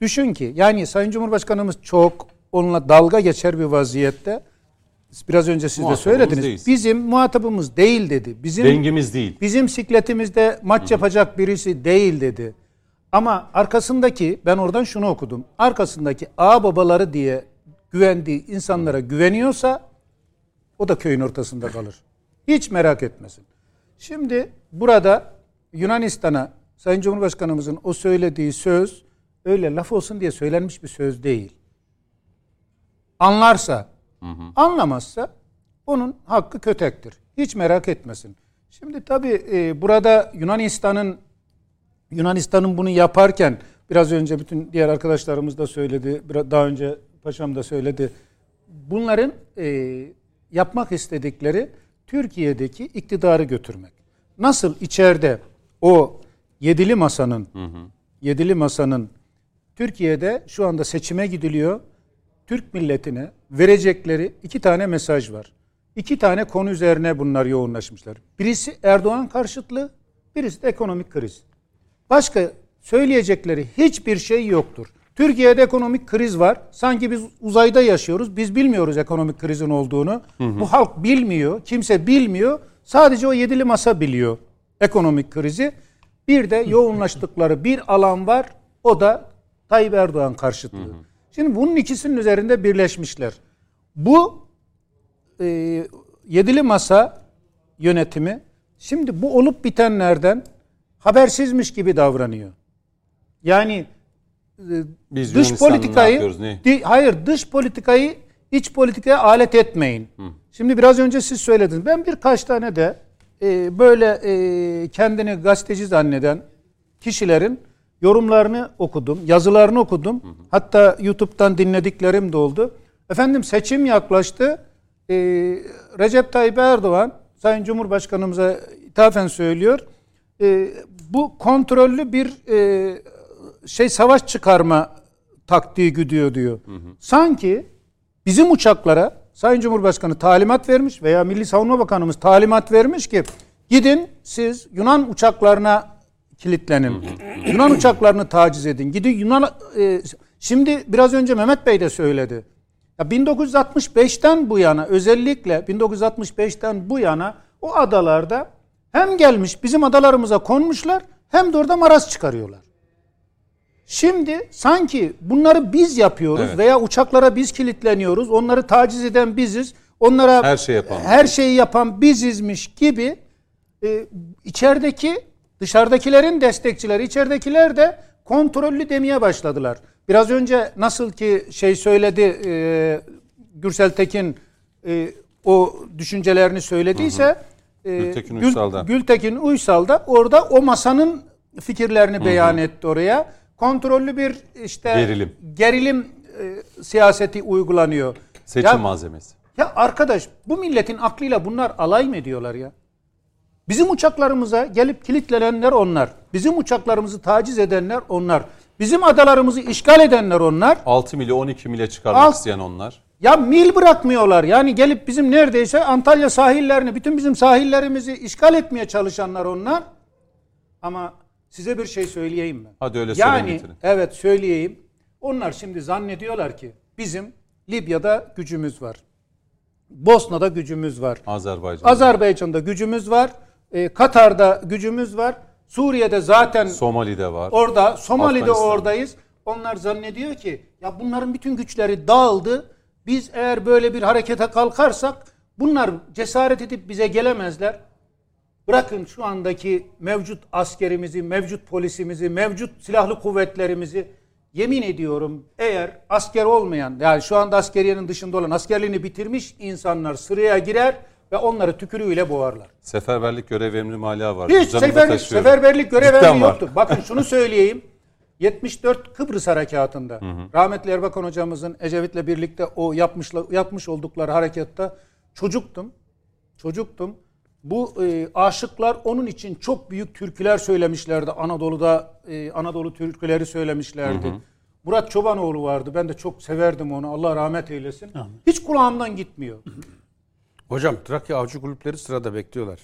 düşün ki yani Sayın Cumhurbaşkanımız çok onunla dalga geçer bir vaziyette. Biraz önce siz de söylediniz. değiliz. Bizim muhatabımız değil dedi. Bizim Dengimiz değil. Bizim sikletimizde maç yapacak birisi değil dedi. Ama arkasındaki ben oradan şunu okudum. Arkasındaki ağ babaları diye güvendiği insanlara güveniyorsa o da köyün ortasında kalır. Hiç merak etmesin. Şimdi burada Yunanistan'a Sayın Cumhurbaşkanımızın o söylediği söz öyle laf olsun diye söylenmiş bir söz değil. Anlarsa, anlamazsa onun hakkı kötektir. Hiç merak etmesin. Şimdi tabii e, burada Yunanistan'ın Yunanistan'ın bunu yaparken biraz önce bütün diğer arkadaşlarımız da söyledi, daha önce paşam da söyledi. Bunların e, yapmak istedikleri Türkiye'deki iktidarı götürmek. Nasıl içeride o yedili masanın yedili masanın Türkiye'de şu anda seçime gidiliyor. Türk milletine verecekleri iki tane mesaj var. İki tane konu üzerine bunlar yoğunlaşmışlar. Birisi Erdoğan karşıtlığı, birisi de ekonomik kriz. Başka söyleyecekleri hiçbir şey yoktur. Türkiye'de ekonomik kriz var. Sanki biz uzayda yaşıyoruz. Biz bilmiyoruz ekonomik krizin olduğunu. Bu halk bilmiyor. Kimse bilmiyor. Sadece o yedili masa biliyor ekonomik krizi. Bir de yoğunlaştıkları bir alan var. O da Tayyip Erdoğan karşıtlığı. Şimdi bunun ikisinin üzerinde birleşmişler. Bu e, yedili masa yönetimi şimdi bu olup bitenlerden habersizmiş gibi davranıyor. Yani e, Biz dış politikayı yapıyoruz? Di- hayır dış politikayı iç politikaya alet etmeyin. Şimdi biraz önce siz söylediniz. Ben birkaç tane de e, böyle e, kendini gazeteci zanneden kişilerin yorumlarını okudum, yazılarını okudum. Hatta YouTube'dan dinlediklerim de oldu. Efendim seçim yaklaştı. E, Recep Tayyip Erdoğan Sayın Cumhurbaşkanımıza ithafen söylüyor. E, bu kontrollü bir e, şey savaş çıkarma taktiği güdüyor diyor. Sanki bizim uçaklara Sayın Cumhurbaşkanı talimat vermiş veya Milli Savunma Bakanımız talimat vermiş ki gidin siz Yunan uçaklarına kilitlenin. Yunan uçaklarını taciz edin. Gidin Yunan e, şimdi biraz önce Mehmet Bey de söyledi. Ya 1965'ten bu yana özellikle 1965'ten bu yana o adalarda hem gelmiş bizim adalarımıza konmuşlar hem de orada maraz çıkarıyorlar. Şimdi sanki bunları biz yapıyoruz Evet. veya uçaklara biz kilitleniyoruz. Onları taciz eden biziz. Onlara Her şeyi yapan. her şeyi yapan bizizmiş gibi e, içerideki dışarıdakilerin destekçileri, içeridekiler de kontrollü demeye başladılar. Biraz önce nasıl ki şey söyledi e, Gürsel Tekin e, o düşüncelerini söylediyse e, Gültekin Gül- Uysal da. Gültekin Uysal da orada o masanın fikirlerini beyan etti oraya. Kontrollü bir işte Gerilim. gerilim e, siyaseti uygulanıyor. Seçim Ya- malzemesi. ya arkadaş bu milletin aklıyla bunlar alay mı ediyorlar ya? Bizim uçaklarımıza gelip kilitlenenler onlar. Bizim uçaklarımızı taciz edenler onlar. Bizim adalarımızı işgal edenler onlar. 6 mile 12 mile çıkarmak Al. isteyen onlar. Ya mil bırakmıyorlar. Yani gelip bizim neredeyse Antalya sahillerini, bütün bizim sahillerimizi işgal etmeye çalışanlar onlar. Ama Size bir şey söyleyeyim mi? Hadi öyle söyleyin Yani evet söyleyeyim. Onlar şimdi zannediyorlar ki bizim Libya'da gücümüz var. Bosna'da gücümüz var. Azerbaycan. Azerbaycan'da gücümüz var. e, Katar'da gücümüz var. Suriye'de zaten Somali'de var. orada, Somali'de oradayız. Onlar zannediyor ki ya bunların bütün güçleri dağıldı. Biz eğer böyle bir harekete kalkarsak bunlar cesaret edip bize gelemezler. Bırakın şu andaki mevcut askerimizi, mevcut polisimizi, mevcut silahlı kuvvetlerimizi yemin ediyorum eğer asker olmayan yani şu anda askeriyenin dışında olan askerliğini bitirmiş insanlar sıraya girer ve onları tükürüğüyle boğarlar. Seferberlik görev emri hala var. Hiç Canımda sefer, taşıyorum. seferberlik görev Cidden emri var. yoktu. Bakın şunu söyleyeyim. 74 Kıbrıs Harekatı'nda rahmetli Erbakan hocamızın Ecevit'le birlikte o yapmış, yapmış oldukları harekatta çocuktum. Çocuktum. Bu e, aşıklar onun için çok büyük türküler söylemişlerdi. Anadolu'da e, Anadolu türküleri söylemişlerdi. Murat Çobanoğlu vardı. Ben de çok severdim onu. Allah rahmet eylesin. Hiç kulağımdan gitmiyor. Hocam Trakya avcı kulüpleri sırada bekliyorlar.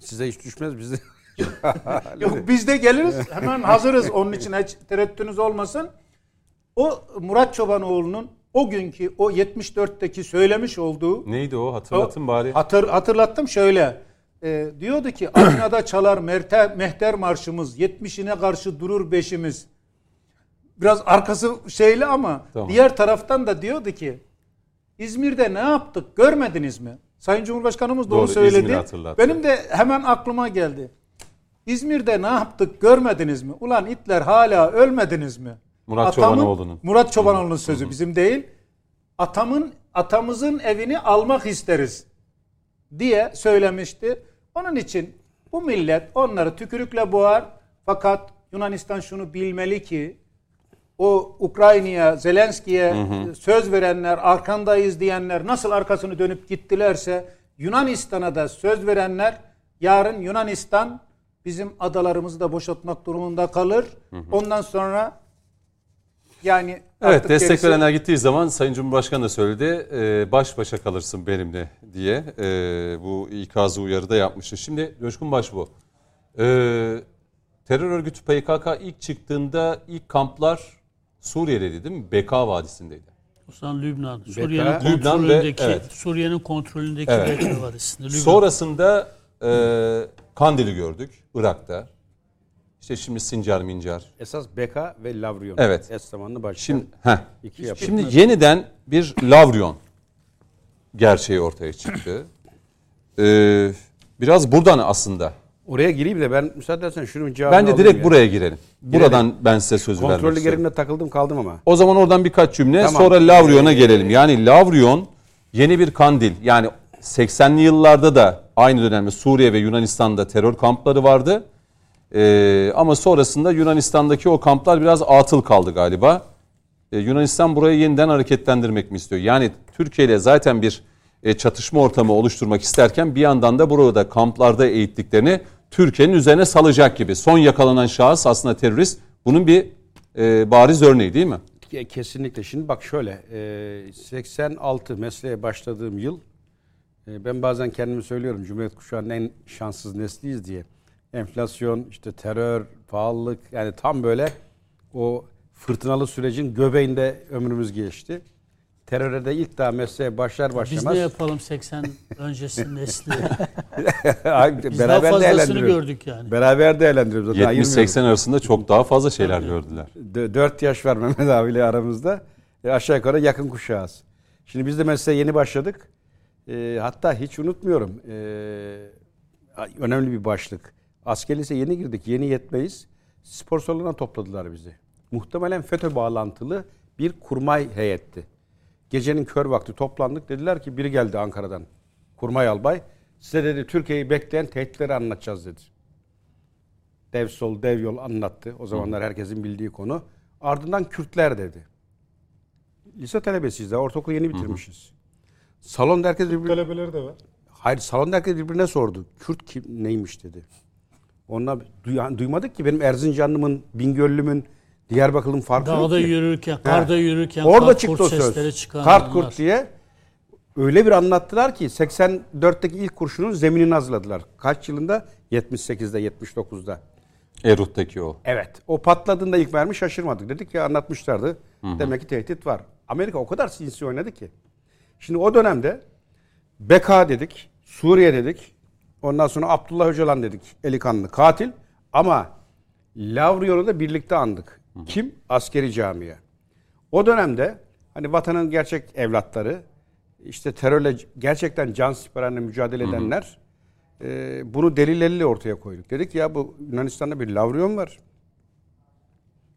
Size hiç düşmez bize. Yok biz de geliriz hemen hazırız onun için hiç tereddütünüz olmasın. O Murat Çobanoğlu'nun o günkü o 74'teki söylemiş olduğu Neydi o? Hatırlatın bari. hatır, hatırlattım şöyle. E, diyordu ki Atina'da çalar mehter, mehter marşımız 70'ine karşı durur beşimiz. Biraz arkası şeyli ama Tamam. diğer taraftan da diyordu ki İzmir'de ne yaptık görmediniz mi? Sayın Cumhurbaşkanımız da Doğru, onu söyledi. Benim de hemen aklıma geldi. İzmir'de ne yaptık görmediniz mi? Ulan itler hala ölmediniz mi? Murat Çobanoğlu'nun. Murat Çobanoğlu'nun sözü bizim değil. Atamın atamızın evini almak isteriz diye söylemişti. Onun için bu millet onları tükürükle boğar. Fakat Yunanistan şunu bilmeli ki o Ukrayna'ya, Zelenski'ye söz verenler, arkandayız diyenler nasıl arkasını dönüp gittilerse Yunanistan'a da söz verenler yarın Yunanistan bizim adalarımızı da boşaltmak durumunda kalır. Ondan sonra yani Evet destek gerisi- verenler gittiği zaman Sayın Cumhurbaşkanı da söyledi e, baş başa kalırsın benimle diye e, bu ikazı uyarı da yapmıştı. Şimdi Coşkun Başbuğ e, terör örgütü PKK ilk çıktığında ilk kamplar Suriye'deydi değil mi? Beka Vadisi'ndeydi. O zaman Lübnan. Suriye'nin Lübnan ve- kontrolündeki evet. Suriye'nin kontrolündeki Evet. Bekir Vadisi'nde. Lübnan. Sonrasında e, Kandil'i gördük Irak'ta. İşte şimdi Sincar Mincar. Esas Beka ve Lavrion. Evet. Es zamanlı başlayan Şimdi heh, iki yapı. Şimdi yeniden bir Lavrion gerçeği ortaya çıktı. Ee, biraz buradan aslında. Oraya gireyim de ben müsaade edersen şunun cevabını Bence direkt ya. buraya girelim. Buradan ben size söz vermek Kontrollü gerimle takıldım kaldım ama. O zaman oradan birkaç cümle Tamam. sonra Lavrion'a gelelim. Yani Lavrion yeni bir kandil. Yani 80'li yıllarda da aynı dönemde Suriye ve Yunanistan'da terör kampları vardı. Ee, ama sonrasında Yunanistan'daki o kamplar biraz atıl kaldı galiba. Ee, Yunanistan burayı yeniden hareketlendirmek mi istiyor? Yani Türkiye ile zaten bir e, çatışma ortamı oluşturmak isterken bir yandan da burada kamplarda eğittiklerini Türkiye'nin üzerine salacak gibi. Son yakalanan şahıs aslında terörist. Bunun bir e, bariz örneği değil mi? Ke- Kesinlikle. Şimdi bak şöyle. e, 86 mesleğe başladığım yıl e, ben bazen kendimi söylüyorum Cumhuriyet kuşağının en şanssız nesliyiz diye. Enflasyon, işte terör, pahalılık yani tam böyle o fırtınalı sürecin göbeğinde ömrümüz geçti. Teröre de ilk daha mesleğe başlar Biz başlamaz. ne yapalım 80 öncesi nesli? Biz daha beraber fazlasını değerlendiriyoruz. gördük yani. Beraber değerlendiriyoruz. Zaten ayırmıyoruz. 70-80 arasında çok daha fazla şeyler gördüler. 4 yaş var Mehmet abiyle aramızda. E, aşağı yukarı yakın kuşağız. Şimdi biz de mesleğe yeni başladık. E, hatta hiç unutmuyorum. E, önemli bir başlık. Asker lise yeni girdik. Yeni yetmeyiz. Spor salonuna topladılar bizi. Muhtemelen FETÖ bağlantılı bir kurmay heyetti. Gecenin kör vakti toplandık. Dediler ki biri geldi Ankara'dan. Kurmay albay. Size dedi Türkiye'yi bekleyen tehditleri anlatacağız dedi. Dev sol, dev yol anlattı. O zamanlar herkesin bildiği konu. Ardından Kürtler dedi. Lise talebesiyiz daha. Ortaokulu yeni bitirmişiz. Salonda herkes birbirine... Talebeleri de var. Hayır salonda herkes birbirine sordu. Kürt kim, neymiş dedi. Onlar duy- duymadık ki benim Erzincanlımın, Bingöllümün, Diyarbakır'ın farkı yok Dağda ki. yürürken, karda yürürken Orada kart çıktı kurt o söz. sesleri çıkan Kart anlar. kurt diye öyle bir anlattılar ki 84'teki ilk kurşunun zeminini hazırladılar. Kaç yılında? 78'de, 79'da. Erut'taki o. Evet. O patladığında ilk mermi şaşırmadık. Dedik ya anlatmışlardı. Demek ki tehdit var. Amerika o kadar sinsi oynadı ki. Şimdi o dönemde BK dedik, Suriye dedik. Ondan sonra Abdullah Öcalan dedik. Eli kanlı katil. Ama Lavrion'u da birlikte andık. Kim? Askeri camiye. O dönemde hani vatanın gerçek evlatları, işte terörle gerçekten can siperhanede mücadele edenler e, bunu delilleriyle ortaya koyduk. Dedik ya bu Yunanistan'da bir Lavrion var.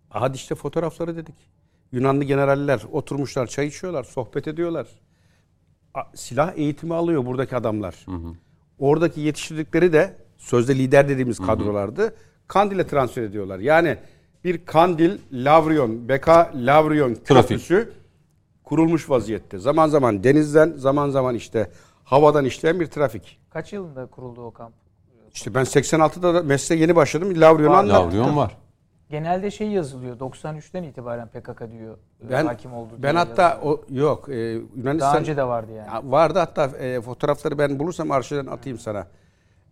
Hadi işte fotoğrafları dedik. Yunanlı generaller oturmuşlar, çay içiyorlar, sohbet ediyorlar. Silah eğitimi alıyor buradaki adamlar. Oradaki yetiştirdikleri de sözde lider dediğimiz kadrolardı. Kandil'e transfer ediyorlar. Yani bir Kandil, Lavrion, Beka Lavrion köprüsü kurulmuş vaziyette. Zaman zaman denizden, zaman zaman işte havadan işleyen bir trafik. Kaç yılında kuruldu o kamp? İşte ben 86'da da mesleğe yeni başladım. Lavrion'u anlattım. Lavrion var. Genelde şey yazılıyor. 93'ten itibaren PKK diyor. e, Ben hakim oldu. ben hatta yazılıyor. o yok e, Yunanistan daha önce de vardı yani. Ya vardı hatta e, fotoğrafları ben bulursam arşivden atayım sana.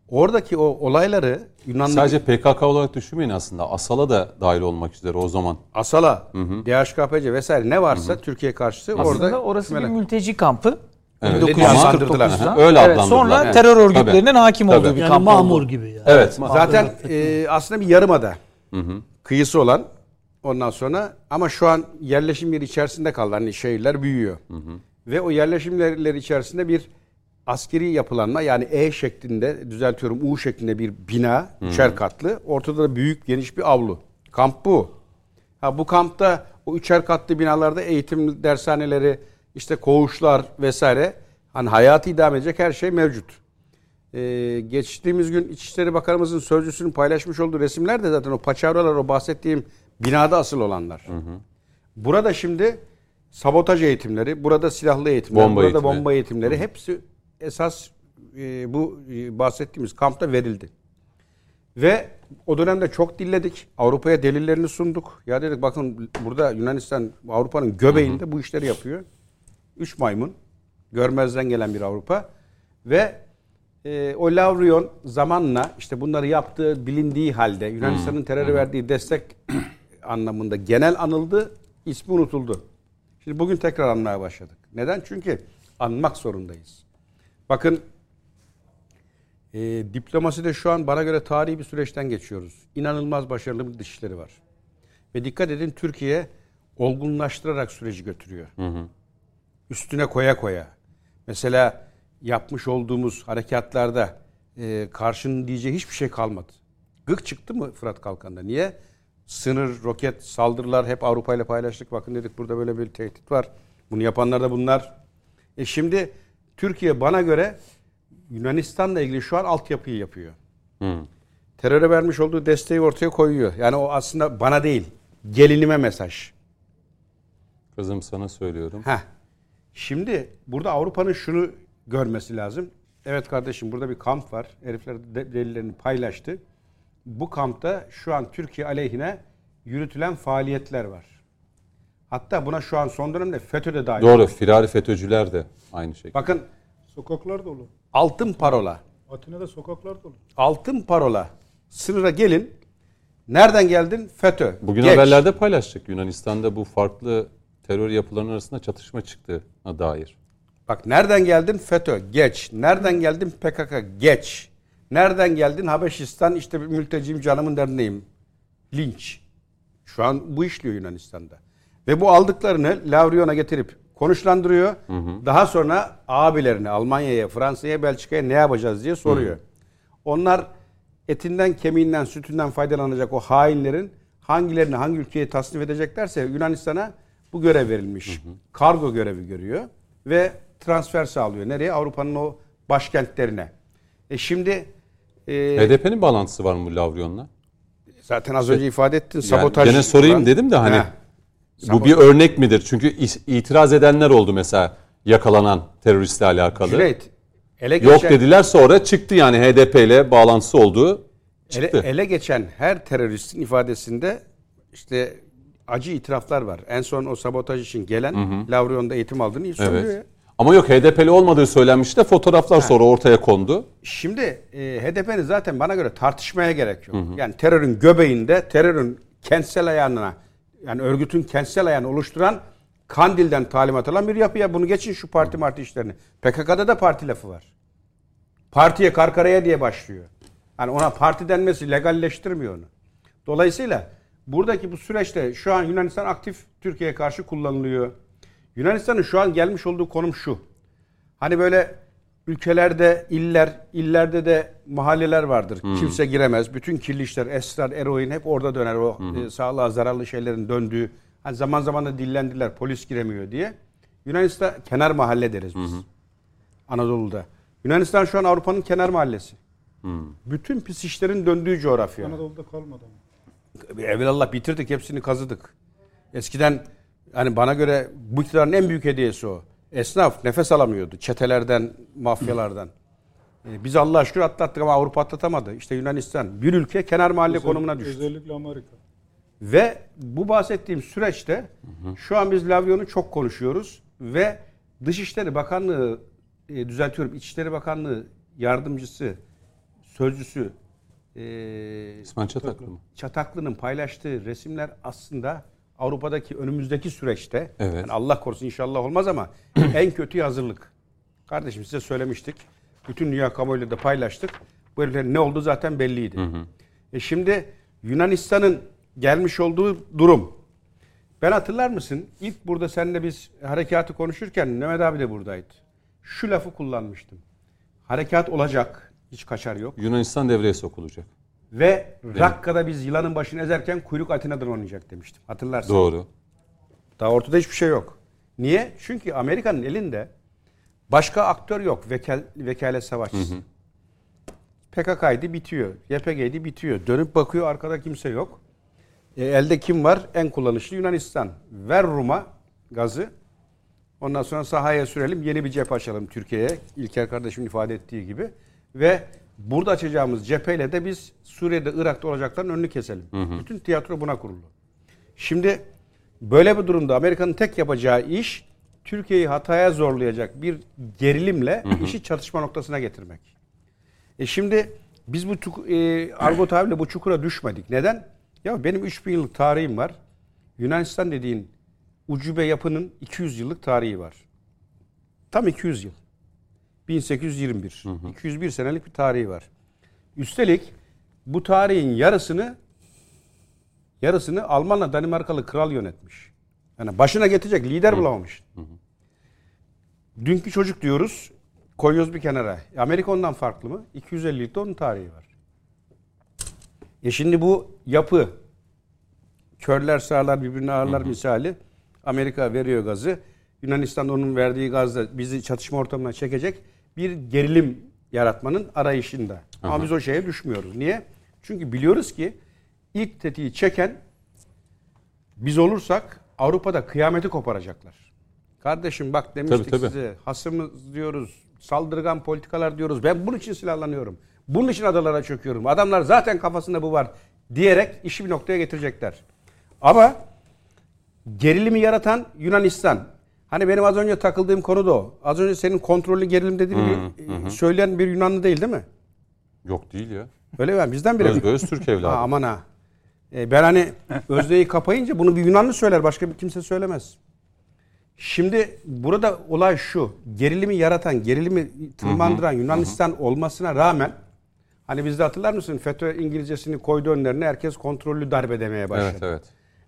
Oradaki o olayları Yunanlı Sadece PKK olarak düşünmeyin aslında. Asal'a da dahil olmak üzere o zaman. Asala, DHKPC vesaire ne varsa Türkiye karşıtı Aslında orada orası bir kümeler- mülteci kampı. Evet, 1949'da. Aha. Öyle evet, sonra Evet. terör örgütlerinin Tabii. hakim Tabii. olduğu bir Yani kamp mamur oldu. gibi yani. Evet. zaten e, aslında bir yarımada. Kıyısı olan ondan sonra ama şu an yerleşim yeri içerisinde kaldı. Hani şehirler büyüyor. Ve o yerleşim yerleri içerisinde bir askeri yapılanma yani E şeklinde düzeltiyorum U şeklinde bir bina, üçer katlı. Ortada da büyük geniş bir avlu. Kamp bu. Ha bu kampta o üçer katlı binalarda eğitim dershaneleri, işte koğuşlar vesaire hani hayatı idame edecek her şey mevcut. Ee, geçtiğimiz gün İçişleri Bakanımızın sözcüsünün paylaşmış olduğu resimler de zaten o paçavralar o bahsettiğim binada asıl olanlar. Burada şimdi sabotaj eğitimleri, burada silahlı eğitimler, Bomba burada eğitimi. bomba eğitimleri hepsi esas e, bu e, bahsettiğimiz kampta verildi. Ve o dönemde çok dilledik. Avrupa'ya delillerini sunduk. Ya dedik bakın burada Yunanistan Avrupa'nın göbeğinde bu işleri yapıyor. Üç maymun. Görmezden gelen bir Avrupa. Ve e, o Lavrion zamanla işte bunları yaptığı bilindiği halde Yunanistan'ın teröre verdiği destek anlamında genel anıldı. ismi unutuldu. Şimdi bugün tekrar anmaya başladık. Neden? Çünkü anmak zorundayız. Bakın e, diplomaside şu an bana göre tarihi bir süreçten geçiyoruz. İnanılmaz başarılı bir dışişleri var. Ve dikkat edin Türkiye olgunlaştırarak süreci götürüyor. Üstüne koya koya. Mesela yapmış olduğumuz harekatlarda e, karşının diyeceği hiçbir şey kalmadı. Gık çıktı mı Fırat Kalkan'da? Niye? Sınır, roket, saldırılar hep Avrupa ile paylaştık. Bakın dedik burada böyle bir tehdit var. Bunu yapanlar da bunlar. E şimdi Türkiye bana göre Yunanistan'la ilgili şu an altyapıyı yapıyor. Teröre vermiş olduğu desteği ortaya koyuyor. Yani o aslında bana değil, gelinime mesaj. Kızım sana söylüyorum. Heh. Şimdi burada Avrupa'nın şunu görmesi lazım. Evet kardeşim burada bir kamp var. Herifler de- delillerini paylaştı. Bu kampta şu an Türkiye aleyhine yürütülen faaliyetler var. Hatta buna şu an son dönemde FETÖ de dahil. Doğru. Firari FETÖ'cüler de aynı şekilde. Bakın Sokaklar dolu. altın parola. Atina'da sokaklar dolu. Altın parola. Sınıra gelin. Nereden geldin? FETÖ. Bugün Geç. haberlerde paylaştık. Yunanistan'da bu farklı terör yapılarının arasında çatışma çıktığına dair. Bak nereden geldin? FETÖ. Geç. Nereden geldin? PKK. Geç. Nereden geldin? Habeşistan işte bir mülteciyim canımın derdindeyim. Linç. Şu an bu işliyor Yunanistan'da. Ve bu aldıklarını Lavrion'a getirip konuşlandırıyor. Daha sonra abilerine Almanya'ya, Fransa'ya, Belçika'ya ne yapacağız diye soruyor. Onlar etinden, kemiğinden, sütünden faydalanacak o hainlerin hangilerini hangi ülkeye tasnif edeceklerse Yunanistan'a bu görev verilmiş. Kargo görevi görüyor ve transfer sağlıyor. Nereye? Avrupa'nın o başkentlerine. E şimdi e, HDP'nin bağlantısı var mı bu Lavrion'la? zaten az önce ifade ettin Yani sabotaj. gene sorayım falan. dedim de hani Heh. bu bir örnek midir? Çünkü itiraz edenler oldu mesela yakalanan teröristle alakalı. Cüneyt, ele Yok geçen, dediler sonra çıktı yani HDP ile bağlantısı olduğu ele, çıktı. ele geçen her teröristin ifadesinde işte acı itiraflar var. En son o sabotaj için gelen Lavrion'da eğitim aldığını söylüyor. Evet. ya. Ama yok HDP'li olmadığı söylenmişti de fotoğraflar sonra ortaya kondu. Şimdi e, HDP'nin zaten bana göre tartışmaya gerek yok. Yani terörün göbeğinde, terörün kentsel ayağına, yani örgütün kentsel ayağını oluşturan Kandil'den talimat alan bir yapıya. Bunu geçin şu parti marti işlerini. PKK'da da parti lafı var. Partiye karkaraya diye başlıyor. Yani ona parti denmesi legalleştirmiyor onu. Dolayısıyla buradaki bu süreçte şu an Yunanistan aktif Türkiye'ye karşı kullanılıyor. Yunanistan'ın şu an gelmiş olduğu konum şu. Hani böyle ülkelerde iller, illerde de mahalleler vardır. Kimse giremez. Bütün kirli işler, esrar, eroin hep orada döner. O e, sağlığa zararlı şeylerin döndüğü. Hani zaman zaman da dillendiler polis giremiyor diye. Yunanistan kenar mahalle deriz biz. Anadolu'da. Yunanistan şu an Avrupa'nın kenar mahallesi. Bütün pis işlerin döndüğü coğrafya. Anadolu'da kalmadı ama. Evvelallah bitirdik hepsini kazıdık. Eskiden hani bana göre bu iktidarın en büyük hediyesi o. Esnaf nefes alamıyordu çetelerden, mafyalardan. Ee, Biz Allah'a şükür atlattık ama Avrupa atlatamadı. İşte Yunanistan bir ülke kenar mahalle konumuna düştü. Özellikle Amerika. Ve bu bahsettiğim süreçte şu an biz Lavyon'u çok konuşuyoruz ve Dışişleri Bakanlığı e, düzeltiyorum İçişleri Bakanlığı yardımcısı, sözcüsü e, İsmail Çataklı mı? Çataklı'nın paylaştığı resimler aslında Avrupa'daki önümüzdeki süreçte Evet. yani Allah korusun inşallah olmaz ama en kötü hazırlık. Kardeşim size söylemiştik. Bütün dünya kamuoyuyla da paylaştık. Bu heriflerin ne olduğu zaten belliydi. E şimdi Yunanistan'ın gelmiş olduğu durum. Ben hatırlar mısın? İlk burada seninle biz harekatı konuşurken Mehmet abi de buradaydı. Şu lafı kullanmıştım. Harekat olacak. Hiç kaçar yok. Yunanistan devreye sokulacak. Ve Rakka'da biz yılanın başını ezerken kuyruk Atina'dan oynayacak demiştim. Hatırlarsın. Doğru. Daha ortada hiçbir şey yok. Niye? Çünkü Amerika'nın elinde başka aktör yok. Vekel, vekalet savaşçısı. PKK'ydı bitiyor. YPG'ydi bitiyor. Dönüp bakıyor arkada kimse yok. E, elde kim var? En kullanışlı Yunanistan. Ver Rum'a gazı. Ondan sonra sahaya sürelim. Yeni bir cephe açalım Türkiye'ye. İlker kardeşimin ifade ettiği gibi. Ve burada açacağımız cepheyle de biz Suriye'de, Irak'ta olacakların önünü keselim. Bütün tiyatro buna kurulu. Şimdi böyle bir durumda Amerika'nın tek yapacağı iş Türkiye'yi hataya zorlayacak bir gerilimle işi çatışma noktasına getirmek. E şimdi biz bu çuk- e, argo tabirle bu çukura düşmedik. Neden? Ya benim 3000 yıllık tarihim var. Yunanistan dediğin ucube yapının 200 yıllık tarihi var. Tam 200 yıl. 1821. 201 senelik bir tarihi var. Üstelik bu tarihin yarısını yarısını Almanla Danimarkalı kral yönetmiş. Yani başına getirecek lider bulamamış. Dünkü çocuk diyoruz. Koyuyoruz bir kenara. Amerika ondan farklı mı? 250'likte onun tarihi var. E şimdi bu yapı körler sağlar birbirine ağırlar misali Amerika veriyor gazı. Yunanistan onun verdiği gazla bizi çatışma ortamına çekecek bir gerilim yaratmanın arayışında. Ama biz o şeye düşmüyoruz. Niye? Çünkü biliyoruz ki ilk tetiği çeken biz olursak Avrupa'da kıyameti koparacaklar. Kardeşim bak demiştik Tabii, tabii. size hasımız diyoruz, saldırgan politikalar diyoruz. Ben bunun için silahlanıyorum. Bunun için adalara çöküyorum. Adamlar zaten kafasında bu var diyerek işi bir noktaya getirecekler. Ama gerilimi yaratan Yunanistan. Hani benim az önce takıldığım konu da o. Az önce senin kontrollü gerilim dediğini bir- söyleyen bir Yunanlı değil değil mi? Yok değil ya. Öyle mi? Bizden biri. Özbeöz Türk Ha, evladı. aman ha. E, ben hani Özde'yi kapayınca bunu bir Yunanlı söyler. Başka bir kimse söylemez. Şimdi burada olay şu. Gerilimi yaratan, gerilimi tırmandıran Yunanistan olmasına rağmen hani bizde hatırlar mısın? FETÖ İngilizcesini koydu önlerine herkes kontrollü darbe demeye başladı. Evet evet.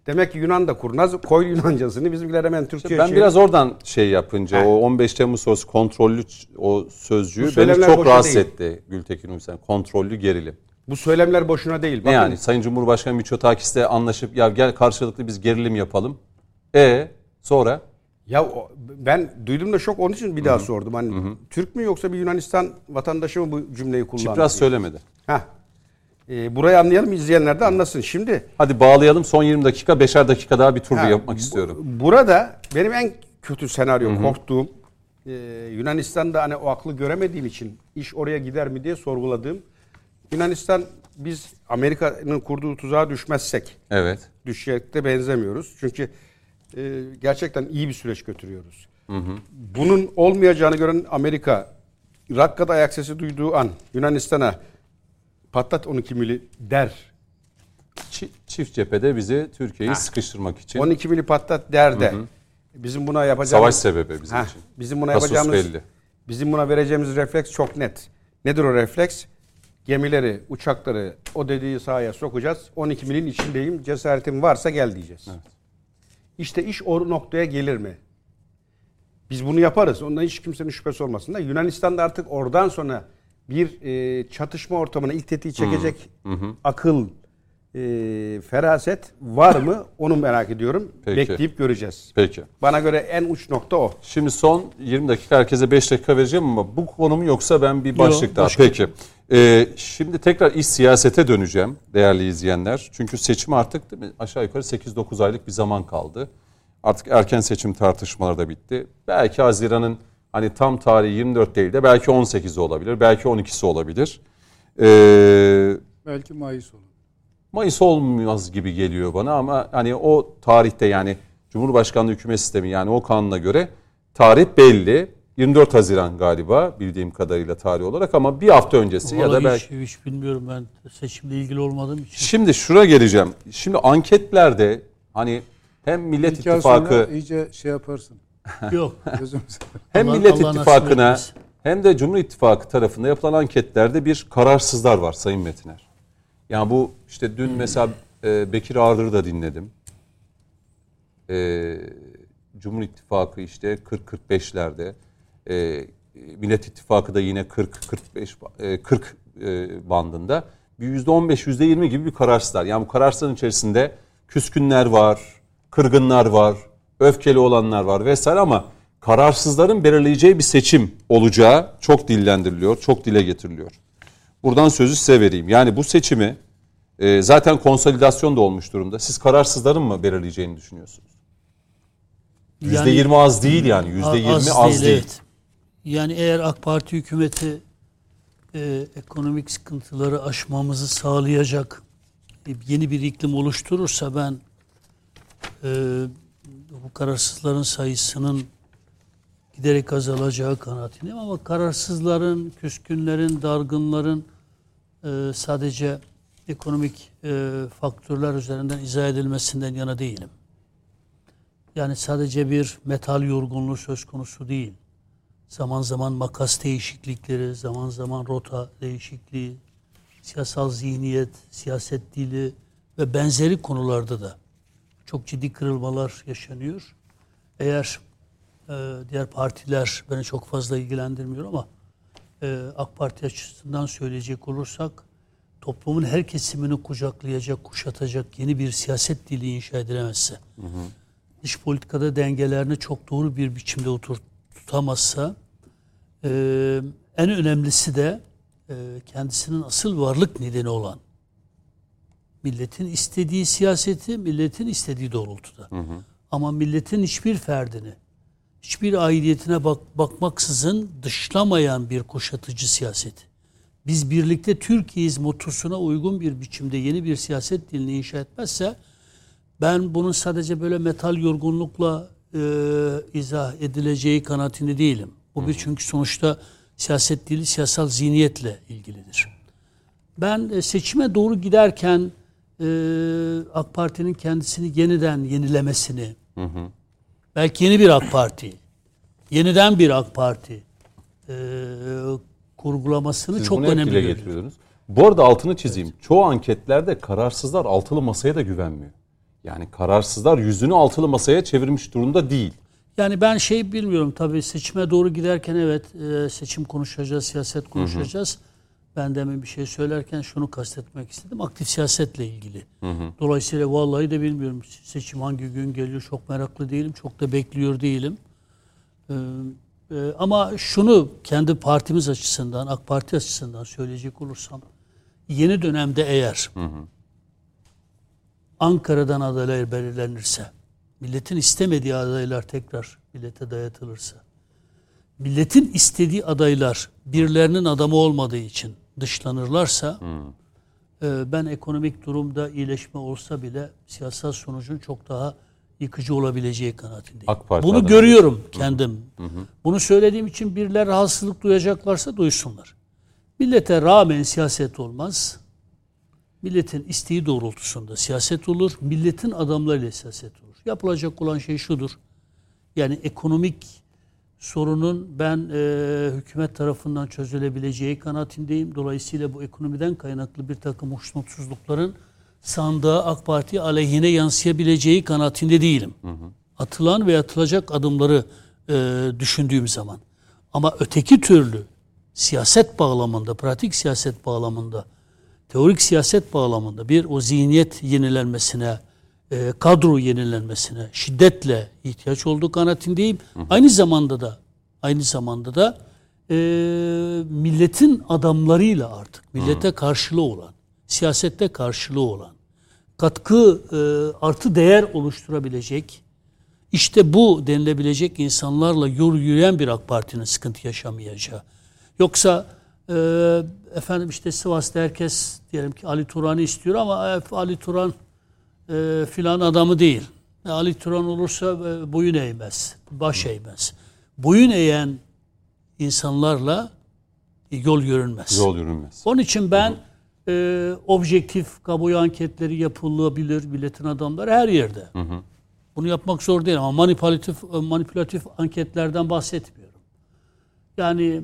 Demek ki Yunan da kurnaz koydu Yunancasını. Bizimkiler hemen Türkçe Ben şey- biraz oradan şey yapınca Heh. o 15 Temmuz sonrası kontrollü o sözcüğü beni çok rahatsız değil. etti Gültekin Uysal. Kontrollü gerilim. bu söylemler boşuna değil. Ne Bakın, yani Sayın Cumhurbaşkanı Miçotakis'le anlaşıp ya gel karşılıklı biz gerilim yapalım. E sonra Ya ben duydum da şok onun için bir daha sordum. Hani Türk mü yoksa bir Yunanistan vatandaşı mı bu cümleyi kullandı? Çipras diye. söylemedi. Heh. Ee, burayı anlayalım izleyenler de anlasın. Şimdi Hadi bağlayalım son 20 dakika 5'er dakika daha bir tur ha, yapmak bu- istiyorum. Burada benim en kötü senaryo korktuğum e, Yunanistan'da hani o aklı göremediğim için iş oraya gider mi diye sorguladığım Yunanistan biz Amerika'nın kurduğu tuzağa düşmezsek Evet. düşecek de benzemiyoruz. Çünkü e, gerçekten iyi bir süreç götürüyoruz. Bunun olmayacağını gören Amerika, Rakka'da ayak sesi duyduğu an Yunanistan'a patlat 12 mili der. Çi- Çift cephede bizi Türkiye'yi sıkıştırmak için 12 mili patlat der de. Bizim buna yapacağımız savaş sebebi bizim Heh, için. bizim buna Kasus yapacağımız belli. bizim buna vereceğimiz refleks çok net. Nedir o refleks? Gemileri, uçakları o dediği sahaya sokacağız. 12 milin içindeyim. Cesaretim varsa gel diyeceğiz. İşte iş o noktaya gelir mi? Biz bunu yaparız. Ondan hiç kimsenin şüphesi olmasın da Yunanistan'da artık oradan sonra bir e, çatışma ortamına ilk tetiği çekecek akıl, e, feraset var mı? Onu merak ediyorum. Peki. Bekleyip göreceğiz. Peki. Bana göre en uç nokta o. Şimdi son 20 dakika herkese 5 dakika vereceğim ama bu konu mu yoksa ben bir başlık daha. başka. Peki. Ee, şimdi tekrar iş siyasete döneceğim değerli izleyenler. Çünkü seçim artık değil mi? aşağı yukarı 8-9 aylık bir zaman kaldı. Artık erken seçim tartışmaları da bitti. Belki Haziran'ın hani tam tarihi 24 değil de belki 18'i olabilir. Belki 12'si olabilir. Ee, Belki Mayıs olur. Mayıs olmaz gibi geliyor bana ama hani o tarihte yani Cumhurbaşkanlığı hükümet sistemi yani o kanuna göre tarih belli. 24 Haziran galiba bildiğim kadarıyla tarih olarak ama bir hafta öncesi ya da Vallahi belki... hiç, hiç bilmiyorum ben seçimle ilgili olmadığım için. Şimdi şura geleceğim. Şimdi anketlerde hani hem Millet sonra İttifakı iyice şey yaparsın. Yok. Hem Allah- Millet Allah İttifakı'na hem de Cumhur İttifakı tarafında yapılan anketlerde bir kararsızlar var Sayın Metiner. Yani bu işte dün mesela e, Bekir Ağır'ı da dinledim. E, Cumhur İttifakı işte 40-45'lerde. E, Millet İttifakı da yine 40-45 e, 40 e, bandında. Bir %15, %20 gibi bir kararsızlar. Yani bu kararsızların içerisinde küskünler var, kırgınlar var, öfkeli olanlar var vesaire ama kararsızların belirleyeceği bir seçim olacağı çok dillendiriliyor, çok dile getiriliyor. Buradan sözü size vereyim. Yani bu seçimi e, zaten konsolidasyon da olmuş durumda. Siz kararsızların mı belirleyeceğini düşünüyorsunuz? Yani- %20 az değil yani. %20 az, değil. evet. Yani eğer AK Parti hükümeti e, ekonomik sıkıntıları aşmamızı sağlayacak e, yeni bir iklim oluşturursa ben e, bu kararsızların sayısının giderek azalacağı kanaatindeyim ama kararsızların, küskünlerin, dargınların e, sadece ekonomik e, faktörler üzerinden izah edilmesinden yana değilim. Yani sadece bir metal yorgunluğu söz konusu değil. Zaman zaman makas değişiklikleri, zaman zaman rota değişikliği, siyasal zihniyet, siyaset dili ve benzeri konularda da çok ciddi kırılmalar yaşanıyor. Eğer e, diğer partiler beni çok fazla ilgilendirmiyor ama e, AK Parti açısından söyleyecek olursak toplumun her kesimini kucaklayacak, kuşatacak yeni bir siyaset dili inşa edilemezse, dış politikada dengelerini çok doğru bir biçimde otur tutamazsa, e, en önemlisi de e, kendisinin asıl varlık nedeni olan milletin istediği siyaseti milletin istediği doğrultuda. Ama milletin hiçbir ferdini, hiçbir aidiyetine bak, bakmaksızın dışlamayan bir kuşatıcı siyaseti. Biz birlikte Türkiye'yiz motosuna uygun bir biçimde yeni bir siyaset dilini inşa etmezse ben bunun sadece böyle metal yorgunlukla e, izah edileceği kanaatinde değilim. Bu bir çünkü sonuçta siyaset dili siyasal zihniyetle ilgilidir. Ben e, seçime doğru giderken e, AK Parti'nin kendisini yeniden yenilemesini, belki yeni bir AK Parti, yeniden bir AK Parti e, kurgulamasını Siz çok önemli getiriyordunuz. Bu arada altını çizeyim. Çoğu anketlerde kararsızlar altılı masaya da güvenmiyor. Yani kararsızlar yüzünü altılı masaya çevirmiş durumda değil. Yani ben şey bilmiyorum tabii seçime doğru giderken evet e, seçim konuşacağız, siyaset konuşacağız. Ben demin bir şey söylerken şunu kastetmek istedim. Aktif siyasetle ilgili. Dolayısıyla vallahi de bilmiyorum seçim hangi gün geliyor çok meraklı değilim. Çok da bekliyor değilim. Ee, e, ama şunu kendi partimiz açısından, AK Parti açısından söyleyecek olursam yeni dönemde eğer Ankara'dan adaylar belirlenirse, milletin istemediği adaylar tekrar millete dayatılırsa, milletin istediği adaylar birilerinin adamı olmadığı için dışlanırlarsa, e, ben ekonomik durumda iyileşme olsa bile siyasal sonucun çok daha yıkıcı olabileceği kanaatindeyim. AK Parti Bunu adına görüyorum kendim. Bunu söylediğim için birileri rahatsızlık duyacaklarsa duysunlar. Millete rağmen siyaset olmaz. Milletin isteği doğrultusunda siyaset olur. Milletin adamlarıyla siyaset olur. Yapılacak olan şey şudur. Yani ekonomik sorunun ben e, hükümet tarafından çözülebileceği kanaatindeyim. Dolayısıyla bu ekonomiden kaynaklı bir takım hoşnutsuzlukların sandığa AK Parti aleyhine yansıyabileceği kanaatinde değilim. Atılan ve atılacak adımları e, düşündüğüm zaman. Ama öteki türlü siyaset bağlamında, pratik siyaset bağlamında, teorik siyaset bağlamında bir o zihniyet yenilenmesine, e, kadro yenilenmesine şiddetle ihtiyaç olduğu kanaatindeyim. Aynı zamanda da aynı zamanda da e, milletin adamlarıyla artık millete karşılığı olan, siyasette karşılığı olan, katkı e, artı değer oluşturabilecek işte bu denilebilecek insanlarla yürüyen bir AK Parti'nin sıkıntı yaşamayacağı. Yoksa e, efendim işte Sivas'ta herkes diyelim ki Ali Turan'ı istiyor ama e, Ali Turan e, filan adamı değil. E, Ali Turan olursa e, boyun eğmez, baş eğmez. Boyun eğen insanlarla yol yürünmez. Yol yürünmez. Onun için ben e, objektif kamuoyu anketleri yapılabilir milletin adamları her yerde. Bunu yapmak zor değil ama manipülatif e, manipülatif anketlerden bahsetmiyorum. Yani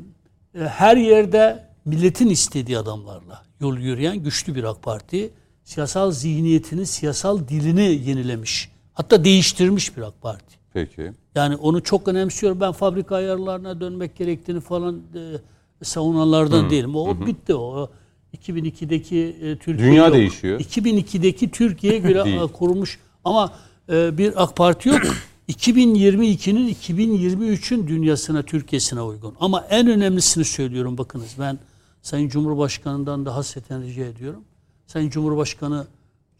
e, her yerde milletin istediği adamlarla yol yürüyen güçlü bir AK Parti siyasal zihniyetini, siyasal dilini yenilemiş. Hatta değiştirmiş bir AK Parti. Peki. Yani onu çok önemsiyorum. Ben fabrika ayarlarına dönmek gerektiğini falan e, savunanlardan değilim. O bitti o. 2002'deki e, Türkiye Dünya yok. değişiyor. 2002'deki Türkiye göre e, kurulmuş ama e, bir AK Parti yok. 2022'nin 2023'ün dünyasına, Türkiye'sine uygun. Ama en önemlisini söylüyorum bakınız. Ben Sayın Cumhurbaşkanı'ndan da hasreten rica ediyorum. Sayın Cumhurbaşkanı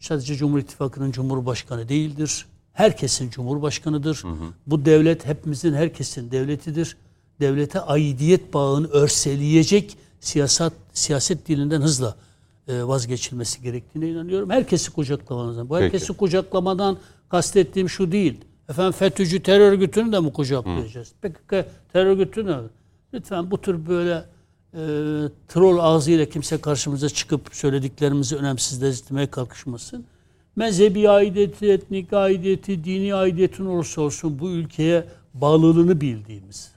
sadece Cumhur İttifakı'nın Cumhurbaşkanı değildir. Herkesin Cumhurbaşkanıdır. Bu devlet hepimizin, herkesin devletidir. Devlete aidiyet bağını örseleyecek siyasat siyaset dilinden hızla e, vazgeçilmesi gerektiğine inanıyorum. Herkesi kucaklamanızdan. Bu Peki. herkesi kucaklamadan kastettiğim şu değil. Efendim FETÖ'cü terör örgütünü de mi kucaklayacağız? PKK terör örgütünü de? Lütfen bu tür böyle e, troll ağzıyla kimse karşımıza çıkıp söylediklerimizi önemsizleştirmeye kalkışmasın. Mezhebi aidiyeti, etnik aidiyeti, dini aidiyetin olursa olsun bu ülkeye bağlılığını bildiğimiz,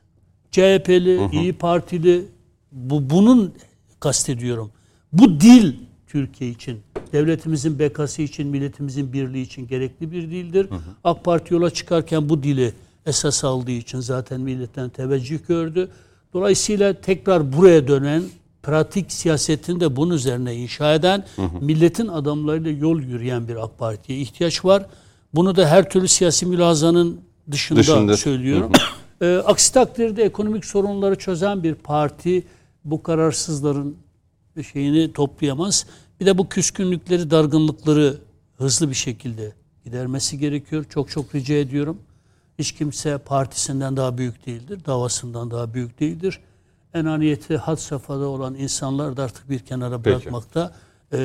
CHP'li, İyi Partili, bu bunun kastediyorum. Bu dil Türkiye için, devletimizin bekası için, milletimizin birliği için gerekli bir dildir. AK Parti yola çıkarken bu dili esas aldığı için zaten milletten teveccüh gördü. Dolayısıyla tekrar buraya dönen, pratik siyasetini de bunun üzerine inşa eden, milletin adamlarıyla yol yürüyen bir AK Parti'ye ihtiyaç var. Bunu da her türlü siyasi mülazanın dışında, Dışında. söylüyorum. Ee, aksi takdirde ekonomik sorunları çözen bir parti bu kararsızların şeyini toplayamaz. Bir de bu küskünlükleri, dargınlıkları hızlı bir şekilde gidermesi gerekiyor. Çok çok rica ediyorum. Hiç kimse partisinden daha büyük değildir, davasından daha büyük değildir. Enaniyeti had safhada olan insanlar da artık bir kenara Peki. bırakmakta e,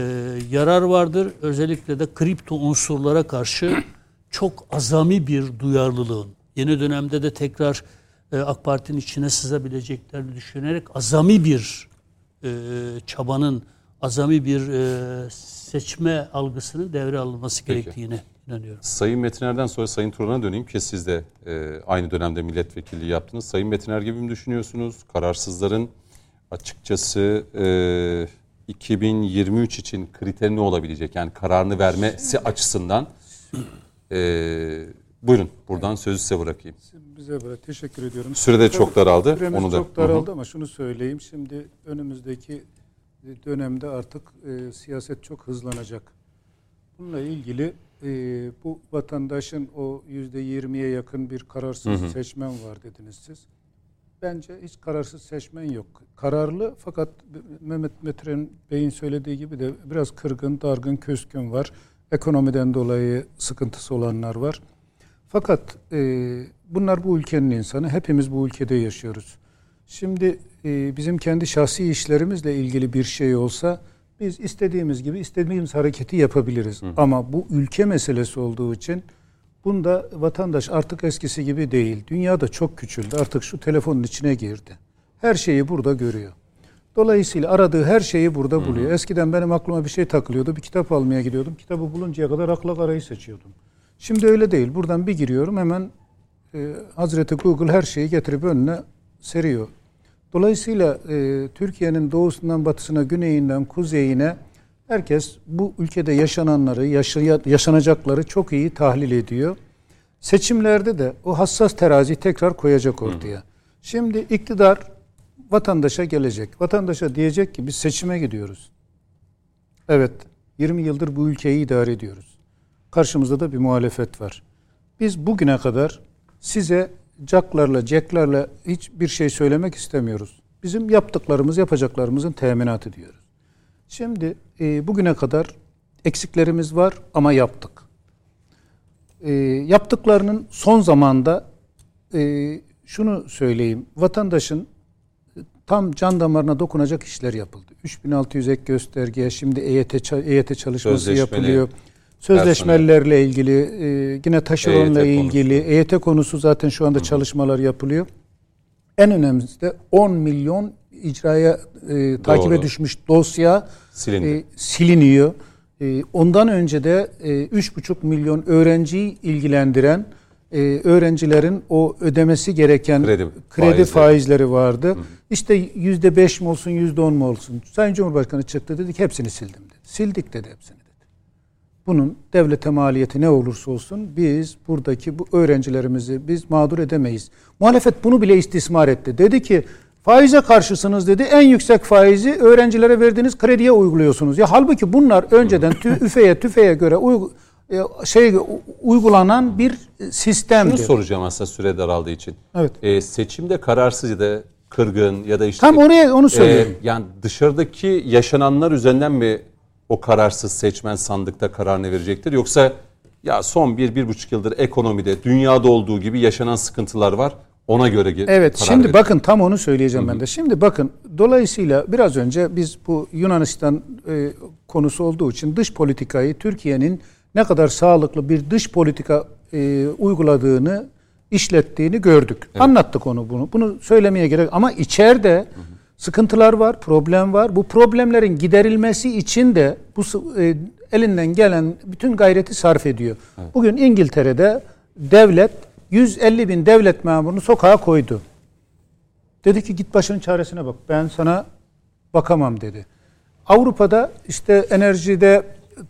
yarar vardır. Özellikle de kripto unsurlara karşı çok azami bir duyarlılığın, yeni dönemde de tekrar e, AK Parti'nin içine sızabileceklerini düşünerek azami bir e, çabanın, azami bir e, seçme algısının devre alınması Peki. İnanıyorum. Sayın Metiner'den sonra Sayın Turan'a döneyim ki siz de e, aynı dönemde milletvekilliği yaptınız. Sayın Metiner gibi mi düşünüyorsunuz? Kararsızların açıkçası e, 2023 için kriteri ne olabilecek? Yani kararını vermesi açısından. E, buyurun buradan sözü size bırakayım. Bize böyle teşekkür ediyorum. Sürede çok daraldı. Süremiz Onu da. çok daraldı ama şunu söyleyeyim. Şimdi önümüzdeki dönemde artık e, siyaset çok hızlanacak. Bununla ilgili e, bu vatandaşın o yüzde yirmiye yakın bir kararsız seçmen var dediniz siz. Bence hiç kararsız seçmen yok. Kararlı fakat Mehmet Metren Bey'in söylediği gibi de biraz kırgın, dargın, küskün var. Ekonomiden dolayı sıkıntısı olanlar var. Fakat e, bunlar bu ülkenin insanı. Hepimiz bu ülkede yaşıyoruz. Şimdi e, bizim kendi şahsi işlerimizle ilgili bir şey olsa biz istediğimiz gibi istediğimiz hareketi yapabiliriz. Ama bu ülke meselesi olduğu için Bunda vatandaş artık eskisi gibi değil. Dünya da çok küçüldü. Artık şu telefonun içine girdi. Her şeyi burada görüyor. Dolayısıyla aradığı her şeyi burada buluyor. Eskiden benim aklıma bir şey takılıyordu. Bir kitap almaya gidiyordum. Kitabı buluncaya kadar akla karayı seçiyordum. Şimdi öyle değil. Buradan bir giriyorum hemen e, Hazreti Google her şeyi getirip önüne seriyor. Dolayısıyla e, Türkiye'nin doğusundan batısına, güneyinden kuzeyine herkes bu ülkede yaşananları, yaşaya, yaşanacakları çok iyi tahlil ediyor. Seçimlerde de o hassas terazi tekrar koyacak ortaya. Şimdi iktidar vatandaşa gelecek. Vatandaşa diyecek ki biz seçime gidiyoruz. Evet, 20 yıldır bu ülkeyi idare ediyoruz. Karşımızda da bir muhalefet var. Biz bugüne kadar size caklarla, ceklerle hiçbir şey söylemek istemiyoruz. Bizim yaptıklarımız, yapacaklarımızın teminatı diyoruz. Şimdi e, bugüne kadar eksiklerimiz var ama yaptık. E, yaptıklarının son zamanda e, şunu söyleyeyim. Vatandaşın tam can damarına dokunacak işler yapıldı. 3600 ek gösterge, şimdi EYT, EYT çalışması Sözleşmeli yapılıyor. Sözleşmelerle ilgili, e, yine taşeronla EYT ilgili, EYT konusu zaten şu anda çalışmalar yapılıyor. En önemlisi de 10 milyon icraya e, takibe Doğru. düşmüş dosya Silindi. e, siliniyor. E, ondan önce de e, 3,5 milyon öğrenciyi ilgilendiren e, öğrencilerin o ödemesi gereken Kredi kredi, faizleri. faizleri vardı. İşte yüzde beş mi olsun, yüzde on mu olsun? Sayın Cumhurbaşkanı çıktı dedik hepsini sildim dedi. Sildik dedi hepsini. Bunun devlete maliyeti ne olursa olsun biz buradaki bu öğrencilerimizi biz mağdur edemeyiz. Muhalefet bunu bile istismar etti. Dedi ki faize karşısınız dedi. En yüksek faizi öğrencilere verdiğiniz krediye uyguluyorsunuz. Ya halbuki bunlar önceden tü, üfeye tüfeğe göre uygu, e, şey uygulanan bir Şunu sistemdi. soracağım aslında süre daraldığı için. Evet. Ee, seçimde kararsız ya da kırgın ya da işte Tam oraya onu söylüyorum. yani dışarıdaki yaşananlar üzerinden mi o kararsız seçmen sandıkta kararını verecektir? Yoksa ya son bir, bir buçuk yıldır ekonomide, dünyada olduğu gibi yaşanan sıkıntılar var. Ona göre Evet karar şimdi verir. bakın tam onu söyleyeceğim ben de. Şimdi bakın dolayısıyla biraz önce biz bu Yunanistan e, konusu olduğu için dış politikayı Türkiye'nin ne kadar sağlıklı bir dış politika e, uyguladığını işlettiğini gördük. Anlattık onu bunu. Bunu söylemeye gerek ama içeride sıkıntılar var, problem var. Bu problemlerin giderilmesi için de bu e, elinden gelen bütün gayreti sarf ediyor. Bugün İngiltere'de devlet 150 bin devlet memurunu sokağa koydu. Dedi ki git başının çaresine bak. Ben sana bakamam dedi. Avrupa'da işte enerjide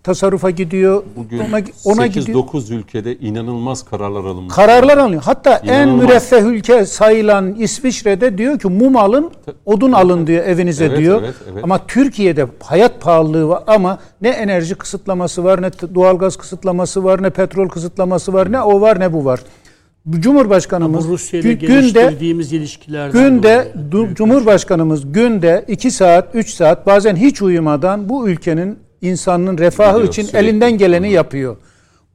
tasarrufa gidiyor. Bugün ona, ona gidiyor. 8-9 ülkede inanılmaz kararlar alınmış. Kararlar alıyor. Hatta en İnanılmaz. müreffeh ülke sayılan İsviçre'de diyor ki mum alın, odun alın diyor evinize Evet, diyor. evet, evet. Ama Türkiye'de hayat pahalılığı var ama ne enerji kısıtlaması var, ne doğalgaz kısıtlaması var, ne petrol kısıtlaması var, ne o var ne bu var. Cumhurbaşkanımız Bu Rusya ile gü- günde geliştirdiğimiz ilişkilerden Günde dolayı. Cumhurbaşkanımız günde 2 saat 3 saat bazen hiç uyumadan bu ülkenin insanının refahı Gidiyor, için sürekli. elinden geleni yapıyor.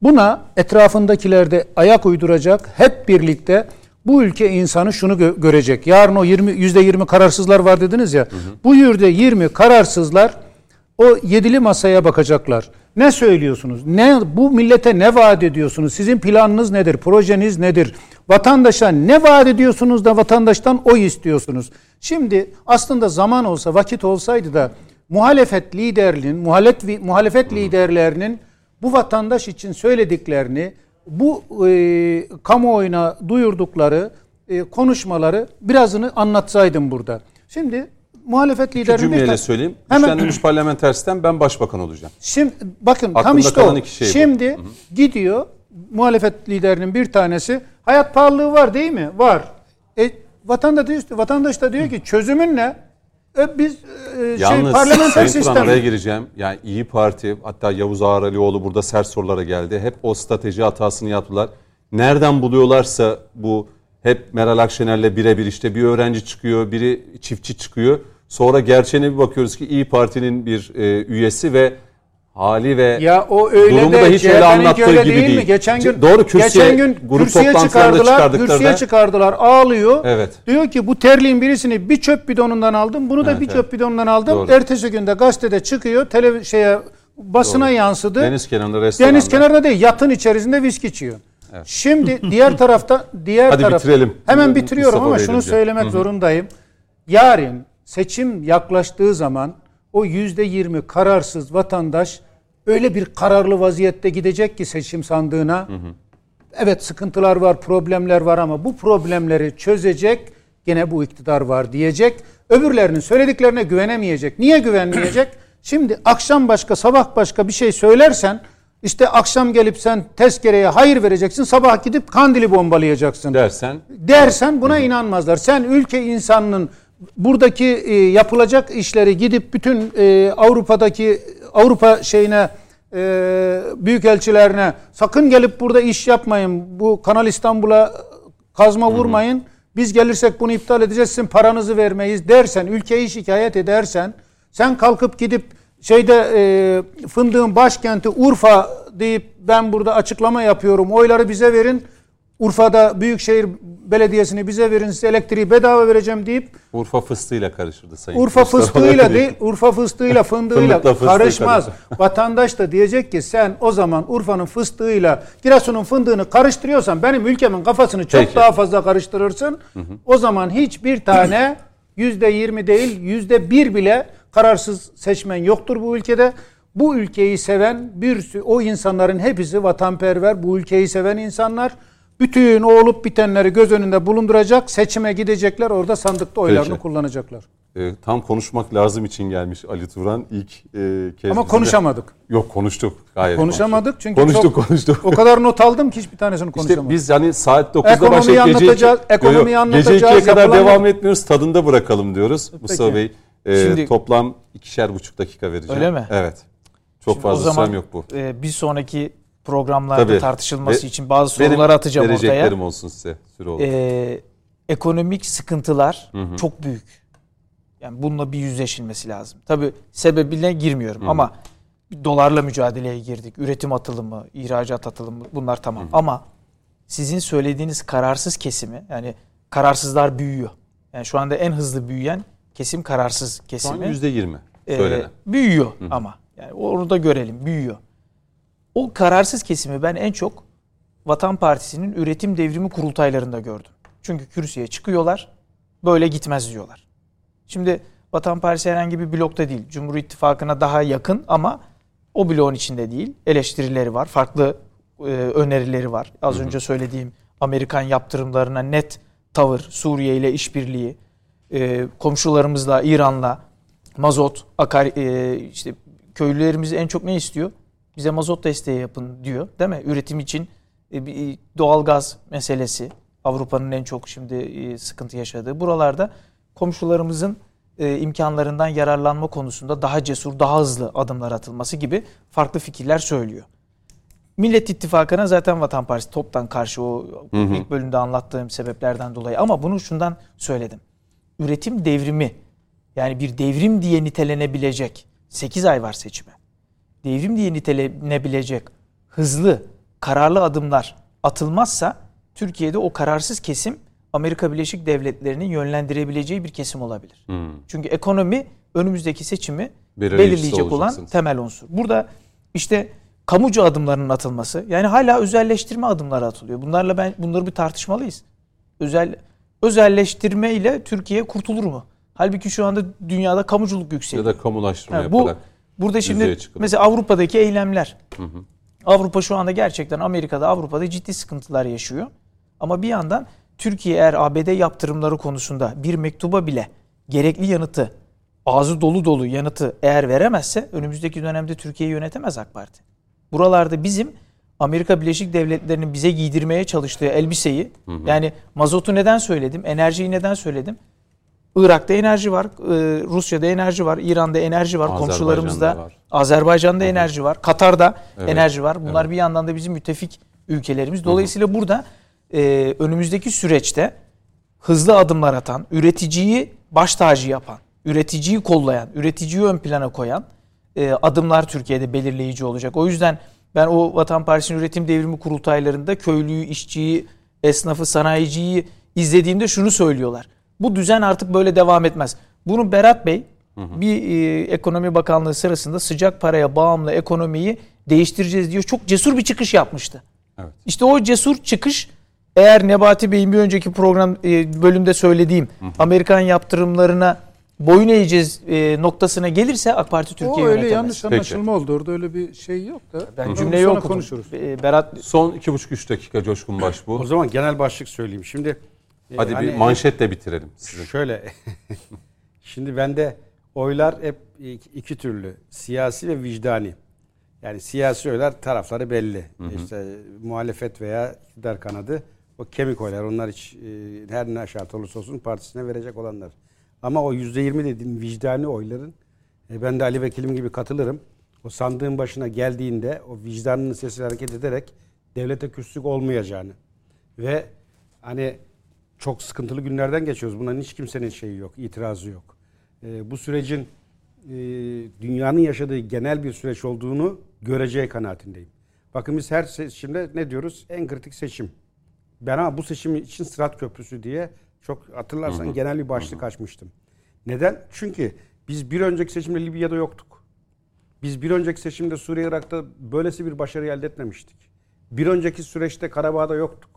Buna etrafındakiler de ayak uyduracak. Hep birlikte bu ülke insanı şunu gö- görecek. Yarın o 20 %20 kararsızlar var dediniz ya. Bu yüzde 20 kararsızlar o yedili masaya bakacaklar. Ne söylüyorsunuz? Ne bu millete ne vaat ediyorsunuz? Sizin planınız nedir? Projeniz nedir? Vatandaşa ne vaat ediyorsunuz da vatandaştan oy istiyorsunuz? Şimdi aslında zaman olsa, vakit olsaydı da muhalefet liderliğinin, muhalefet muhalefet liderlerinin bu vatandaş için söylediklerini, bu e, kamuoyuna duyurdukları e, konuşmaları birazını anlatsaydım burada. Şimdi muhalefet İki liderinin bir cümleyle ta- söyleyeyim. Hemen- Güçlendirilmiş parlamenter sistem ben başbakan olacağım. Şimdi bakın tam Aklımda işte kalan o. iki şey bu. Şimdi gidiyor muhalefet liderinin bir tanesi hayat pahalılığı var değil mi? Var. E, vatandaş, vatandaş da diyor ki çözümün ne? E, biz e, şey, Yalnız parlamenter Sayın sistem. araya gireceğim. Yani İyi Parti hatta Yavuz Ağralioğlu burada sert sorulara geldi. Hep o strateji hatasını yaptılar. Nereden buluyorlarsa bu hep Meral Akşener'le birebir işte bir öğrenci çıkıyor, biri çiftçi çıkıyor. Sonra gerçeğine bir bakıyoruz ki İyi Parti'nin bir e, üyesi ve hali ve Ya o öyle durumu de da hiç öyle anlattığı öyle gibi değil, mi? Geçen gün Doğru kürsüye, geçen gün grup kürsüye çıkardılar, kürsüye çıkardılar, ağlıyor. Evet. Diyor ki bu terliğin birisini bir çöp bidonundan aldım, bunu da Evet, bir evet. çöp bidonundan aldım. Doğru. Ertesi günde gazetede çıkıyor, tele şeye basına Doğru. yansıdı. deniz kenarında restoranda. Deniz kenarında değil, yatın içerisinde viski içiyor. Şimdi diğer tarafta diğer Hadi taraf bitirelim. Hemen bitiriyorum Mustafa ama Bey şunu söylemek zorundayım. Yarın seçim yaklaştığı zaman o yüzde yirmi kararsız vatandaş öyle bir kararlı vaziyette gidecek ki seçim sandığına. Evet sıkıntılar var, problemler var ama bu problemleri çözecek gene bu iktidar var diyecek. Öbürlerinin söylediklerine güvenemeyecek. Niye güvenmeyecek? Şimdi akşam başka, sabah başka bir şey söylersen işte akşam gelip sen tezkereye hayır vereceksin, sabah gidip kandili bombalayacaksın Dersen dersen buna inanmazlar. Sen ülke insanının buradaki e, yapılacak işleri gidip bütün e, Avrupa'daki Avrupa şeyine e, büyükelçilerine sakın gelip burada iş yapmayın. Bu Kanal İstanbul'a kazma vurmayın. Biz gelirsek bunu iptal edeceğiz. Sizin paranızı vermeyiz dersen, ülkeyi şikayet edersen sen kalkıp gidip şeyde e, fındığın başkenti Urfa deyip ben burada açıklama yapıyorum. Oyları bize verin. Urfa'da Büyükşehir Belediyesi'ni bize verin size elektriği bedava vereceğim deyip Urfa fıstığıyla karıştırdı Sayın Urfa Mustafa fıstığıyla değil, Urfa fıstığıyla fındığıyla karışmaz. karışır. Vatandaş da diyecek ki sen o zaman Urfa'nın fıstığıyla Giresun'un fındığını karıştırıyorsan benim ülkemin kafasını çok Peki. daha fazla karıştırırsın. O zaman hiçbir tane yüzde yirmi değil yüzde bir bile kararsız seçmen yoktur bu ülkede. Bu ülkeyi seven bir o insanların hepsi vatanperver, bu ülkeyi seven insanlar. Bütün o olup bitenleri göz önünde bulunduracak, seçime gidecekler, orada sandıkta oylarını Peki. kullanacaklar. E, tam konuşmak lazım için gelmiş Ali Turan ilk e, kez. Ama konuşamadık. Yok konuştuk. Gayet Konuşamadık konuştuk. çünkü konuştuk çok- konuştuk. O kadar not aldım ki hiçbir tanesini İşte konuşamadım. biz hani saat 9'da Ekonomiyi başlayıp gece anlatacağız, ekonomiyi Yo, yo, anlatacağız, Gece 2'ye kadar devam etmiyoruz. Tadında bırakalım diyoruz. Mustafa Bey e, Şimdi- toplam ikişer buçuk dakika vereceğim. Öyle mi? Evet. Çok Şimdi o fazla zaman sürem yok bu. e, bir sonraki programlarda Tabii. tartışılması Ve- için bazı Benim sorular atacağım ortaya. vereceklerim olsun size. Süre olur. Ee, ekonomik sıkıntılar çok büyük. Yani bununla bir yüzleşilmesi lazım. Tabii sebebine girmiyorum ama dolarla mücadeleye girdik. Üretim atılımı, ihracat atılımı bunlar tamam. Ama sizin söylediğiniz kararsız kesimi yani kararsızlar büyüyor. Yani şu anda en hızlı büyüyen kesim kararsız Şu an kesimi. %20 Ee, söylenen. büyüyor ama. Yani onu da görelim büyüyor. O kararsız kesimi ben en çok Vatan Partisi'nin üretim devrimi kurultaylarında gördüm. Çünkü kürsüye çıkıyorlar, böyle gitmez diyorlar. Şimdi Vatan Partisi herhangi bir blokta değil. Cumhur İttifakı'na daha yakın ama o bloğun içinde değil. Eleştirileri var, farklı e, önerileri var. Az önce söylediğim Amerikan yaptırımlarına net tavır, Suriye ile işbirliği, e, komşularımızla, İran'la mazot, akar, e, işte köylülerimiz en çok ne istiyor? Bize mazot desteği yapın diyor, değil mi? Üretim için e, bir doğalgaz meselesi Avrupa'nın en çok şimdi e, sıkıntı yaşadığı. Buralarda komşularımızın e, imkanlarından yararlanma konusunda daha cesur, daha hızlı adımlar atılması gibi farklı fikirler söylüyor. Millet İttifakı'na zaten Vatan Partisi toptan karşı o ilk bölümde anlattığım sebeplerden dolayı. Ama bunu şundan söyledim. Üretim devrimi yani bir devrim diye nitelenebilecek 8 ay var seçime. Devrim diye nitelenebilecek hızlı, kararlı adımlar atılmazsa Türkiye'de o kararsız kesim Amerika Birleşik Devletleri'nin yönlendirebileceği bir kesim olabilir. Çünkü ekonomi önümüzdeki seçimi Belirleyicisi belirleyecek olan temel unsur. Burada işte kamucu adımlarının atılması yani hala özelleştirme adımları atılıyor. Bunlarla ben bunları bir tartışmalıyız. Özel özelleştirme ile Türkiye kurtulur mu? Halbuki şu anda dünyada kamuculuk Ya yükseliyor. da kamulaştırma Yani bu. Burada şimdi mesela Avrupa'daki eylemler. Avrupa şu anda gerçekten Amerika'da Avrupa'da ciddi sıkıntılar yaşıyor. Ama bir yandan Türkiye eğer ABD yaptırımları konusunda bir mektuba bile gerekli yanıtı ağzı dolu dolu yanıtı eğer veremezse önümüzdeki dönemde Türkiye'yi yönetemez AK Parti. Buralarda bizim Amerika Birleşik Devletleri'nin bize giydirmeye çalıştığı elbiseyi yani mazotu neden söyledim, enerjiyi neden söyledim? Irak'ta enerji var, e, Rusya'da enerji var, İran'da enerji var, Azerbaycan'da komşularımızda, var. Azerbaycan'da enerji var, Katar'da Evet, enerji var. Bunlar bir yandan da bizim müttefik ülkelerimiz. Dolayısıyla burada e, önümüzdeki süreçte hızlı adımlar atan, üreticiyi baş tacı yapan, üreticiyi kollayan, üreticiyi ön plana koyan e, adımlar Türkiye'de belirleyici olacak. O yüzden ben o Vatan Partisi'nin üretim devrimi kurultaylarında köylüyü, işçiyi, esnafı, sanayiciyi izlediğimde şunu söylüyorlar. Bu düzen artık böyle devam etmez. Bunu Berat Bey bir e, ekonomi bakanlığı sırasında sıcak paraya bağımlı ekonomiyi değiştireceğiz diyor. Çok cesur bir çıkış yapmıştı. Evet. İşte o cesur çıkış eğer Nebati Bey'in bir önceki program e, bölümde söylediğim Amerikan yaptırımlarına boyun eğeceğiz e, noktasına gelirse AK Parti Türkiye o öyle yanlış anlaşılma oldu. Orada öyle bir şey yok da. Ben Onu cümleyi sonra okudum. konuşuruz. E, Berat Son iki buçuk üç dakika Coşkun Başbuğ. O zaman genel başlık söyleyeyim. Şimdi Hadi hani bir manşetle bitirelim. Sizin. Şöyle. Şimdi bende oylar hep iki, türlü. Siyasi ve vicdani. Yani siyasi oylar tarafları belli. İşte muhalefet veya iktidar kanadı o kemik oylar. Onlar hiç e, her ne şart olursa olsun partisine verecek olanlar. Ama o yüzde yirmi dediğim vicdani oyların e, ben de Ali Vekilim gibi katılırım. O sandığın başına geldiğinde o vicdanının sesiyle hareket ederek devlete küslük olmayacağını ve hani çok sıkıntılı günlerden geçiyoruz. Bunların hiç kimsenin şeyi yok, itirazı yok. Ee, bu sürecin e, dünyanın yaşadığı genel bir süreç olduğunu göreceği kanaatindeyim. Bakın biz her seçimde ne diyoruz? En kritik seçim. Ben ama bu seçim için Sırat Köprüsü diye çok hatırlarsan genel bir başlık açmıştım. Neden? Çünkü biz bir önceki seçimde Libya'da yoktuk. Biz bir önceki seçimde Suriye Irak'ta böylesi bir başarı elde etmemiştik. Bir önceki süreçte Karabağ'da yoktuk.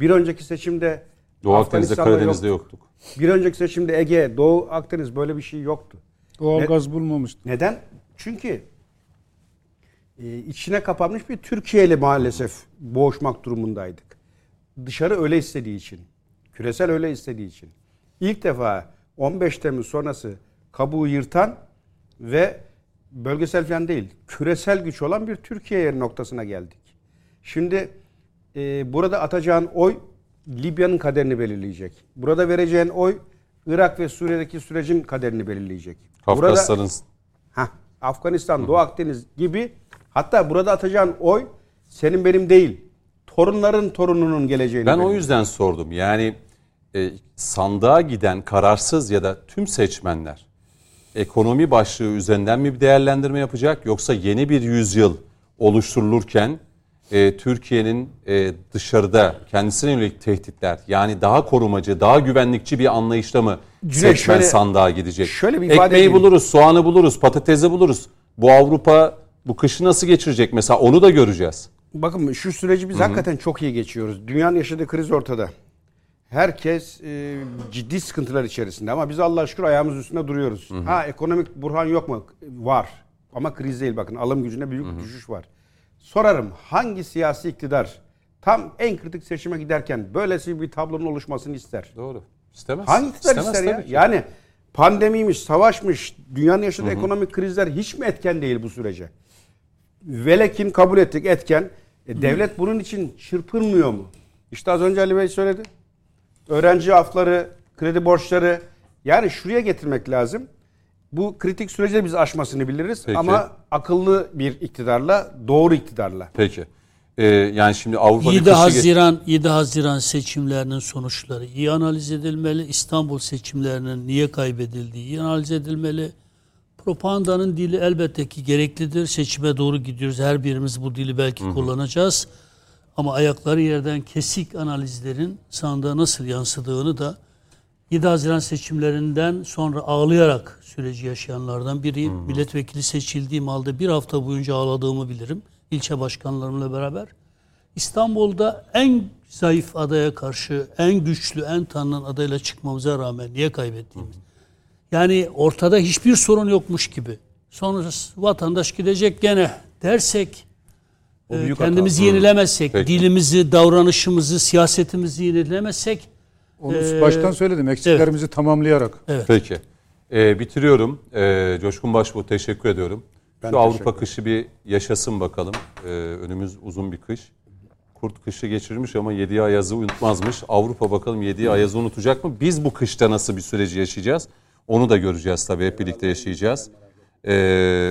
Bir önceki seçimde Doğu Akdeniz'de Karadeniz'de yoktuk. yoktuk. Bir önceki seçimde Ege, Doğu Akdeniz böyle bir şey yoktu. Doğal Ne- gaz bulmamıştı. Neden? Çünkü e, içine kapanmış bir Türkiye ile maalesef boğuşmak durumundaydık. Dışarı öyle istediği için, küresel öyle istediği için. İlk defa 15 Temmuz sonrası kabuğu yırtan ve bölgesel falan değil, küresel güç olan bir Türkiye noktasına geldik. Şimdi e, burada atacağın oy Libya'nın kaderini belirleyecek. Burada vereceğin oy Irak ve Suriye'deki sürecin kaderini belirleyecek. Burada- Kafkasların Hah, Afganistan, Doğu Akdeniz gibi hatta burada atacağın oy senin benim değil. Torunların torununun geleceğini. Ben o belirliyor. yüzden sordum. Yani e, sandığa giden kararsız ya da tüm seçmenler ekonomi başlığı üzerinden mi bir değerlendirme yapacak yoksa yeni bir yüzyıl oluşturulurken e, Türkiye'nin e, dışarıda kendisine yönelik tehditler yani daha korumacı, daha güvenlikçi bir anlayışla mı Cüneyt, seçmen şöyle- sandığa gidecek? şöyle bir ifade Ekmeği edeyim. buluruz, soğanı buluruz, patatesi buluruz. Bu Avrupa bu kışı nasıl geçirecek mesela onu da göreceğiz. Bakın şu süreci biz hakikaten çok iyi geçiyoruz. Dünyanın yaşadığı kriz ortada. Herkes e, ciddi sıkıntılar içerisinde ama biz Allah şükür ayağımız üstünde duruyoruz. Ha ekonomik burhan yok mu? Var. Ama kriz değil bakın alım gücünde büyük bir düşüş var. Sorarım hangi siyasi iktidar tam en kritik seçime giderken böylesi bir tablonun oluşmasını ister? Doğru. İstemez. Hangi iktidar İstemez ister ya? ki. Yani pandemiymiş, savaşmış, dünyanın yaşadığı ekonomik krizler hiç mi etken değil bu sürece? Velekin kabul ettik etken. E, devlet bunun için çırpınmıyor mu? İşte az önce Ali Bey söyledi. Öğrenci afları, kredi borçları yani şuraya getirmek lazım. Bu kritik süreci biz aşmasını biliriz Peki. ama akıllı bir iktidarla, doğru iktidarla. Peki. Ee, yani şimdi Avrupa 7 bir kışı geç- Haziran 7 Haziran seçimlerinin sonuçları iyi analiz edilmeli. İstanbul seçimlerinin niye kaybedildiği iyi analiz edilmeli. Propagandanın dili elbette ki gereklidir. Seçime doğru gidiyoruz. Her birimiz bu dili belki kullanacağız. Ama ayakları yerden kesik analizlerin sandığa nasıl yansıdığını da 7 Haziran seçimlerinden sonra ağlayarak süreci yaşayanlardan biriyim. Milletvekili seçildiğim halde bir hafta boyunca ağladığımı bilirim. İlçe başkanlarımla beraber. İstanbul'da en zayıf adaya karşı en güçlü, en tanınan adayla çıkmamıza rağmen niye kaybettiğimiz. Yani ortada hiçbir sorun yokmuş gibi. Sonra vatandaş gidecek gene dersek e, kendimizi hata. yenilemezsek, Peki. dilimizi, davranışımızı, siyasetimizi yenilemezsek Onu Ee, baştan söyledim. Eksiklerimizi tamamlayarak. Peki. Ee, bitiriyorum. Ee, Coşkun Başbuğ teşekkür ediyorum. Ben Şu Avrupa kışı bir yaşasın bakalım. Ee, önümüz uzun bir kış. Kurt kışı geçirmiş ama 7 ayazı unutmazmış. Avrupa bakalım 7 ayazı unutacak mı? Biz bu kışta nasıl bir süreci yaşayacağız? Onu da göreceğiz tabii. Hep birlikte yaşayacağız. Ee,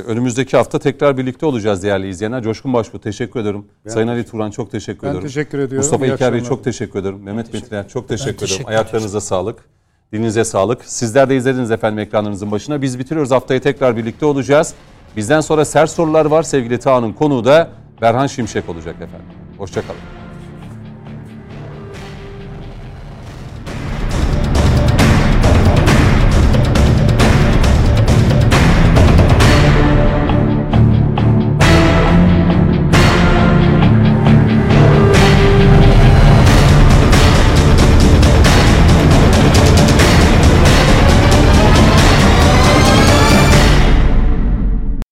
önümüzdeki hafta tekrar birlikte olacağız değerli izleyenler. Coşkun Başbuğ teşekkür ederim. Sayın Ali Turan çok teşekkür Ben ediyorum. teşekkür ediyorum. Mustafa İlker Bey çok teşekkür ederim. Mehmet Metiner çok teşekkür ederim. teşekkür Ayaklarınıza sağlık. Dilinize sağlık. Sizler de izlediniz efendim ekranlarınızın başına. Biz bitiriyoruz. Haftaya tekrar birlikte olacağız. Bizden sonra sert sorular var. Sevgili Tağ'ın konuğu da Berhan Şimşek olacak efendim. Hoşçakalın.